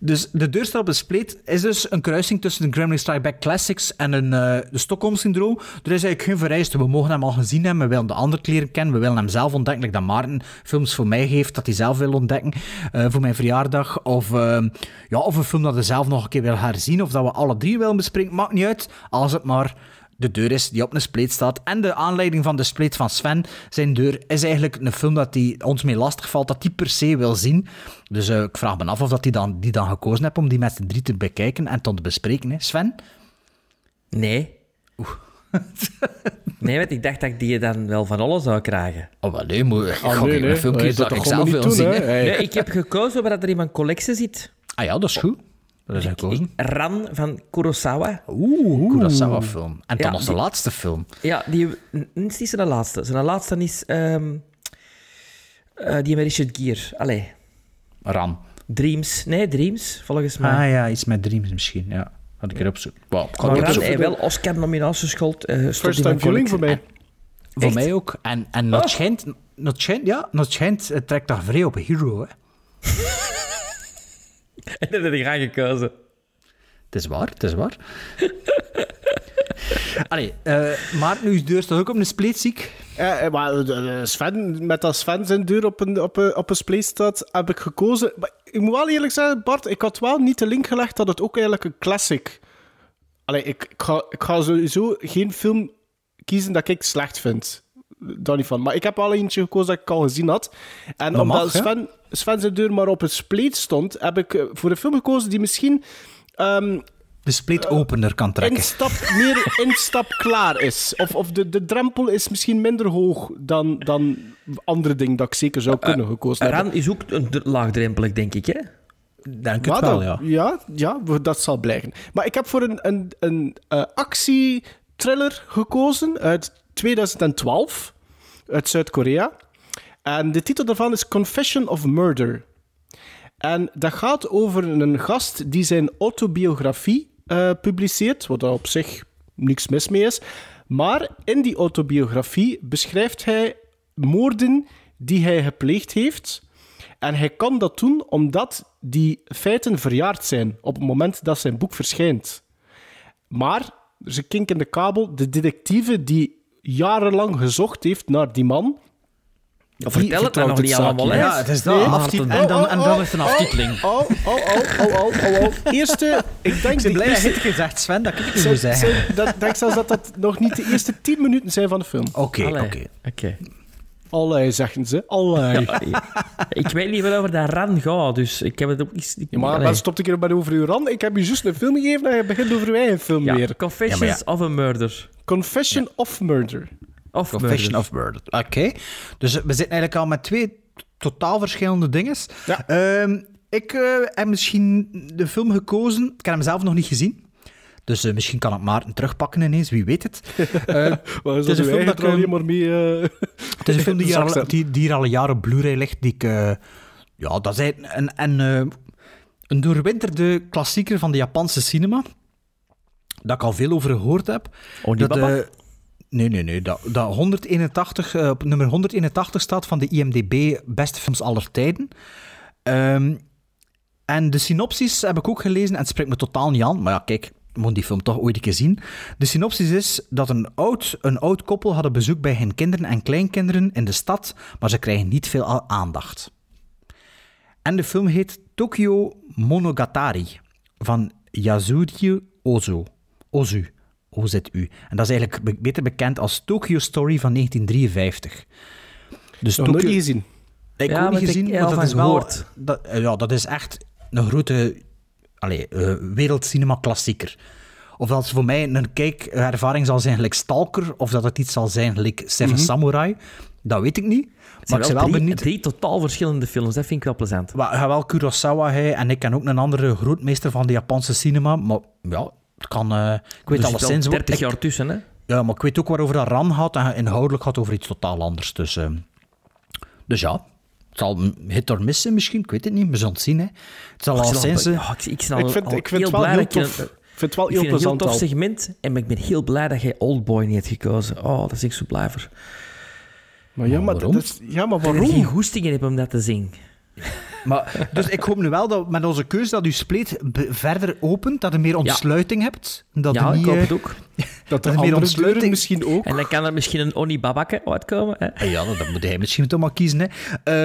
Dus de deur staat op een spleet is dus een kruising tussen de Gremlin Strike Back Classics en een, eh, de Stockholm-syndroom. Er is eigenlijk geen vereiste. We mogen hem al gezien hebben, we willen de andere kleren kennen, we willen hem zelf ontdekken, like dat Maarten films voor mij geeft, dat hij zelf wil ontdekken eh, voor mijn verjaardag. Of, eh, ja, of een film dat hij zelf nog een keer wil herzien, of dat we alle drie willen bespreken, maakt niet uit, als het maar de deur is die op een spleet staat. En de aanleiding van de spleet van Sven, zijn deur, is eigenlijk een film dat hij ons mee lastig valt, dat hij per se wil zien. Dus eh, ik vraag me af of dat hij dan, die dan gekozen heeft om die met z'n drie te bekijken en te bespreken. Hè. Sven? Nee. nee, want ik dacht dat ik die dan wel van alle zou krijgen. Oh, wel nee, Ah, ga nee, filmpjes Nee, dat dat ik zelf niet wil doen, zien. hè. hè. Hey. Nee, ik heb gekozen waar dat er in mijn collectie zit. Ah ja, dat is goed. Dat is gekozen. Ran van Kurosawa. Oeh, Kurosawa-film. En dan Ja, die- laatste film. Ja, die n- niet is de laatste. Zijn laatste is ehm, eh, die met Richard Gere. Allee, Ram. Dreams. Nee, Dreams, volgens mij. Ah ja, iets met Dreams misschien. Ja, had ik erop zoeken. Wow, ik ga Maar Ran heeft wel Oscar-nominaties geschuld. eh, stond First time viewing voor mij. Voor mij ook. En, en schijnt, dat schijnt, ja, schijnt, het trekt daar vrij op Hero. Hè. En dat heb ik graag gekozen. Het is waar, het is waar. Allee, eh Maarten, uw deur staat ook op een spleet, ziek. Ja, eh, maar eh, Sven, met dat Sven zijn deur op een, op een, op een spleet staat, heb ik gekozen. Maar ik moet wel eerlijk zeggen, Bart, ik had wel niet de link gelegd dat het ook eigenlijk een classic... Allee, ik, ik, ga, ik ga sowieso geen film kiezen dat ik slecht vind. Daar niet van. Maar ik heb wel eentje gekozen dat ik al gezien had. En Dat omdat mag? Sven, Sven zijn deur maar op een spleet stond, heb ik eh, voor een film gekozen die misschien... ehm, De spleet opener kan trekken. instap, meer instap klaar is. Of, of de, de drempel is misschien minder hoog dan, dan andere dingen dat ik zeker zou kunnen gekozen hebben. Ran is ook een laagdrempelig, denk ik, hè? Denk het wel, ja. ja. Ja, dat zal blijken. Maar ik heb voor een, een, een eh, actietriller gekozen uit 2012, uit Zuid-Korea. En de titel daarvan is Confession of Murder. En dat gaat over een gast die zijn autobiografie eh, publiceert, wat er op zich niks mis mee is. Maar in die autobiografie beschrijft hij moorden die hij gepleegd heeft. En hij kan dat doen omdat die feiten verjaard zijn op het moment dat zijn boek verschijnt. Maar, er is een kink in de kabel, de detectieve die jarenlang gezocht heeft naar die man... die vertel het nou vertrouwt nog niet allemaal, hè? Ja, het is dat. En dan, en dan is het een oh, aftiteling. Oh, oh, oh, oh, oh, oh, oh. Eerste, ik denk Ik ben blij dat je het gezegd, Sven, dat ik het niet Zijn- moet zeggen. Ik denk zelfs dat dat nog niet de eerste tien minuten zijn van de film. Oké, oké. Oké. Allee, zeggen ze. Allee. Ik weet niet waarover dat Ran gaat, dus ik heb het ook niet... ik- Ja, maar allee. maar stop een keer bij over uw rand. Ik heb je juist een film gegeven en je begint over uw eigen film Ja, weer. Confessions Ja, maar of a Murder. Confession of Murder. Of Confession Murder. of Murder. Oké. Dus we zitten eigenlijk al met twee totaal verschillende dingen. Ja. Ehm, ik eh, heb misschien de film gekozen. Ik heb hem zelf nog niet gezien. Dus eh, misschien kan ik Maarten terugpakken ineens, wie weet het. Eh, Wat is het is een film dat ik, alleen maar mee... eh, Het is een film die, al, die, die hier al een jaar op Blu-ray ligt. Die ik, eh, ja, dat is eigenlijk een, een, een doorwinterde klassieker van de Japanse cinema. Dat ik al veel over gehoord heb. Onibaba? Dat, nee, nee, nee. Dat, dat 181, eh, op nummer 181 staat van de IMDb Beste Films aller tijden. Ehm, en de synopsis heb ik ook gelezen en het spreekt me totaal niet aan. Maar ja, kijk, moet die film toch ooit een keer zien. De synopsis is dat een oud, een oud koppel hadden bezoek bij hun kinderen en kleinkinderen in de stad, maar ze krijgen niet veel aandacht. En de film heet Tokyo Monogatari van Yasuri Ozu. Ozu. OZU. En dat is eigenlijk be- beter bekend als Tokyo Story van 1953. Dus Nog nooit gezien. Ik Ja, maar niet ik gezien, heb maar dat is wel... Dat, ja, dat is echt een grote allee, eh, wereldcinema-klassieker. Of dat voor mij een kijkervaring zal zijn gelijk Stalker, of dat het iets zal zijn gelijk Seven Mhm. Samurai, dat weet ik niet. Maar ik zijn ben wel drie, benieuwd... drie totaal verschillende films, dat vind ik wel plezant. Maar, ja, wel Kurosawa, hij, en ik ken ook een andere grootmeester van de Japanse cinema, maar ja, het kan... eh, ik weet Dus alleszins... wel wat- 30 ik- jaar tussen, hè? Ja, maar ik weet ook waarover dat Ran gaat, en inhoudelijk gaat over iets totaal anders. Dus, eh, dus ja, Het zal hit or miss zijn misschien, ik weet het niet. We zullen het zien. Hè. Het zal Ik al zijn ja, ik, ik, zit al- Ik vind- al ik vind heel het wel heel tof. Ik vind het wel heel vind een heel plezant tof segment. En ik ben heel blij dat jij Oldboy niet hebt gekozen. Oh, dat is ik zo blij voor. Maar ja, maar, waarom? dat is, ja, maar Dat ik geen waarom? goesting in heb om dat te zien. Maar, dus ik hoop nu wel dat met onze keuze dat u spleet verder opent, dat je meer ontsluiting hebt. Dat Ja, ik hoop eh, het ook. Dat er de meer ontsluiting- misschien ook. En dan kan er misschien een Oni Babake uitkomen. Hè? Ah Ja, dat moet hij misschien toch maar kiezen. Hè.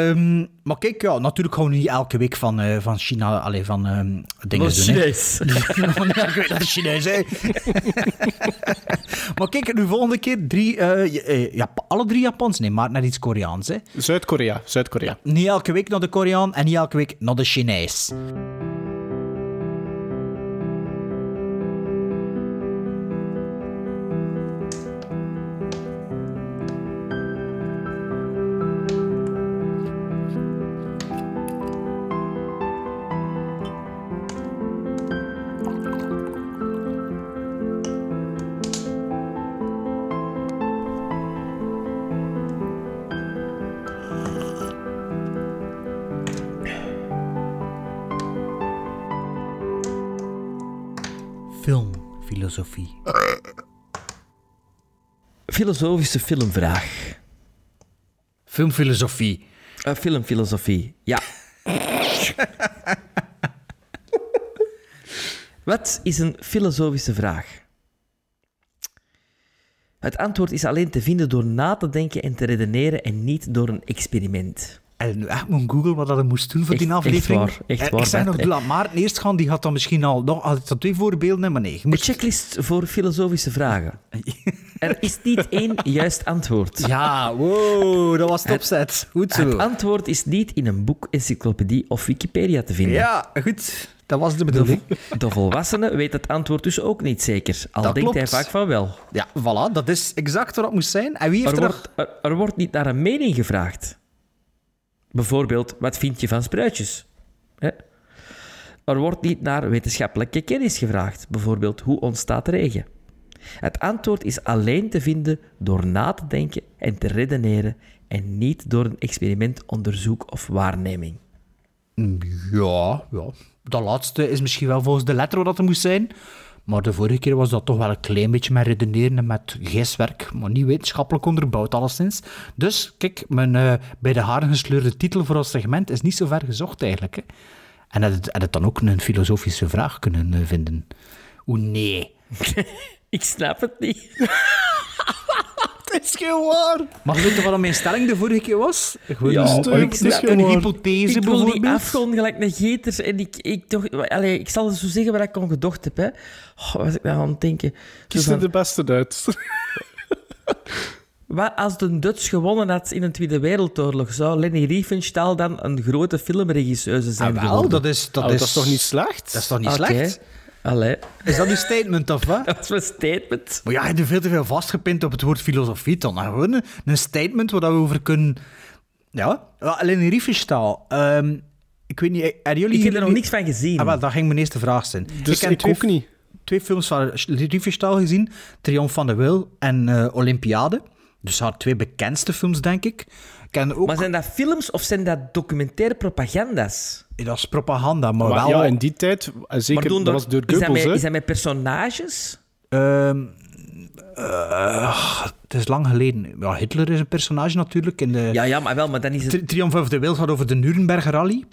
Ehm, maar kijk, ja, natuurlijk gaan we niet elke week van, eh, van China, alleen van ehm dingen doen. hè. Chinees. Ja, ik weet dat is Chinees, hè. maar kijk, nu volgende keer drie, ja, Jap- alle drie Japans, nee, maar naar iets Koreaans. Hè. Zuid-Korea, Zuid-Korea. Niet elke week naar de Koreaan en niet elke week naar de Chinees. Filosofische filmvraag. Filmfilosofie. Eh, filmfilosofie, ja. Wat is een filosofische vraag? Het antwoord is alleen te vinden door na te denken en te redeneren en niet door een experiment. En nu echt moet googlen wat dat moest doen voor Echt- die aflevering. echt waar, echt waar, Ik dat, nog, laat Maarten eerst gaan, die had dan misschien al nog had dat twee voorbeelden, maar nee. Je De moet... checklist voor filosofische vragen. Er is niet één juist antwoord. Ja, wow, dat was het opzet. Goed Het zo. antwoord is niet in een boek, encyclopedie of Wikipedia te vinden. Ja, goed. Dat was de bedoeling. de volwassene weet het antwoord dus ook niet zeker. Al Dat denkt hij vaak van wel. Ja, voilà, dat is exact wat het moest zijn. En wie heeft Er er... wordt, er, er wordt niet naar een mening gevraagd. Bijvoorbeeld, wat vind je van spruitjes? Hè? Er wordt niet naar wetenschappelijke kennis gevraagd. Bijvoorbeeld, hoe ontstaat regen? Het antwoord is alleen te vinden door na te denken en te redeneren en niet door een experiment, onderzoek of waarneming. Ja, ja. Dat laatste is misschien wel volgens de letter wat er moest zijn. Maar de vorige keer was dat toch wel een klein beetje met redeneren en met geestwerk, maar niet wetenschappelijk onderbouwd alleszins. Dus, kijk, mijn eh, bij de haren gesleurde titel voor ons segment is niet zo ver gezocht eigenlijk. Hè. En had het, had het dan ook een filosofische vraag kunnen eh, vinden? Oeh, nee. Ik snap het niet. Het is geen waar. Maar weet je wat mijn stelling de vorige keer was? Gewoon Ja, een, een, het is een, hypothese ik die bijvoorbeeld. afgrond gelijk een geter. En ik, ik, toch, allee, ik zal zo zeggen wat ik aan gedacht heb. Hè. Oh, wat was ik nou aan het denken? Kies er de beste uit. wat als de Duits gewonnen had in de Tweede Wereldoorlog, zou Leni Riefenstahl dan een grote filmregisseuse zijn Ah, wel, geworden? dat is, dat, Oh, is, dat is toch niet slecht? Dat is toch niet Oké. slecht? Allee, Is dat uw statement of wat? dat is mijn statement. Maar ja, je hebt veel te veel vastgepind op het woord filosofie. Dan Nou, gewoon een, een statement waar we over kunnen... Ja, alleen Riefenstahl. ehm ik weet niet, hebben jullie... Ik heb er nog niks van gezien. Ah, wel, dat ging mijn eerste vraag zijn. Dus heb ik twee, ook niet. twee films van Riefenstahl gezien. Triomf van de Wil en eh, Olympiade. Dus haar twee bekendste films, denk ik. Ik ken ook... Maar zijn dat films of zijn dat documentaire propaganda's? Dat is propaganda, maar, Maar wel... ja, in die tijd, eh, zeker, Maar doen dat er- was door is, dat Goebbels, met, hè. is dat met personages? Ehm, eh, het is lang geleden. Ja, Hitler is een personage natuurlijk. In de Ja, ja, maar wel, maar dan is het... Tri- Triumph of the Will gaat over de Nuremberg Rally.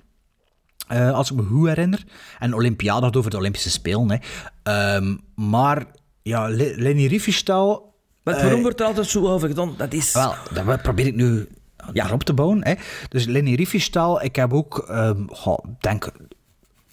eh, als ik me goed herinner. En Olympiade gaat over de Olympische Spelen. Hè. Ehm, maar ja, Le- Leni Riefenstahl... Eh, waarom wordt er altijd zo over gedaan? Dat is... Wel, dat probeer ik nu ja. op te bouwen. Hè. Dus Leni Riefenstahl, ik heb ook, ehm goh, denk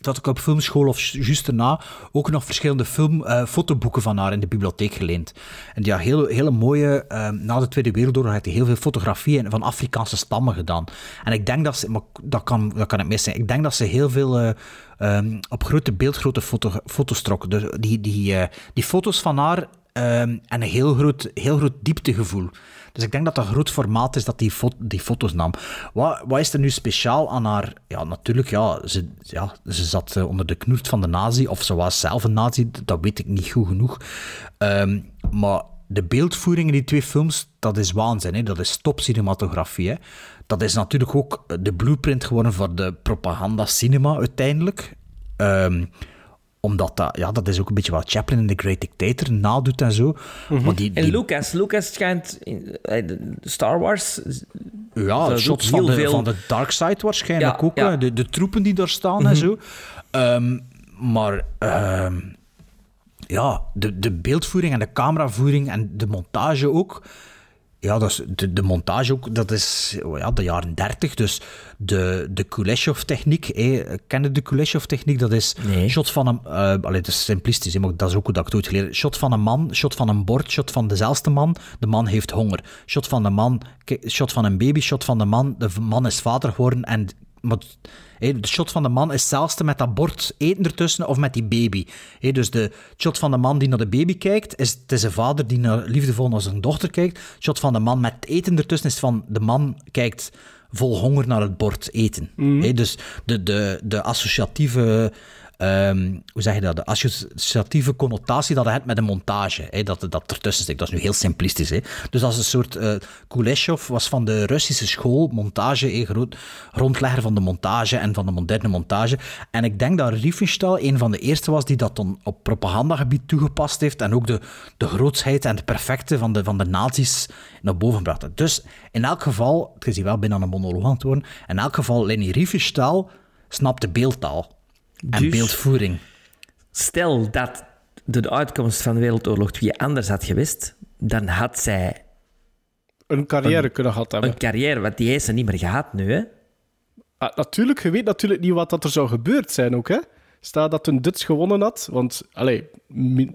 dat ik op filmschool of ju- juist daarna ook nog verschillende film, eh, fotoboeken van haar in de bibliotheek geleend. En had hele, hele mooie, ehm, na de Tweede Wereldoorlog had hij heel veel fotografieën van Afrikaanse stammen gedaan. En ik denk dat ze, maar dat kan, dat kan het mis zijn, ik denk dat ze heel veel eh, ehm, op grote beeldgrote foto, foto's trok. Dus die, die, eh, die foto's van haar en een heel groot, heel groot dieptegevoel. Dus ik denk dat dat groot formaat is dat die, die foto's nam. Wat, wat is er nu speciaal aan haar? Ja, natuurlijk, ja, ze, ja, ze zat eh, onder de knoert van de nazi, of ze was zelf een nazi, dat weet ik niet goed genoeg. Ehm, maar de beeldvoering in die twee films, dat is waanzin. Hè? Dat is topcinematografie. Hè? Dat is natuurlijk ook de blueprint geworden voor de propaganda-cinema uiteindelijk. Ehm, omdat dat, ja, dat is ook een beetje wat Chaplin in The Great Dictator nadoet en zo. Mhm. Die, En Lucas, Lucas schijnt in eh, Star Wars. Ja, shots van de, veel- van de Dark Side waarschijnlijk Ja, ook. ja. De, de troepen die daar staan en Mhm. zo. Ehm, maar ehm, ja, de, de beeldvoering en de cameravoering en de montage ook. Ja, dat is, de, de montage ook, dat is oh ja, de jaren 30. Dus de, de Kuleshov-techniek, hè. ken je de Kuleshov-techniek? Dat is shot van een... eh allee, het is simplistisch, maar dat is ook hoe dat ik het ooit geleerd. Shot van een man, shot van een bord, shot van dezelfde man. De man heeft honger. Shot van de man, shot van een baby, shot van de man. De man is vader geworden en... Maar, de shot van de man is hetzelfde met dat bord eten ertussen of met die baby. Dus de shot van de man die naar de baby kijkt, is, het is een vader die naar, liefdevol naar zijn dochter kijkt. shot van de man met eten ertussen is van de man kijkt vol honger naar het bord eten. Hè, dus de, de, de associatieve... ehm, hoe zeg je dat? De associatieve connotatie dat hij hebt met een montage. Hè, dat, dat ertussen zit. Dat is nu heel simplistisch. Hè. Dus is een soort... eh Kuleshov was van de Russische school, montage, hè, groot, grondlegger van de montage en van de moderne montage. En ik denk dat Riefenstahl een van de eerste was die dat dan op propagandagebied toegepast heeft en ook de, de grootsheid en het perfecte van de, van de nazi's naar boven bracht. Dus in elk geval, het is hier wel bijna een monoloog aan het worden, in elk geval, Leni Riefenstahl snapte beeldtaal en Dus- beeldvoering. Stel dat de uitkomst van Wereldoorlog 2 anders had geweest, dan had zij Een carrière Een- kunnen gehad hebben. een carrière, want die heeft ze niet meer gehad nu, hè? Ah, natuurlijk, je weet natuurlijk niet wat dat er zou gebeurd zijn ook, hè. Stel dat een Duts gewonnen had, want allee,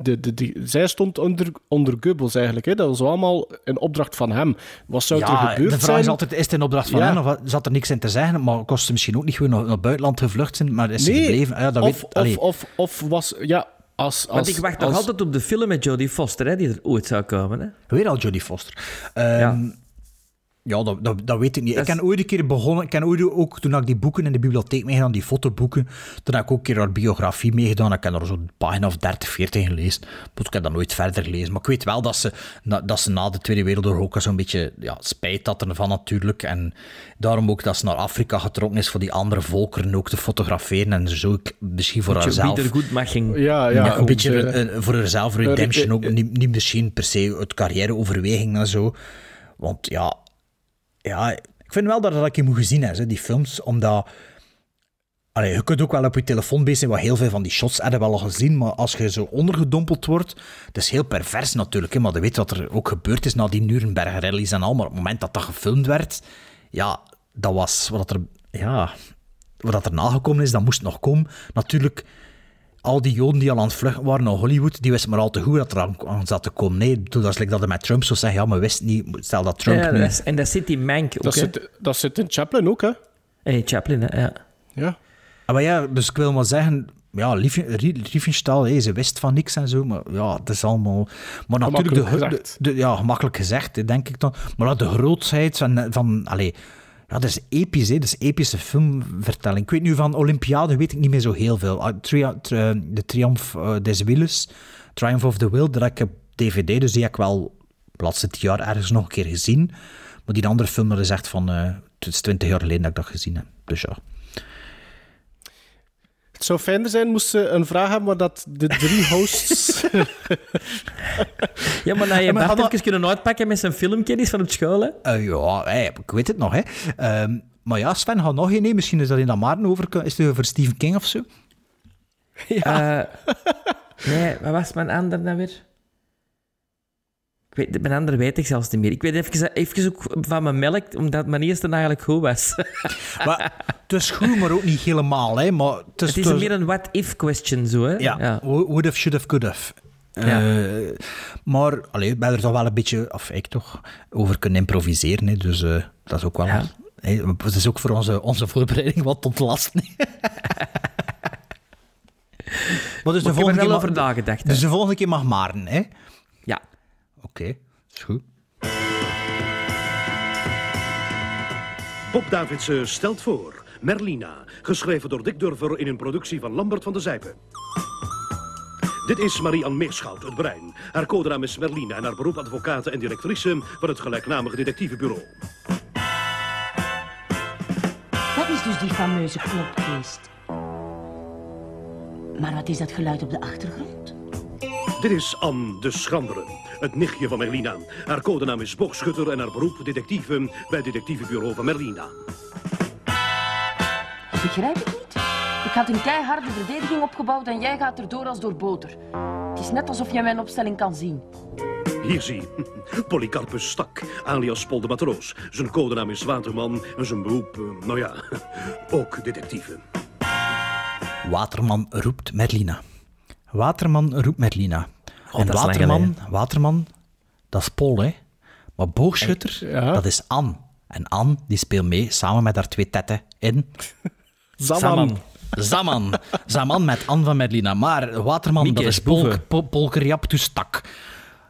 de, de, de- zij stond onder, onder Goebbels eigenlijk. Hè. Dat was allemaal een opdracht van hem. Wat zou er Ja, gebeurd de vraag zijn? is altijd, is het een opdracht van Ja. hen of zat er niks in te zeggen? Maar kost ze misschien ook niet gewoon naar, naar het buitenland gevlucht zijn, maar is Nee, gebleven? Ah Ja, dat of, weet, of, of, of was... Ja, als... als Want ik wacht nog als- altijd op de film met Jodie Foster, hè, die er ooit zou komen. Hè? Weer al Jodie Foster. Ehm, ja. Dat, dat, dat weet ik niet. Ik heb ooit een keer begonnen, ik heb ooit ook, toen ik die boeken in de bibliotheek meegedaan, die fotoboeken, toen heb ik ook een keer haar biografie meegedaan. Ik heb er zo'n pagina of 30, 40 gelezen. Maar ik heb dat nooit verder gelezen. Maar ik weet wel dat ze na, dat ze na de Tweede Wereldoorlog ook zo'n beetje ja, spijt had ervan natuurlijk. En daarom ook dat ze naar Afrika getrokken is voor die andere volkeren ook te fotograferen en zo ook misschien voor haarzelf. wiedergoedmaching. Ja, ja. Ja, een beetje een- een- voor haarzelf redemption eh, ook. Niet, niet misschien per se uit carrièreoverweging en zo. Want ja, ja, ik vind wel dat dat ik moet gezien hebben, die films. Omdat... Allee, je kunt ook wel op je telefoon bezig zijn, wat heel veel van die shots we wel al gezien, maar als je zo ondergedompeld wordt, het is heel pervers natuurlijk, hè, maar je weet wat er ook gebeurd is na die Nuremberg rallies en al, maar op het moment dat dat gefilmd werd, ja, dat was wat er, ja, wat er nagekomen is, dat moest nog komen. Natuurlijk, al die Joden die al aan het vluchten waren naar Hollywood, die wisten maar al te goed dat er aan, aan zat te komen. Nee, toen dat is like dat hij met Trump zou zeggen, ja, maar wist niet, stel dat Trump Ja, nu... dat is- en dat zit in Mank ook, Dat hè? zit, dat zit in Chaplin ook, hè. In Chaplin, hè? Ja. Ja. Ah, maar ja, dus ik wil maar zeggen, ja, Riefenstahl, hé, ze wist van niks en zo, maar ja, het is allemaal... Maar natuurlijk, de, Gemakkelijk de, gezegd. de- ja, gemakkelijk gezegd, denk ik dan. Maar dat de grootheid van, van allee, ja, dat is episch, hè, dat is epische filmvertelling. Ik weet nu van Olympiade, weet ik niet meer zo heel veel. Ah, Tri- de Triumph eh, des Willes, Triumph of the Will, dat heb ik op DVD, dus die heb ik wel de laatste jaar ergens nog een keer gezien. Maar die andere film, is echt van, eh, het is twintig jaar geleden dat ik dat gezien heb. Dus ja. Het zou fijner zijn moest ze een vraag hebben waar dat de drie hosts... Ja, maar nou, je Ja, maar Bart hadden- even kunnen uitpakken met zijn filmkennis van op school, hè? Eh, ja, hey, ik weet het nog. Hè. Ehm, maar ja, Sven gaat nog een nemen. Misschien is dat in dat Maarten over. Is het over Stephen King of zo? Ja. nee, wat was mijn ander nou weer? Ik weet, mijn andere weet ik zelfs niet meer. Ik weet even, even ook van mijn melk, omdat mijn eerste eigenlijk goed was. Maar, het is goed, maar ook niet helemaal. Hè. Maar het is, Het meer een what-if question, zo, hè? Ja, would have, should have, could have. Ja. Eh, maar allee, ik ben er toch wel een beetje, of ik toch, over kunnen improviseren. Hè. Dus eh, dat is ook wel... hè, het is ook voor onze, onze voorbereiding wat ontlasten. maar dus Maar de er volgende keer over mag-. Dus de volgende keer mag Maarten, hè? Oké, is goed. Bob Davidsen stelt voor Merlina, geschreven door Dick Durver in een productie van Lambert van de Zijpen. Dit is Marie-Anne Meerschout, het brein. Haar codenaam is Merline en haar beroep advocaat en directrice van het gelijknamige detectivebureau. Dat is dus die fameuze klopgeest. Maar wat is dat geluid op de achtergrond? Dit is Anne de Schrandere, het nichtje van Merlina. Haar codenaam is boogschutter en haar beroep detectieve bij het detectivebureau van Merlina. Begrijp ik niet? Ik had een keiharde verdediging opgebouwd en jij gaat erdoor als door boter. Het is net alsof je mijn opstelling kan zien. Hier zie je, Polycarpus Stak, alias Pol de Matroos. Zijn codenaam is Waterman en zijn beroep, eh, nou ja, ook detectieve. Waterman roept Merlina. Waterman roept Merlina. Oh, en Waterman. Waterman, dat is Paul, hè. Maar boogschutter, Ja. dat is Anne. En Anne, die speelt mee samen met haar twee tetten in... Zaman. Zaman. Zaman met Anne van Merlina. Maar Waterman, Mieke, dat is. Polk, Pol, Polkeriaptus Tak.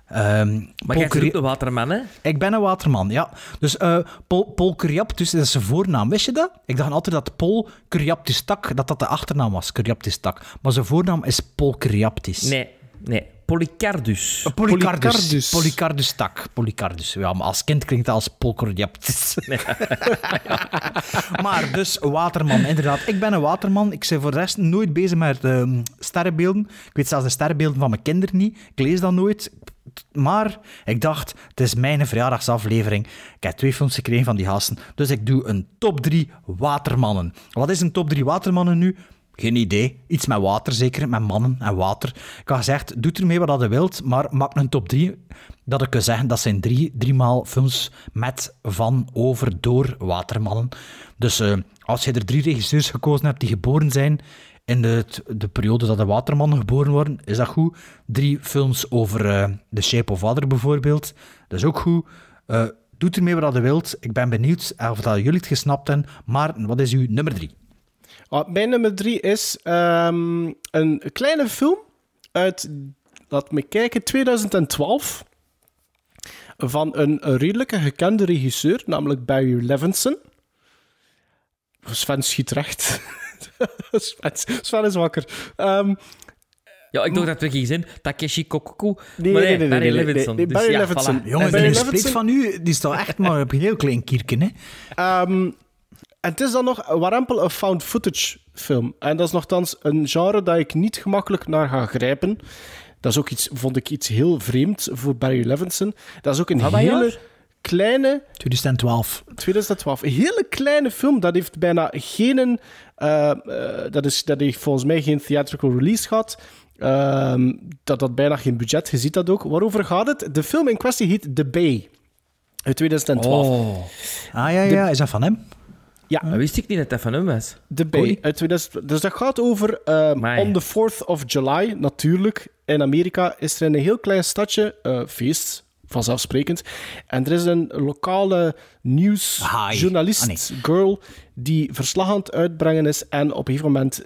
Ehm, Maar jij bent een waterman, hè? ik ben een waterman, ja. Dus eh Pol, Pol dat is zijn voornaam. Wist je dat? Ik dacht altijd dat Pol Curiaptus Tak, dat dat de achternaam was, Curiaptus Tak. Maar zijn voornaam is Pol. Nee, nee. Polycardus. Polycardus. Polycardus. Polycardus Tak. Polycardus. Ja, maar als kind klinkt dat als Pol Curiaptus. maar dus, waterman, inderdaad. Ik ben een waterman. Ik ben voor de rest nooit bezig met ehm, sterrenbeelden. Ik weet zelfs de sterrenbeelden van mijn kinderen niet. Ik lees dat nooit. Maar ik dacht, het is mijn verjaardagsaflevering. Ik heb twee films gekregen van die gasten. Dus ik doe een top 3 watermannen. Wat is een top 3 watermannen nu? Geen idee. Iets met water, zeker. Met mannen en water. Ik had gezegd, doe ermee wat je wilt, maar maak een top 3. Dat ik kan zeggen, dat zijn drie, driemaal films met, van, over, door watermannen. Dus eh, als je er drie regisseurs gekozen hebt die geboren zijn in de, de periode dat de watermannen geboren worden, is dat goed. Drie films over eh The Shape of Water bijvoorbeeld, dat is ook goed. Eh doe ermee wat je wilt. Ik ben benieuwd of dat jullie het gesnapt hebben. Maar wat is uw nummer drie? Ah, mijn nummer drie is ehm, een kleine film uit, laat me kijken, 2012. Van een redelijke gekende regisseur, namelijk Barry Levinson. Sven schiet recht. Sven, Sven is wakker. Ehm, Ja, ik dacht dat we gingen zijn Takeshi Kokoku. Nee, maar nee, nee, nee, Barry nee, nee, Levinson. nee, Dus Barry ja, Levinson. voilà. Jongen, Barry Levinson- van u, die staat echt maar op een heel klein kierken, hè? Ehm, en het is dan nog warempel een found footage film. En dat is nogthans een genre dat ik niet gemakkelijk naar ga grijpen. Dat is ook iets, vond ik iets heel vreemd voor Barry Levinson. Dat is ook een wat hele kleine... 2012. 2012. Een hele kleine film. Dat heeft bijna geen... eh, eh, dat, is, dat heeft volgens mij geen theatrical release gehad. Ehm, dat had bijna geen budget. Je ziet dat ook. Waarover gaat het? De film in kwestie heet The Bay. Uit 2012. Oh. Ah ja, ja, is dat van hem? Ja. Dat wist ik niet dat dat van hem was. The Bay. Uit 2000, dus dat gaat over ehm. On the 4th of July, natuurlijk. In Amerika is er in een heel klein stadje eh, feest, vanzelfsprekend. En er is een lokale nieuwsjournalist, nee. girl, die verslag aan het uitbrengen is. En op een gegeven moment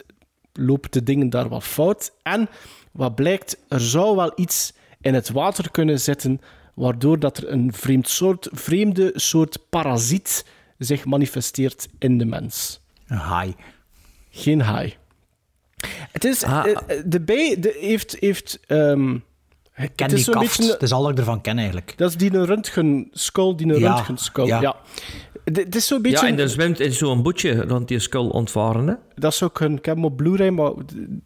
lopen de dingen daar wat fout. En wat blijkt, er zou wel iets in het water kunnen zitten, waardoor dat er een vreemd soort, vreemde soort parasiet zich manifesteert in de mens. Een haai. Geen haai. Het is... Ah. eh, eh, de bij de heeft... heeft ehm, Ken het die is zo'n kaft. beetje... Het is al dat ik ervan ken, eigenlijk. Dat is die een röntgenskull, die een Ja, röntgenskull. ja. Ja. Het is zo'n beetje... Ja, en er zwemt in zo'n bootje rond die skull ontvaren. Hè? Dat is ook een... Ik heb hem op Blu-ray, maar... de-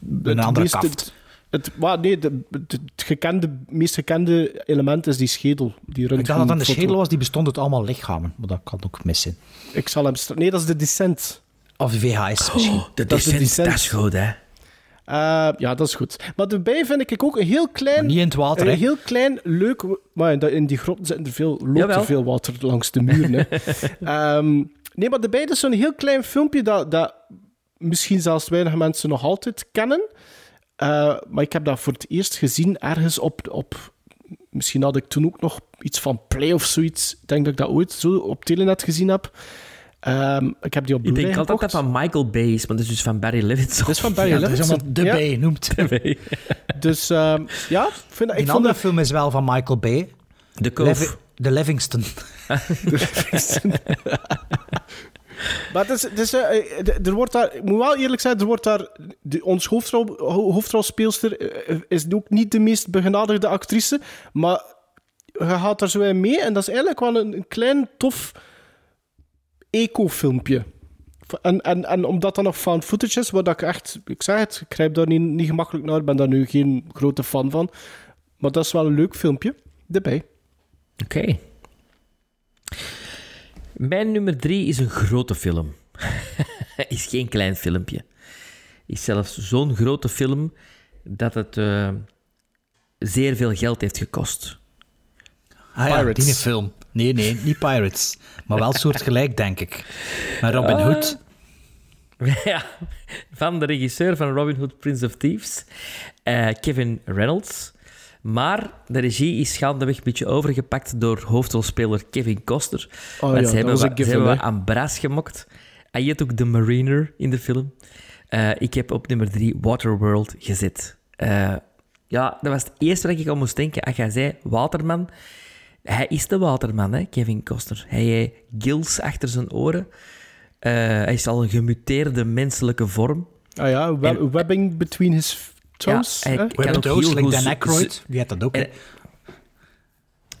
de- het andere kaft. Het, maar nee, de, het gekende, meest gekende element is die schedel. Die Ik dacht dat een röntgenfoto. schedel was, die bestond uit allemaal lichamen. Maar dat kan ook mis zijn. Ik zal hem... stra- Nee, dat is de Descent. Of VHS misschien. Oh, de Dat is de descent, descent. dat is goed, hè? Eh, ja, dat is goed. Maar daarbij vind ik ook een heel klein... Maar niet in het water, Een hè? heel klein, leuk... Maar in dat- in die grotten zit er veel, loopt Jawel. er veel water langs de muren. Hè. Ehm, nee, maar daarbij is zo'n heel klein filmpje dat, dat misschien zelfs weinig mensen nog altijd kennen. Eh, maar ik heb dat voor het eerst gezien ergens op, op... Misschien had ik toen ook nog iets van Play of zoiets. Ik denk dat ik dat ooit zo op Telenet gezien heb. Ehm, ik heb die op Ik Blu-ray denk altijd dat gekocht. dat van Michael Bay is, maar dat is dus van Barry Levinson. Dat is van Barry Ja, dat is Levinson. allemaal de Ja. B noemt. Dus ehm, ja, ik vind, ik Een vond andere dat... film is wel van Michael Bay. De Cove. Levi- de Livingston. Maar het is, het eh, eh, er wordt daar, ik moet wel eerlijk zijn, er wordt daar, de, ons hoofdrol, ho- hoofdrolspeelster eh, is ook niet de meest begenadigde actrice, maar je gaat daar zo in mee en dat is eigenlijk wel een, een klein, tof eco-filmpje. En, en, en omdat dat nog found footage is, wat ik echt, ik zeg het, ik grijp daar niet, niet gemakkelijk naar, ben daar nu geen grote fan van, maar dat is wel een leuk filmpje erbij. Oké. Mijn nummer drie is een grote film. is geen klein filmpje. Is zelfs zo'n grote film dat het eh, zeer veel geld heeft gekost. Ah ja, Pirates. die film. Nee, nee, niet Pirates. Maar wel soortgelijk, denk ik. Met Robin Ah. Hood. ja, van de regisseur van Robin Hood, Prince of Thieves, eh, Kevin Reynolds. Maar de regie is gaandeweg een beetje overgepakt door hoofdrolspeler Kevin Costner. Oh Want ja, ze hebben, wat- ze hebben wat aan Brass gemokt. Hij heet ook de Mariner in de film. Eh, ik heb op nummer drie Waterworld gezet. Eh, ja, dat was het eerste wat ik aan moest denken. Als jij zei Waterman, hij is de Waterman, hè, Kevin Costner. Hij heeft gills achter zijn oren. Eh, hij is al een gemuteerde menselijke vorm. Ah ja, web- En- webbing between his toes. Ja, hij ook Toes, heel like Dan Aykroyd. Die had dat ook. En-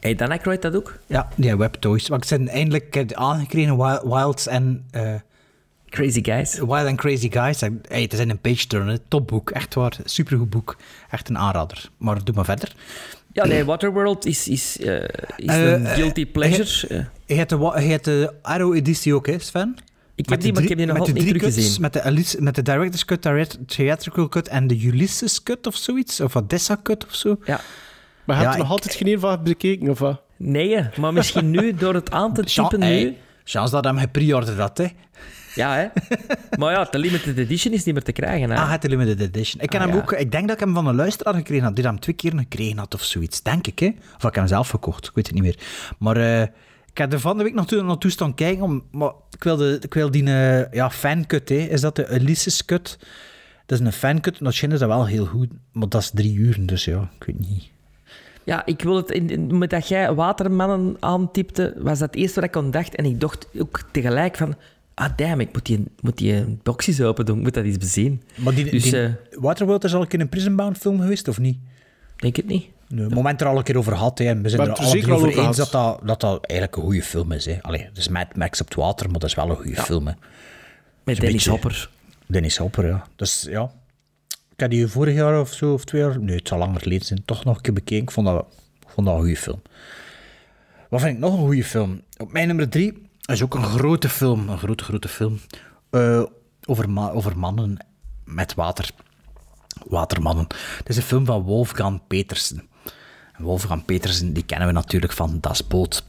Hey, Dan Aykroyd dat ook? Ja, die Web Toys. Want ik zijn eindelijk eh, aangekregen Wild- Wilds en... eh, Crazy Guys. Wild and Crazy Guys. Hey, het is een page turner. Topboek. Echt waar. Supergoed boek. Echt een aanrader. Maar doe maar verder. Ja, nee, Waterworld is, is, eh, is een guilty pleasure. Je hebt de, wa- je hebt de Arrow-editie ook, hè, Sven? Ik heb die, maar ik heb die nog met de altijd niet teruggezien. Met de, Alice- met de director's cut, de theatrical cut en de Ulysses cut of zoiets. Of wat Dessa cut of zo. Ja. Maar je Ja, hebt er nog ik- altijd geen een van bekeken, of wat? Nee, maar misschien nu, door het aan te typen hey, nu... Chance dat hem gepreorderd had, hè. Ja, hè. Maar ja, de limited edition is niet meer te krijgen. Hè. Ah, het limited edition. Ik, ken Ah, hem ja. ook, ik denk dat ik hem van een luisteraar gekregen had, die hem twee keer gekregen had of zoiets. Denk ik, hè. Of ik hem zelf gekocht, ik weet het niet meer. Maar eh, ik heb er van de week nog toe- naartoe staan kijken, om, maar ik wil, de, ik wil die eh, ja, fancut, hè. Is dat de Ulysses cut? Dat is een fancut, dat is dat wel heel goed, maar dat is drie uur, dus ja, ik weet niet. Ja, ik wil het... In, in- met dat jij Watermannen aantypte, was dat het eerste wat ik aan dacht. En ik dacht ook tegelijk van... Ah, damn, ik moet die, moet die boxjes open doen. Ik moet dat eens bezien. Maar die, Dus, die eh, Waterworld is al een keer een Prison Bound film geweest, of niet? Denk het niet. Nee, het moment er al een keer over gehad, hè. we zijn Maar er het er alle zeker drie al over over eens dat dat, dat dat eigenlijk een goede film is. Hè. Allee, het is Mad Max op het water, maar dat is wel een goede film. Hè. Met Dennis beetje- Hopper. Dennis Hopper, ja. Dus ja. Ik had die vorig jaar of zo, of twee jaar, nee, het zal langer geleden zijn, toch nog een keer bekeken. Ik vond dat, ik vond dat een goede film. Wat vind ik nog een goede film? Op mijn nummer drie is ook een grote film, een grote, grote film. eh, over, ma- over mannen met water. Watermannen. Het is een film van Wolfgang Petersen. Wolfgang Petersen, die kennen we natuurlijk van Das Boot.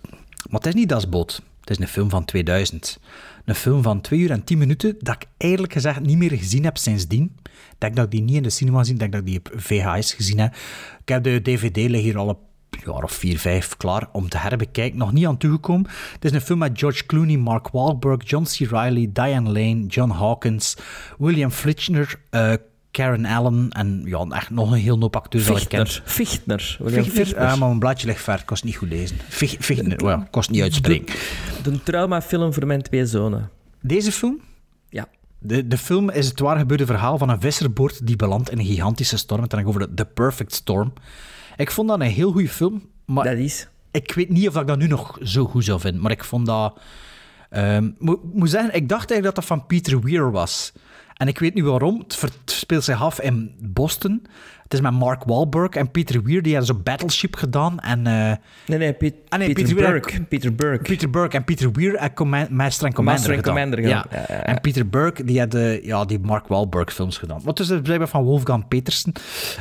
Maar het is niet Das Boot. Het is een film van 2000. Een film van 2 uur en 10 minuten, dat ik eigenlijk gezegd niet meer gezien heb sindsdien. Ik denk dat ik die niet in de cinema gezien, ik denk dat ik die op VHS gezien heb. Ik heb de DVD liggen hier al een jaar of 4, 5 klaar om te herbekijken. Nog niet aan toegekomen. Het is een film met George Clooney, Mark Wahlberg, John C. Reilly, Diane Lane, John Hawkins, William Flichner, eh, Karen Allen en ja, echt nog een heel hoop acteurs dat ik ken. Fichtner. Fichtner. William Fichtner, Fichtner. ja, maar mijn blaadje ligt ver, kost niet goed lezen. Fich- Fichtner, well, kost niet uitspreken. De, de traumafilm voor mijn twee zonen. Deze film? Ja. De, de film is het waar gebeurde verhaal van een visserboot die belandt in een gigantische storm. Het gaat over de The Perfect Storm. Ik vond dat een heel goede film, maar Dat is. ik weet niet of ik dat nu nog zo goed zou vinden. Maar ik vond dat... ehm, moet, moet zeggen, ik dacht eigenlijk dat dat van Peter Weir was. En ik weet nu waarom. Het speelt zich af in Boston. Het is met Mark Wahlberg en Peter Weir. Die hebben zo'n Battleship gedaan. En, eh, Nee, nee, Piet- Ah, nee, Peter, Weir- Burke. Peter Burke. Peter Burke en Peter Weir en Command, Master and Commander Master gedaan. Commander ja. gedaan. Ja, ja, ja. En Peter Burke, die had de, ja, die Mark Wahlberg films gedaan. Wat is het blijkbaar van Wolfgang Petersen,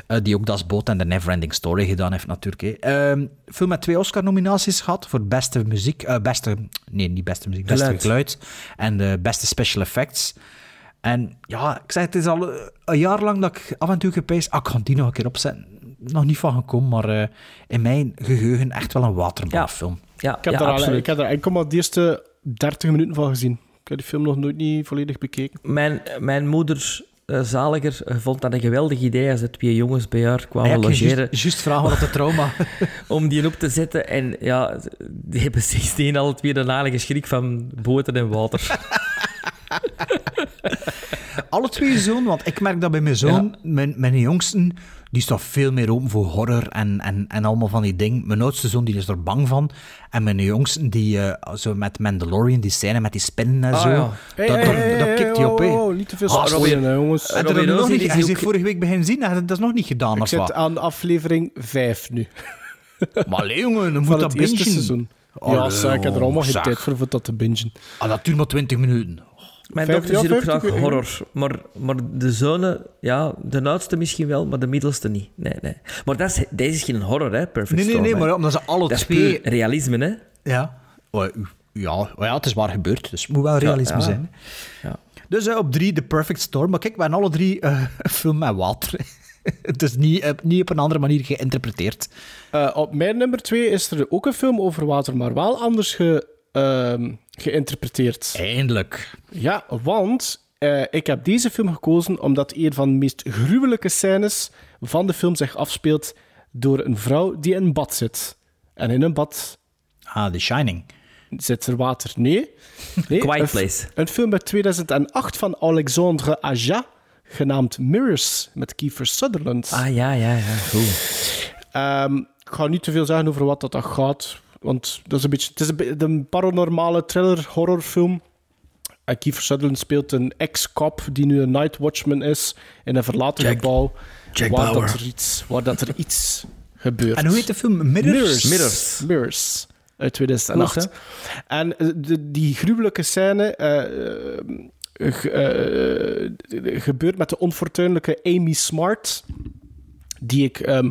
eh, die ook Das Boot en The Neverending Story gedaan heeft natuurlijk. hè. Ehm, film met twee Oscar-nominaties gehad voor beste muziek, eh, beste, nee, niet beste muziek, beste Geluid. geluid en de beste special effects. En ja, ik zeg, het is al eh, een jaar lang dat ik af en toe gepees, ah, ik ga die nog een keer opzetten. Nog niet van gekomen, maar eh, in mijn geheugen echt wel een waterbalfilm. Ja, Ik heb, ja, daar al, ik heb daar enkel maar de eerste 30 minuten van gezien. Ik heb die film nog nooit niet volledig bekeken. Mijn, mijn moeder, eh, zaliger, vond dat een geweldig idee als de twee jongens bij haar kwamen Ja, logeren. juist- juist vragen wat het trauma... om die op te zetten. En ja, die hebben 16 alle twee een aardige schrik van boten en water. Alle twee zoon, want ik merk dat bij mijn zoon, mijn, mijn jongsten, die staat veel meer open voor horror en, en, en allemaal van die dingen. Mijn oudste zoon die is er bang van. En mijn jongsten, die eh, zo met Mandalorian, die scène met die spinnen en Ah, zo, ja. dat, Hey, dat, hey, hey, dat hey, kikt hij op, oh, oh, niet te veel Ah, jongens. En Robin er nog niet, is hij ook- vorige week beginnen zien, en dat is nog niet gedaan, Ik of zit wat? aan aflevering 5 nu. Maar allee, jongen, dan moet dat het eerste bingen. seizoen. Ja, zeg, ik heb er allemaal geen tijd voor om dat te bingen. Ah, dat duurt maar 20 minuten. Mijn Vijf- dochter ja, ziet ook 50 graag horror. Maar, maar de zonen, ja, de oudste misschien wel, maar de middelste niet. Nee, nee. Maar dat is, deze is geen horror, hè, Perfect Nee, nee, Storm, nee, hè. maar omdat ze alle Dat is twee... puur realisme, hè. Ja. Oh, ja, oh ja, het is waar gebeurd, dus het moet wel realisme ja. zijn. Ja. Dus eh, op drie The Perfect Storm. Maar kijk, we hebben alle drie eh, een film met water. het is niet, eh, niet op een andere manier geïnterpreteerd. Eh, op mijn nummer 2 is er ook een film over water, maar wel anders ge, ehm, geïnterpreteerd. Eindelijk. Ja, want eh, ik heb deze film gekozen omdat een van de meest gruwelijke scènes van de film zich afspeelt door een vrouw die in een bad zit. En in een bad Ah, The Shining. zit er water. Nee. nee Quiet een, Place. Een film uit 2008 van Alexandre Aja, genaamd Mirrors, met Kiefer Sutherland. Ah, ja, ja, ja. Ehm, ik ga niet te veel zeggen over wat dat gaat, want dat is een beetje, het is een, een paranormale thriller-horrorfilm. En Kiefer Sutherland speelt een ex-cop die nu een night watchman is in een verlaten Jack- gebouw Jack waar, Bauer. dat er iets, waar dat er iets gebeurt. En hoe heet de film? Mirrors? Mirrors. Mirrors. Mirrors. Uit 2008. Goed, en eh, de, die gruwelijke scène eh, ge- eh, gebeurt met de onfortuinlijke Amy Smart, die ik ehm,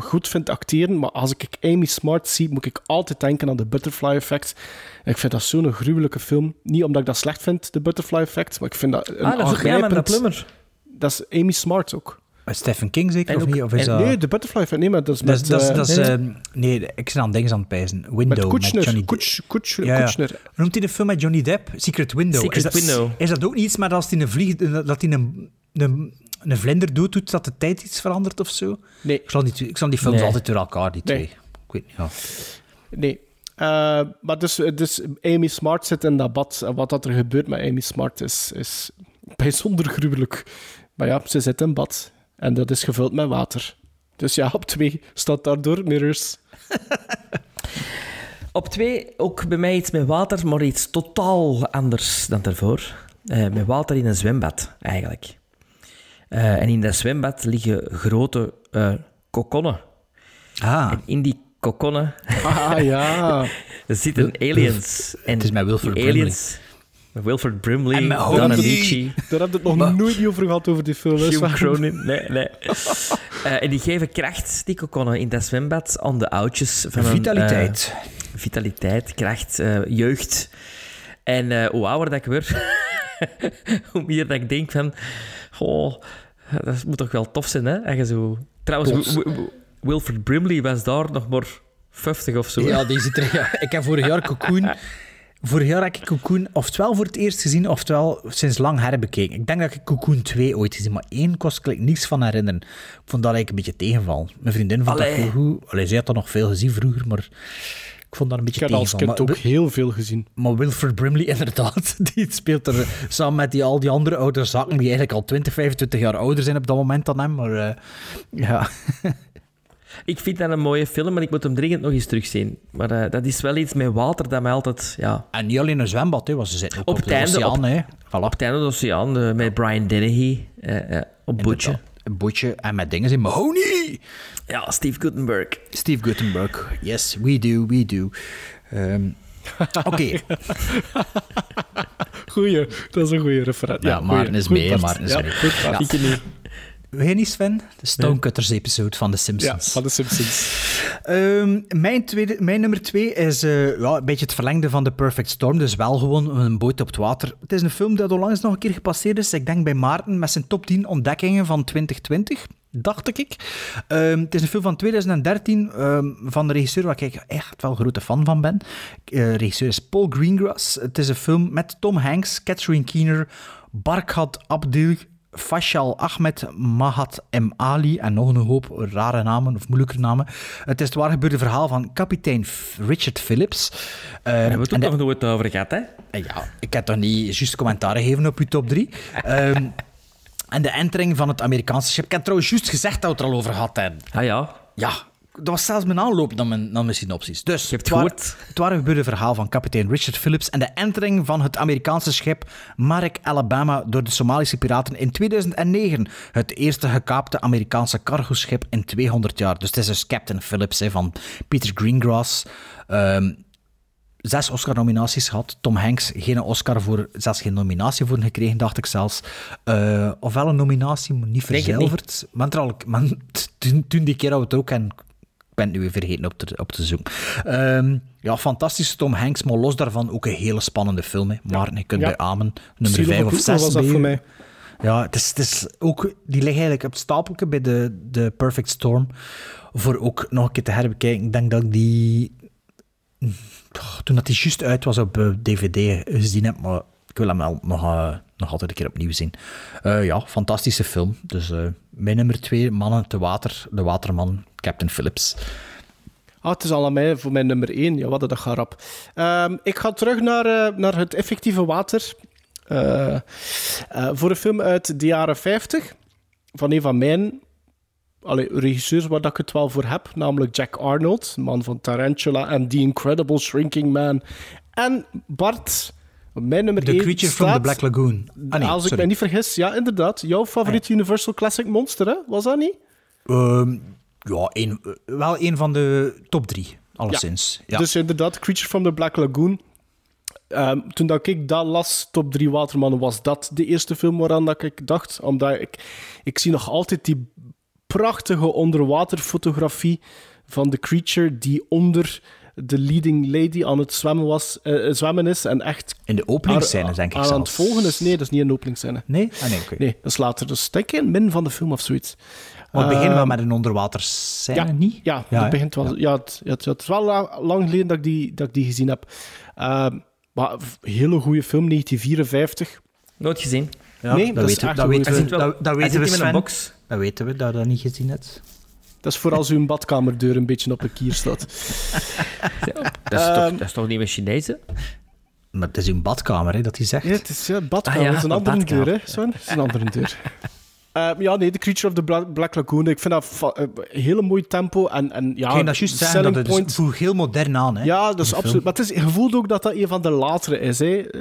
goed vind acteren. Maar als ik Amy Smart zie, moet ik altijd denken aan de Butterfly Effect. Ik vind dat zo'n gruwelijke film. Niet omdat ik dat slecht vind, de Butterfly Effect, maar ik vind dat een Ah, dat is ook ja, met dat aangrijpend- plummer. Dat is Amy Smart ook. Stephen King zeker, of niet? Of is en- dat... Nee, de Butterfly Effect. Nee, maar dat is Dat met... is, dat is, eh, dat is, nee, eh, nee, ik zit aan dingen aan het pijzen. Window, met. Johnny Depp. Kutsch- Kutsch- Ja, ja. Kutcher. Hoe noemt hij de film met Johnny Depp? Secret Window. Secret is, dat, Window. is dat ook niet iets met als hij een vlieg, dat hij een, een, een vlinder doet, doet dat de tijd iets verandert of zo? Nee. Ik zal die, ik zal die films Nee. altijd door elkaar, die Nee. twee. Ik weet niet, ja. Nee. Eh, maar dus, dus Amy Smart zit in dat bad. En wat dat er gebeurt met Amy Smart is, is bijzonder gruwelijk. Maar ja, ze zit in bad. En dat is gevuld met water. Dus ja, op twee staat daardoor Mirrors. Op twee, ook bij mij iets met water, maar iets totaal anders dan daarvoor. Eh, met water in een zwembad, eigenlijk. Eh, en in dat zwembad liggen grote eh kokonnen. Ah, En in die kokonnen Ah ja. er zitten aliens. En Het is met Wilford aliens... Met Wilford Brimley, En Daar heb ik het nog nooit over gehad, over die film. Hugh. Cronin. Nee, nee. Eh, en die geven kracht, die kokonnen, in dat zwembad aan de oudjes. Van een, Vitaliteit. vitaliteit, kracht, eh, jeugd. En eh, hoe ouder dat ik word, hoe meer dat ik denk van... Dat moet toch wel tof zijn, hè? Zo... Trouwens, Plots. Wi- Wi- Wilford Brimley was daar nog maar 50 of zo. Ja, die zit er. Ja. Ik heb vorig jaar Cocoon. Vorig jaar heb ik Cocoon oftewel voor het eerst gezien, oftewel sinds lang herbekeken. Ik denk dat ik Cocoon 2 ooit gezien, maar één kost ik niks van herinneren. Ik vond dat eigenlijk een beetje tegenval. Mijn vriendin vond Allee. dat heel goed. Allee, zij had dat nog veel gezien vroeger, maar ik vond dat een Ik beetje heb als tegenval. kind Maar, ook heel veel gezien. maar Wilford Brimley, inderdaad, die speelt er samen met die, al die andere oude zakken, die eigenlijk al 20, 25 jaar ouder zijn op dat moment dan hem. Maar eh, ja, Ik vind dat een mooie film, maar ik moet hem dringend nog eens terugzien. Maar eh, dat is wel iets met water dat mij altijd... Ja, en niet alleen een zwembad, hè, want ze zitten op, Op het de einde, oceaan. op- hè. op het einde van de oceaan met Brian Dennehy eh, eh, op Boetje. Een bootje en met dingen in Mahoney. Ja, Steve Gutenberg. Steve Gutenberg. Yes, we do, we do. Ehm, Oké, Goeie, dat is een goede referentie. Ja, Maarten is mee. Maarten is ja, mee. Goed. Ja. Niet. Weet niet, Sven? De Stonecutters-episode van The Ja, Simpsons. van de Simpsons. Ehm, mijn, tweede, mijn nummer twee is eh, ja, een beetje het verlengde van The Perfect Storm. Dus wel gewoon een boot op het water. Het is een film dat onlangs nog een keer gepasseerd is. Ik denk bij Maarten met zijn top 10 ontdekkingen van 2020. Dacht ik. Ehm, het is een film van 2013 ehm, van de regisseur waar ik echt wel grote fan van ben. Eh regisseur is Paul Greengrass. Het is een film met Tom Hanks, Catherine Keener, Barkhad Abdul, Fashal Ahmed Mahat M. Ali en nog een hoop rare namen of moeilijke namen. Het is het waar gebeurde verhaal van kapitein Richard Phillips. Daar hebben we het de- nog nooit over gehad, hè? Eh, Ja, ik heb toch niet juist commentaar gegeven op uw top 3. Ehm, en de entering van het Amerikaanse schip. Ik heb trouwens juist gezegd dat we het er al over gehad hebben. Ah ja. Ja, dat was zelfs mijn aanloop naar mijn, naar mijn synopsis. Dus, hebt het waar-. Het waar gebeurde verhaal van kapitein Richard Phillips en de entering van het Amerikaanse schip Marek Alabama door de Somalische piraten in 2009. Het eerste gekaapte Amerikaanse cargoschip in 200 jaar. Dus het is dus Captain Phillips hè, van Peter Greengrass. Ehm, zes Oscar-nominaties gehad. Tom Hanks geen Oscar voor, zelfs geen nominatie voor gekregen, dacht ik zelfs. Eh, ofwel een nominatie, maar niet verzilverd. Maar, al- toen, toen die keer hadden we het ook en ben het nu weer vergeten op te, op te zoeken. Ehm, ja, fantastische Tom Hanks, maar los daarvan ook een hele spannende film. Hè. Maar je kunt Amen nummer Seal of 5 of Approval 6 was dat bij voor u. mij. Ja, het is, het is ook, die liggen eigenlijk op het stapeltje bij de, de Perfect Storm. Voor ook nog een keer te herbekijken. Ik denk dat ik die... Oh, toen dat die juist uit was op eh, DVD gezien heb, maar ik wil hem wel nog, eh, nog altijd een keer opnieuw zien. Eh, ja, fantastische film. Dus eh, mijn nummer twee, Mannen te Water, De Waterman, Captain Phillips. Ah, het is al aan mij voor mijn nummer 1. Ja, wat een dag rap. Ehm, ik ga terug naar, eh, naar het effectieve water. Eh, eh, voor een film uit de jaren 50. Van een van mijn allee, regisseurs waar dat ik het wel voor heb. Namelijk Jack Arnold, man van Tarantula en The Incredible Shrinking Man. En Bart, mijn nummer The 1 Creature from the Black Lagoon. Ah, nee, als ik me niet vergis, ja, inderdaad. Jouw favoriete Universal Classic Monster, hè? Was dat niet? Ehm, ja, een, wel een van de top drie, alleszins. Ja. Dus inderdaad, Creature from the Black Lagoon. Ehm, toen dat ik dat las, top 3 Watermannen, was dat de eerste film waaraan dat ik dacht. Omdat ik, ik zie nog altijd die prachtige onderwaterfotografie van de creature die onder de leading lady aan het zwemmen, was, eh, eh, zwemmen is. En echt In de openingsscène, denk ik aan, aan het zelfs. volgen is. Nee, dat is niet een openingsscène. Nee? Ah, nee. Nee, dat is later. Dus denk ik een min van de film of zoiets. Maar het begint wel Ehm, met een onderwaterscène, ja, niet? Ja, Ja, het begint wel. Ja. het, het, het is wel la- lang geleden dat ik die, dat ik die gezien heb. Ehm, maar een hele goede film, 1954. Nooit gezien. Ja, nee, dat, is weten, dat, een weten, we, dat, dat weten we, een box. Dat weten we, dat je dat niet gezien hebt. Dat is voor als uw badkamerdeur een beetje op een kier staat. Dat is, toch, Ehm, dat is toch niet met Chinezen? Maar het is uw badkamer, hè, dat hij zegt. Ja, het is ja, badkamer. Ah, ja, dat is een een andere badkamer. deur, hè, Sven? Het is een andere deur. Ehm, ja, nee, The Creature of the Bla- Black Lagoon. Ik vind dat fa- eh, een hele mooi tempo. En, en ja, ging dat juist zeggen, dat het point- dus voelt heel modern aan. Hè, Ja, dat is absoluut. film. Maar het is, je voelt ook dat dat een van de latere is. Hè. Eh,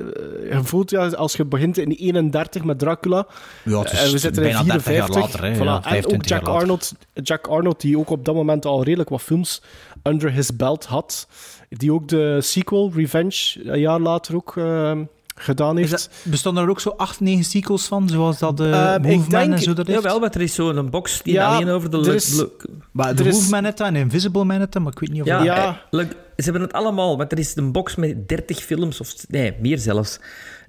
Je voelt ja, als je begint in 31 met Dracula. Ja, het is en we zitten in bijna 30 jaar 54. later, hè. Voilà. Ja, en 25 ook Jack jaar. Arnold, Jack Arnold, die ook op dat moment al redelijk wat films under his belt had. Die ook de sequel, Revenge, een jaar later ook eh, gedaan Is heeft. dat, bestonden er ook zo acht, negen sequels van, zoals dat de Ehm, ik Movement denk- en zo dat heeft? Jawel, maar er is zo'n box die Ja, alleen over de... er is- Maar de er is- Movement het en Invisible Man het, maar ik weet niet of Ja, dat- Ja. eh, leuk. ze hebben het allemaal, maar er is een box met 30 films, of nee, meer zelfs.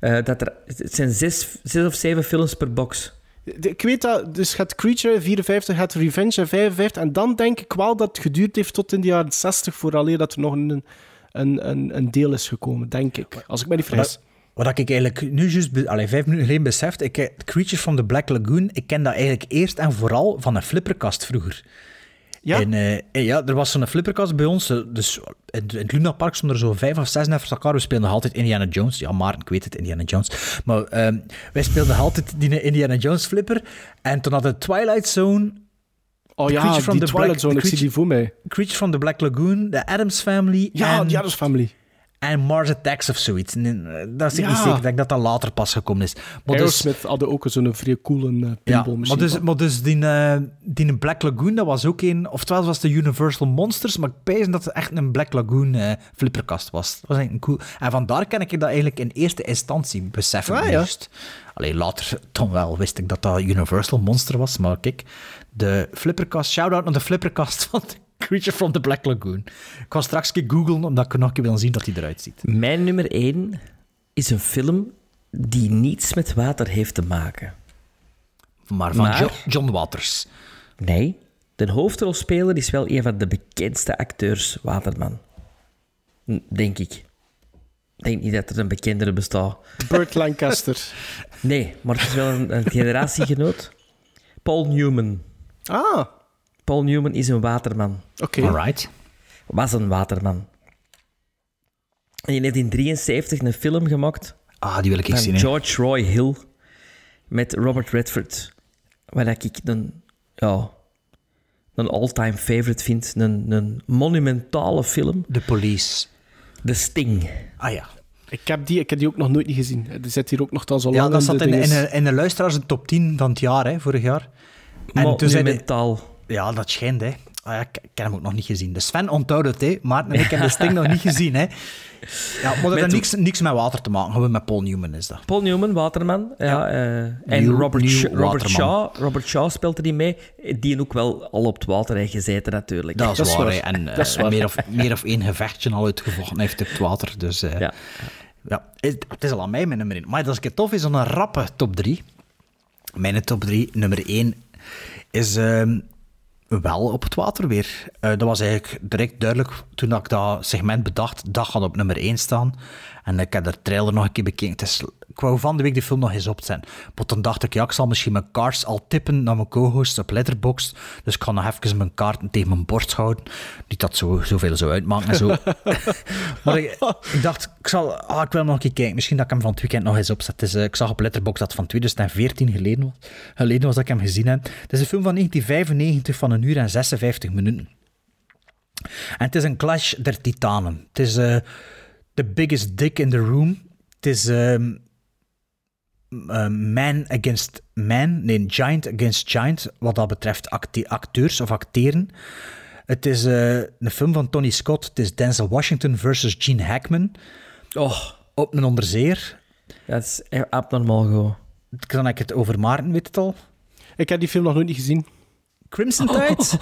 Eh, dat er, het zijn zes, zes of zeven films per box. Ik weet dat, dus het Creature 54, het Revenge in 55. En dan denk ik wel dat het geduurd heeft tot in de jaren 60 vooraleer dat er nog een, een, een, een deel is gekomen, denk ik. Als ik me niet vergis. Wat ik eigenlijk nu juist, allee, vijf minuten geleden besefte, ik, eh, Creature from the Black Lagoon, ik ken dat eigenlijk eerst en vooral van een flipperkast vroeger. Ja? En, eh, en ja, er was zo'n flipperkast bij ons, eh, dus in, het Luna Park stonden er zo vijf of zes naast elkaar. We speelden nog altijd Indiana Jones. Ja, Maarten, ik weet het, Indiana Jones. Maar ehm, wij speelden altijd die Indiana Jones flipper. En toen had de Twilight Zone... Oh The ja, die the Twilight Black- Zone, ik zie die voor mij. Creature from the Black Lagoon, de Adams Family Ja, en, die Addams Family. En Mars Attacks of zoiets. Nee, Dat is ik Ja. niet zeker, ik denk dat dat later pas gekomen is. Maar dus, Aerosmith hadden ook zo'n vrij coole uh, ja, pinball maar machine. dus, maar dus die, eh, die Black Lagoon, dat was ook een... Oftewel was de Universal Monsters, maar ik pijs dat het echt een Black Lagoon eh, flipperkast was. Dat was eigenlijk een cool... En vandaar ken ik dat eigenlijk in eerste instantie beseffen. Ah, ja. juist. Alleen later, toch wel, wist ik dat dat Universal Monster was. Maar kijk, de flipperkast... Shout-out naar de flipperkast van Creature from the Black Lagoon. Ik ga straks een keer googlen, omdat ik nog een keer wil zien dat hij eruit ziet. Mijn nummer 1 is een film die niets met water heeft te maken. Maar van Maar- Jo- John Waters. Nee, de hoofdrolspeler is wel een van de bekendste acteurs Waterman. Denk ik. Ik denk niet dat er een bekendere bestaat. Burt Lancaster. Nee, maar het is wel een, een generatiegenoot. Paul Newman. Ah. Paul Newman is een waterman. Oké. Alright. Was een waterman. En in 73 een film gemaakt. Ah, die wil ik eens van zien. hè. George Roy Hill met Robert Redford. Waar dat ik een, ja, een all-time favorite vind. Een, een monumentale film. The Police. The Sting. Ah ja. Ik heb, die, ik heb die ook nog nooit niet gezien. Die zit hier ook nog al zo Ja, lang dat in zat de in, in, een- in de luisteraars een top 10 van het jaar, hè, vorig jaar. En toen de-. Ja, dat schijnt, hè. Ah, ja, ik, ik heb hem ook nog niet gezien. Dus Sven onthoudt het, hè. Maarten en ik hebben de Sting nog niet gezien, hè. Ja, maar dat heeft niks, niks met water te maken. Gewoon met Paul Newman is dat. Paul Newman, Waterman. Ja, eh, en Robert, Sh- Robert, Waterman. Shaw, Robert Shaw speelt erin mee. Die ook wel al op het water heeft gezeten, natuurlijk. Dat is, waar. En Dat is eh, meer, of, meer of één gevechtje al uitgevochten heeft op het water. Dus eh, Ja. ja. Het, het is al aan mij mijn nummer 1. Maar dat is het tof is, een rappe top 3. Mijn top 3, nummer 1, is ehm, wel op het water weer. Eh, dat was eigenlijk direct duidelijk toen ik dat segment bedacht. Dat gaat op nummer 1 staan. En ik heb de trailer nog een keer bekeken. Ik wou van de week de film nog eens opzetten. Maar toen dacht ik, ja, ik zal misschien mijn cards al tippen naar mijn co-host op Letterboxd. Dus ik ga nog even mijn kaarten tegen mijn borst houden. Niet dat zo, zoveel zou uitmaken en zo. maar ik, ik dacht, ik, zal, ah, ik wil nog een keer kijken. Misschien dat ik hem van het weekend nog eens opzet. Dus, eh, ik zag op Letterboxd dat het van 2014 geleden was. Geleden was dat ik hem gezien heb. Het is een film van 1995 van een uur en 56 minuten. En het is een clash der titanen. Het is eh the biggest dick in the room. Het is ehm, eh, man against man. Nee, giant against giant. Wat dat betreft acte- acteurs of acteren. Het is eh, een film van Tony Scott. Het is Denzel Washington versus Gene Hackman. Oh, Op een onderzeer. dat is echt abnormaal gewoon. Kan ik het over Maarten, weet het al? Ik heb die film nog nooit niet gezien. Crimson Tide?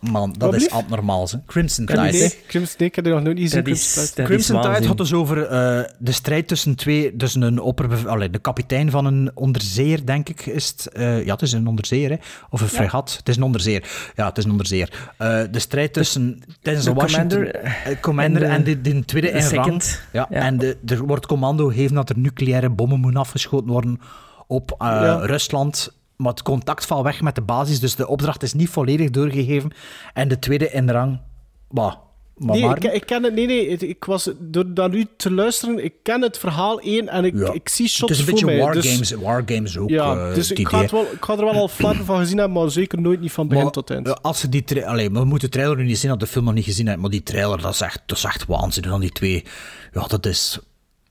Man, dat Wat is abnormaal, hè. Crimson Tide, Nee, Crimson, nee, ik heb die nog nooit is- Crimson Tide. Crimson Tide gaat dus over eh, de strijd tussen twee, tussen een opper, allee, de kapitein van een onderzeeër, denk ik, is het. Eh, ja, het is een onderzeeër, hè? of een fregat. Het is een onderzeeër. Ja, het is een onderzeeër. Eh, de strijd tussen Denzel de Washington, commander, commander en en de- de, de tweede de in rang. Ja, Ja. En de, er wordt commando gegeven dat er nucleaire bommen moeten afgeschoten worden op eh, Ja. Rusland. Maar het contact valt weg met de basis, dus de opdracht is niet volledig doorgegeven. En de tweede in rang, bah, maar Nee, ik, ik ken het. Nee, nee. het- Ik was door naar u te luisteren. Ik ken het verhaal één en ik, Ja. ik zie Het shots is een voor beetje mij. wargames, dus, wargames ook. ja, eh, dus het ik ga, het wel, ik ga er wel al flappen van gezien hebben, maar zeker nooit niet van begin Maar, tot eind. Als ze die Allee, we moeten de trailer nu niet zien, dat de film nog niet gezien hebt, maar die trailer, dat is echt, dat is echt waanzinnig. Dan die twee, ja, dat is...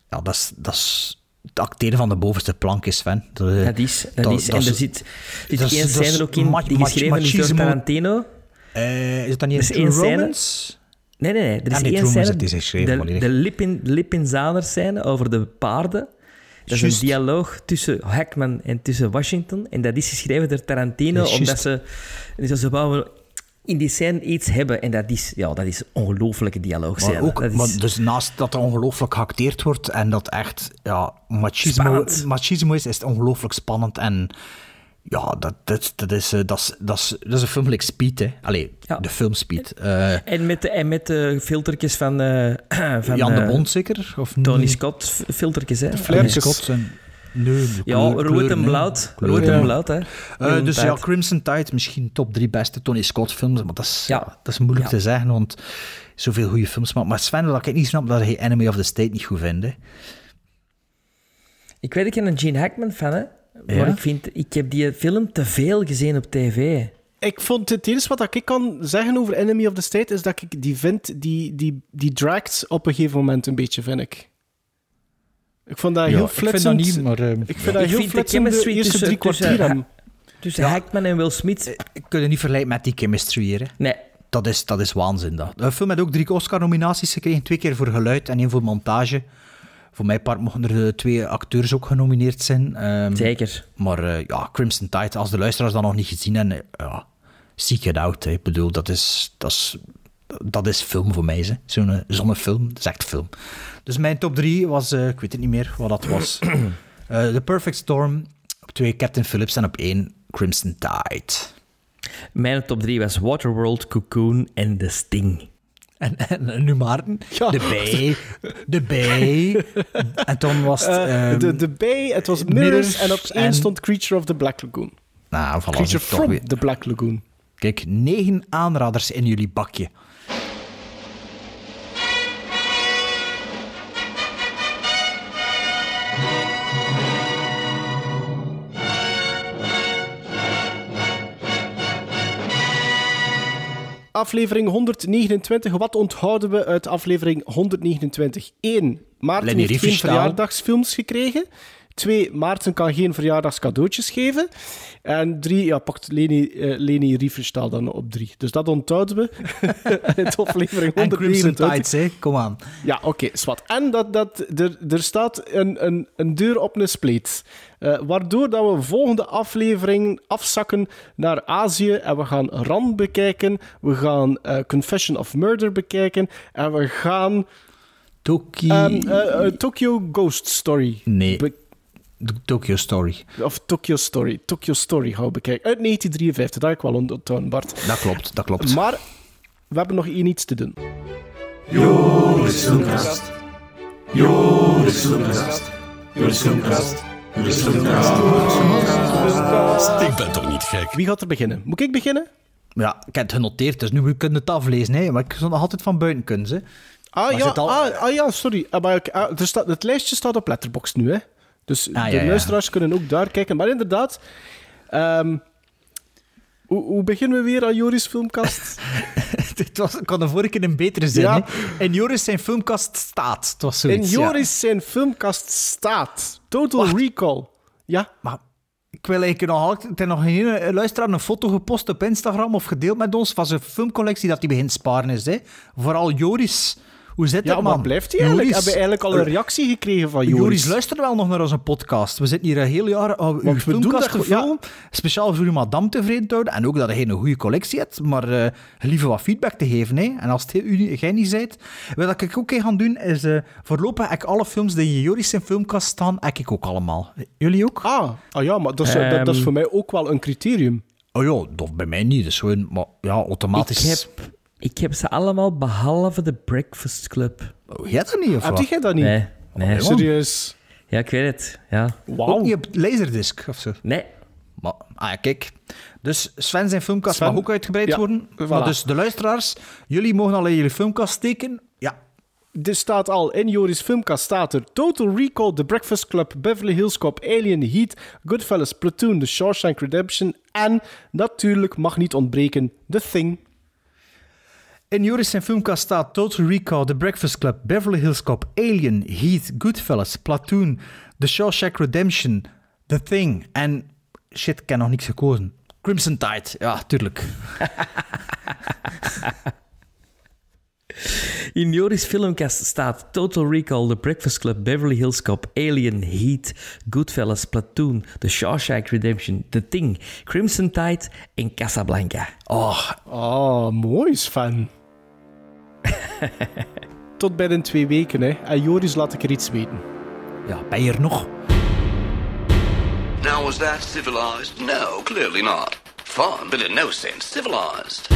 Ja, dat is... Dat is het acteren van de bovenste plank is, Sven. Dat, eh, Dat is. Dat, is. En er zit, zit dat is- ook in die geschreven is door. Tarantino. eh, is het dan niet scène- Romance? Nee, nee, nee. Er is één scène, is geschreven de, de Lipin, Lipinzaner scène over de paarden. Dat is een dialoog tussen Hackman en tussen Washington. En dat is geschreven door Tarantino, omdat ze, ze wouden in die scène iets hebben. En dat is, ja, dat is ongelooflijke dialoog. Maar ook, dat is, maar dus naast dat er ongelooflijk geacteerd wordt en dat echt ja, machismo, machismo is, is het ongelooflijk spannend. En ja, dat, dat, dat, is, eh, dat, is, dat, is, dat is een film like Speed, hè. Allee, de film Speed. En met de, en met de filtertjes van, eh, van Jan de eh, Bond zeker? Of Tony? Scott filtertjes, hè? Flairtjes. Scott en... Nee, Ja, kleur- rood en hè. blauw. Kleuren. Rood en Ja. blauw, hè? Eh, dus ja. Crimson Tide, misschien top drie beste Tony Scott films, maar dat is, Ja. ja. dat is moeilijk Ja. te zeggen, want zoveel goede films maakt. Maar Sven, wat ik niet snap, dat hij Enemy of the State niet goed vindt. hè. Ik weet, ik ben een Gene Hackman fan, hè? Maar Ja? ik vind, ik heb die film te veel gezien op tv. Ik vond het enige wat ik kan zeggen over Enemy of the State is dat ik die vind, die, die, die draagt op een gegeven moment een beetje, vind ik. Ik vond dat Ja, heel ik vind dat flitsend. niet, maar, ehm, ik vind ja. dat Ik heel vind de flitsend de chemistry eerste tussen- drie kwartier. Tussen Ja. Hackman en Will Smith. Ik kan het niet vergelijken met die chemistry hier. Hè. Nee. Dat is, dat is waanzin. Dat. De film heeft ook drie Oscar-nominaties gekregen. Twee keer voor geluid en één voor montage. Voor mijn part mogen er eh, twee acteurs ook genomineerd zijn. Ehm, Zeker. Maar eh, ja, Crimson Tide, als de luisteraars dat nog niet gezien hebben, eh, ja, seek it out. Hè. Ik bedoel, dat is, dat is, dat is film voor mij. Zo'n eh, zonnefilm, dat is echt film. Dus mijn top drie was, eh, ik weet het niet meer wat dat was. Eh, The Perfect Storm, op twee Captain Phillips en op één Crimson Tide. Mijn top 3 was Waterworld, Cocoon en The Sting. En, en, en nu Maarten. De bij. De bij. En toen was het... Eh, ehm, de, de bij, het was Mirrors, Mirrors en op één en- stond Creature of the Black Lagoon. Nou, voilà, Creature from weer. the Black Lagoon. Kijk, negen aanraders in jullie bakje. Aflevering 129. Wat onthouden we uit aflevering 129? 1. Maarten Lenny heeft geen verjaardagsfilms gekregen. 2. Maarten kan geen verjaardagscadeautjes geven. En 3. Ja, pakt Leni, eh, Leni Riefenstahl dan op 3. Dus dat onthouden we uit aflevering En Crimson 129. Tides, hè. Kom aan. Ja, oké, zwart. En dat, dat, er, er staat een, een, een deur op een spleet. Eh, waardoor dat we volgende aflevering afzakken naar Azië. En we gaan Ran bekijken. We gaan eh, Confession of Murder bekijken. En we gaan... Toki... ehm, eh, eh, Tokyo Ghost Story. Nee. Be- De Tokyo Story. of Tokyo Story. Tokyo Story gaan we bekijken. Uit 1953, dat heb ik wel onthouden, Bart. Dat klopt, dat klopt. Maar we hebben nog één iets te doen. Joris Filmkast. Joris Filmkast. Joris Filmkast. Joris Filmkast. Ik ben toch niet gek? Wie gaat er beginnen? Moet ik beginnen? Ja, ik heb het genoteerd, dus nu kunnen het aflezen. Hè. Maar ik zou nog altijd van buiten kunnen. Hè. Ah, Maar ja, al- ah, ah ja, sorry. Ah, maar ah, er staat, het lijstje staat op Letterboxd nu, hè. Dus Ah, de ja, luisteraars kunnen ook daar kijken. Maar inderdaad, ehm, hoe, hoe beginnen we weer aan Joris Filmkast? Het was, ik had de vorige keer een betere zin. Ja. In Joris zijn filmkast staat. Het was In zoiets, ja. Joris zijn filmkast staat. Total Recall. Ja. Maar ik wil eigenlijk nog altijd... Er is nog geen luisteraar een foto gepost op Instagram of gedeeld met ons van zijn filmcollectie dat hij begint sparen is. Hè. Vooral Joris. Hoe zit Ja, dat, maar man? blijft hij eigenlijk? Joris- Hebben we eigenlijk al een reactie gekregen van Joris? Joris luistert wel nog naar onze podcast. We zitten hier een heel jaar uh, uw we doen dat. Speciaal voor uw madame tevreden te houden. En ook dat hij een goede collectie hebt. Maar eh liever wat feedback te geven. Hè. En als het u, jij niet bent... Wat ik ook ga doen, is... eh, voorlopig heb ik alle films die in Joris zijn filmkast staan, heb ik ook allemaal. Jullie ook? Ah, ah ja, maar dat is, dat, dat is Ehm. voor mij ook wel een criterium. Oh ja, dat bij mij niet. Dat is gewoon... Maar ja, automatisch... Ik heb, ik heb ze allemaal behalve de Breakfast Club. Oh, jij dat niet, of Heb jij dat niet? Nee, nee. Oh, Serieus? Ja, ik weet het. Ja. Ook niet op Laserdisc of zo? Nee. Maar, ah ja, kijk. Dus Sven zijn filmkast Sven? mag ook uitgebreid Ja, worden. voilà. Maar dus de luisteraars, jullie mogen al in jullie filmkast steken. Ja, Er staat al in Joris Filmkast staat er Total Recall, The Breakfast Club, Beverly Hills Cop, Alien, Heat, Goodfellas, Platoon, The Shawshank Redemption en natuurlijk mag niet ontbreken The Thing. In Joris zijn filmkast staat Total Recall, The Breakfast Club, Beverly Hills Cop, Alien, Heat, Goodfellas, Platoon, The Shawshank Redemption, The Thing en... Shit, ik heb nog niks gekozen. Crimson Tide, ja, tuurlijk. In Joris Filmcast staat Total Recall, The Breakfast Club, Beverly Hills Cop, Alien, Heat, Goodfellas, Platoon, The Shawshank Redemption, The Thing, Crimson Tide en Casablanca. Oh, Oh, mooi Sven. Tot binnen twee weken, hè. En Joris laat ik er iets weten. ja, ben je er nog? Now, was that civilized? No, clearly not. Fun, but in no sense civilized.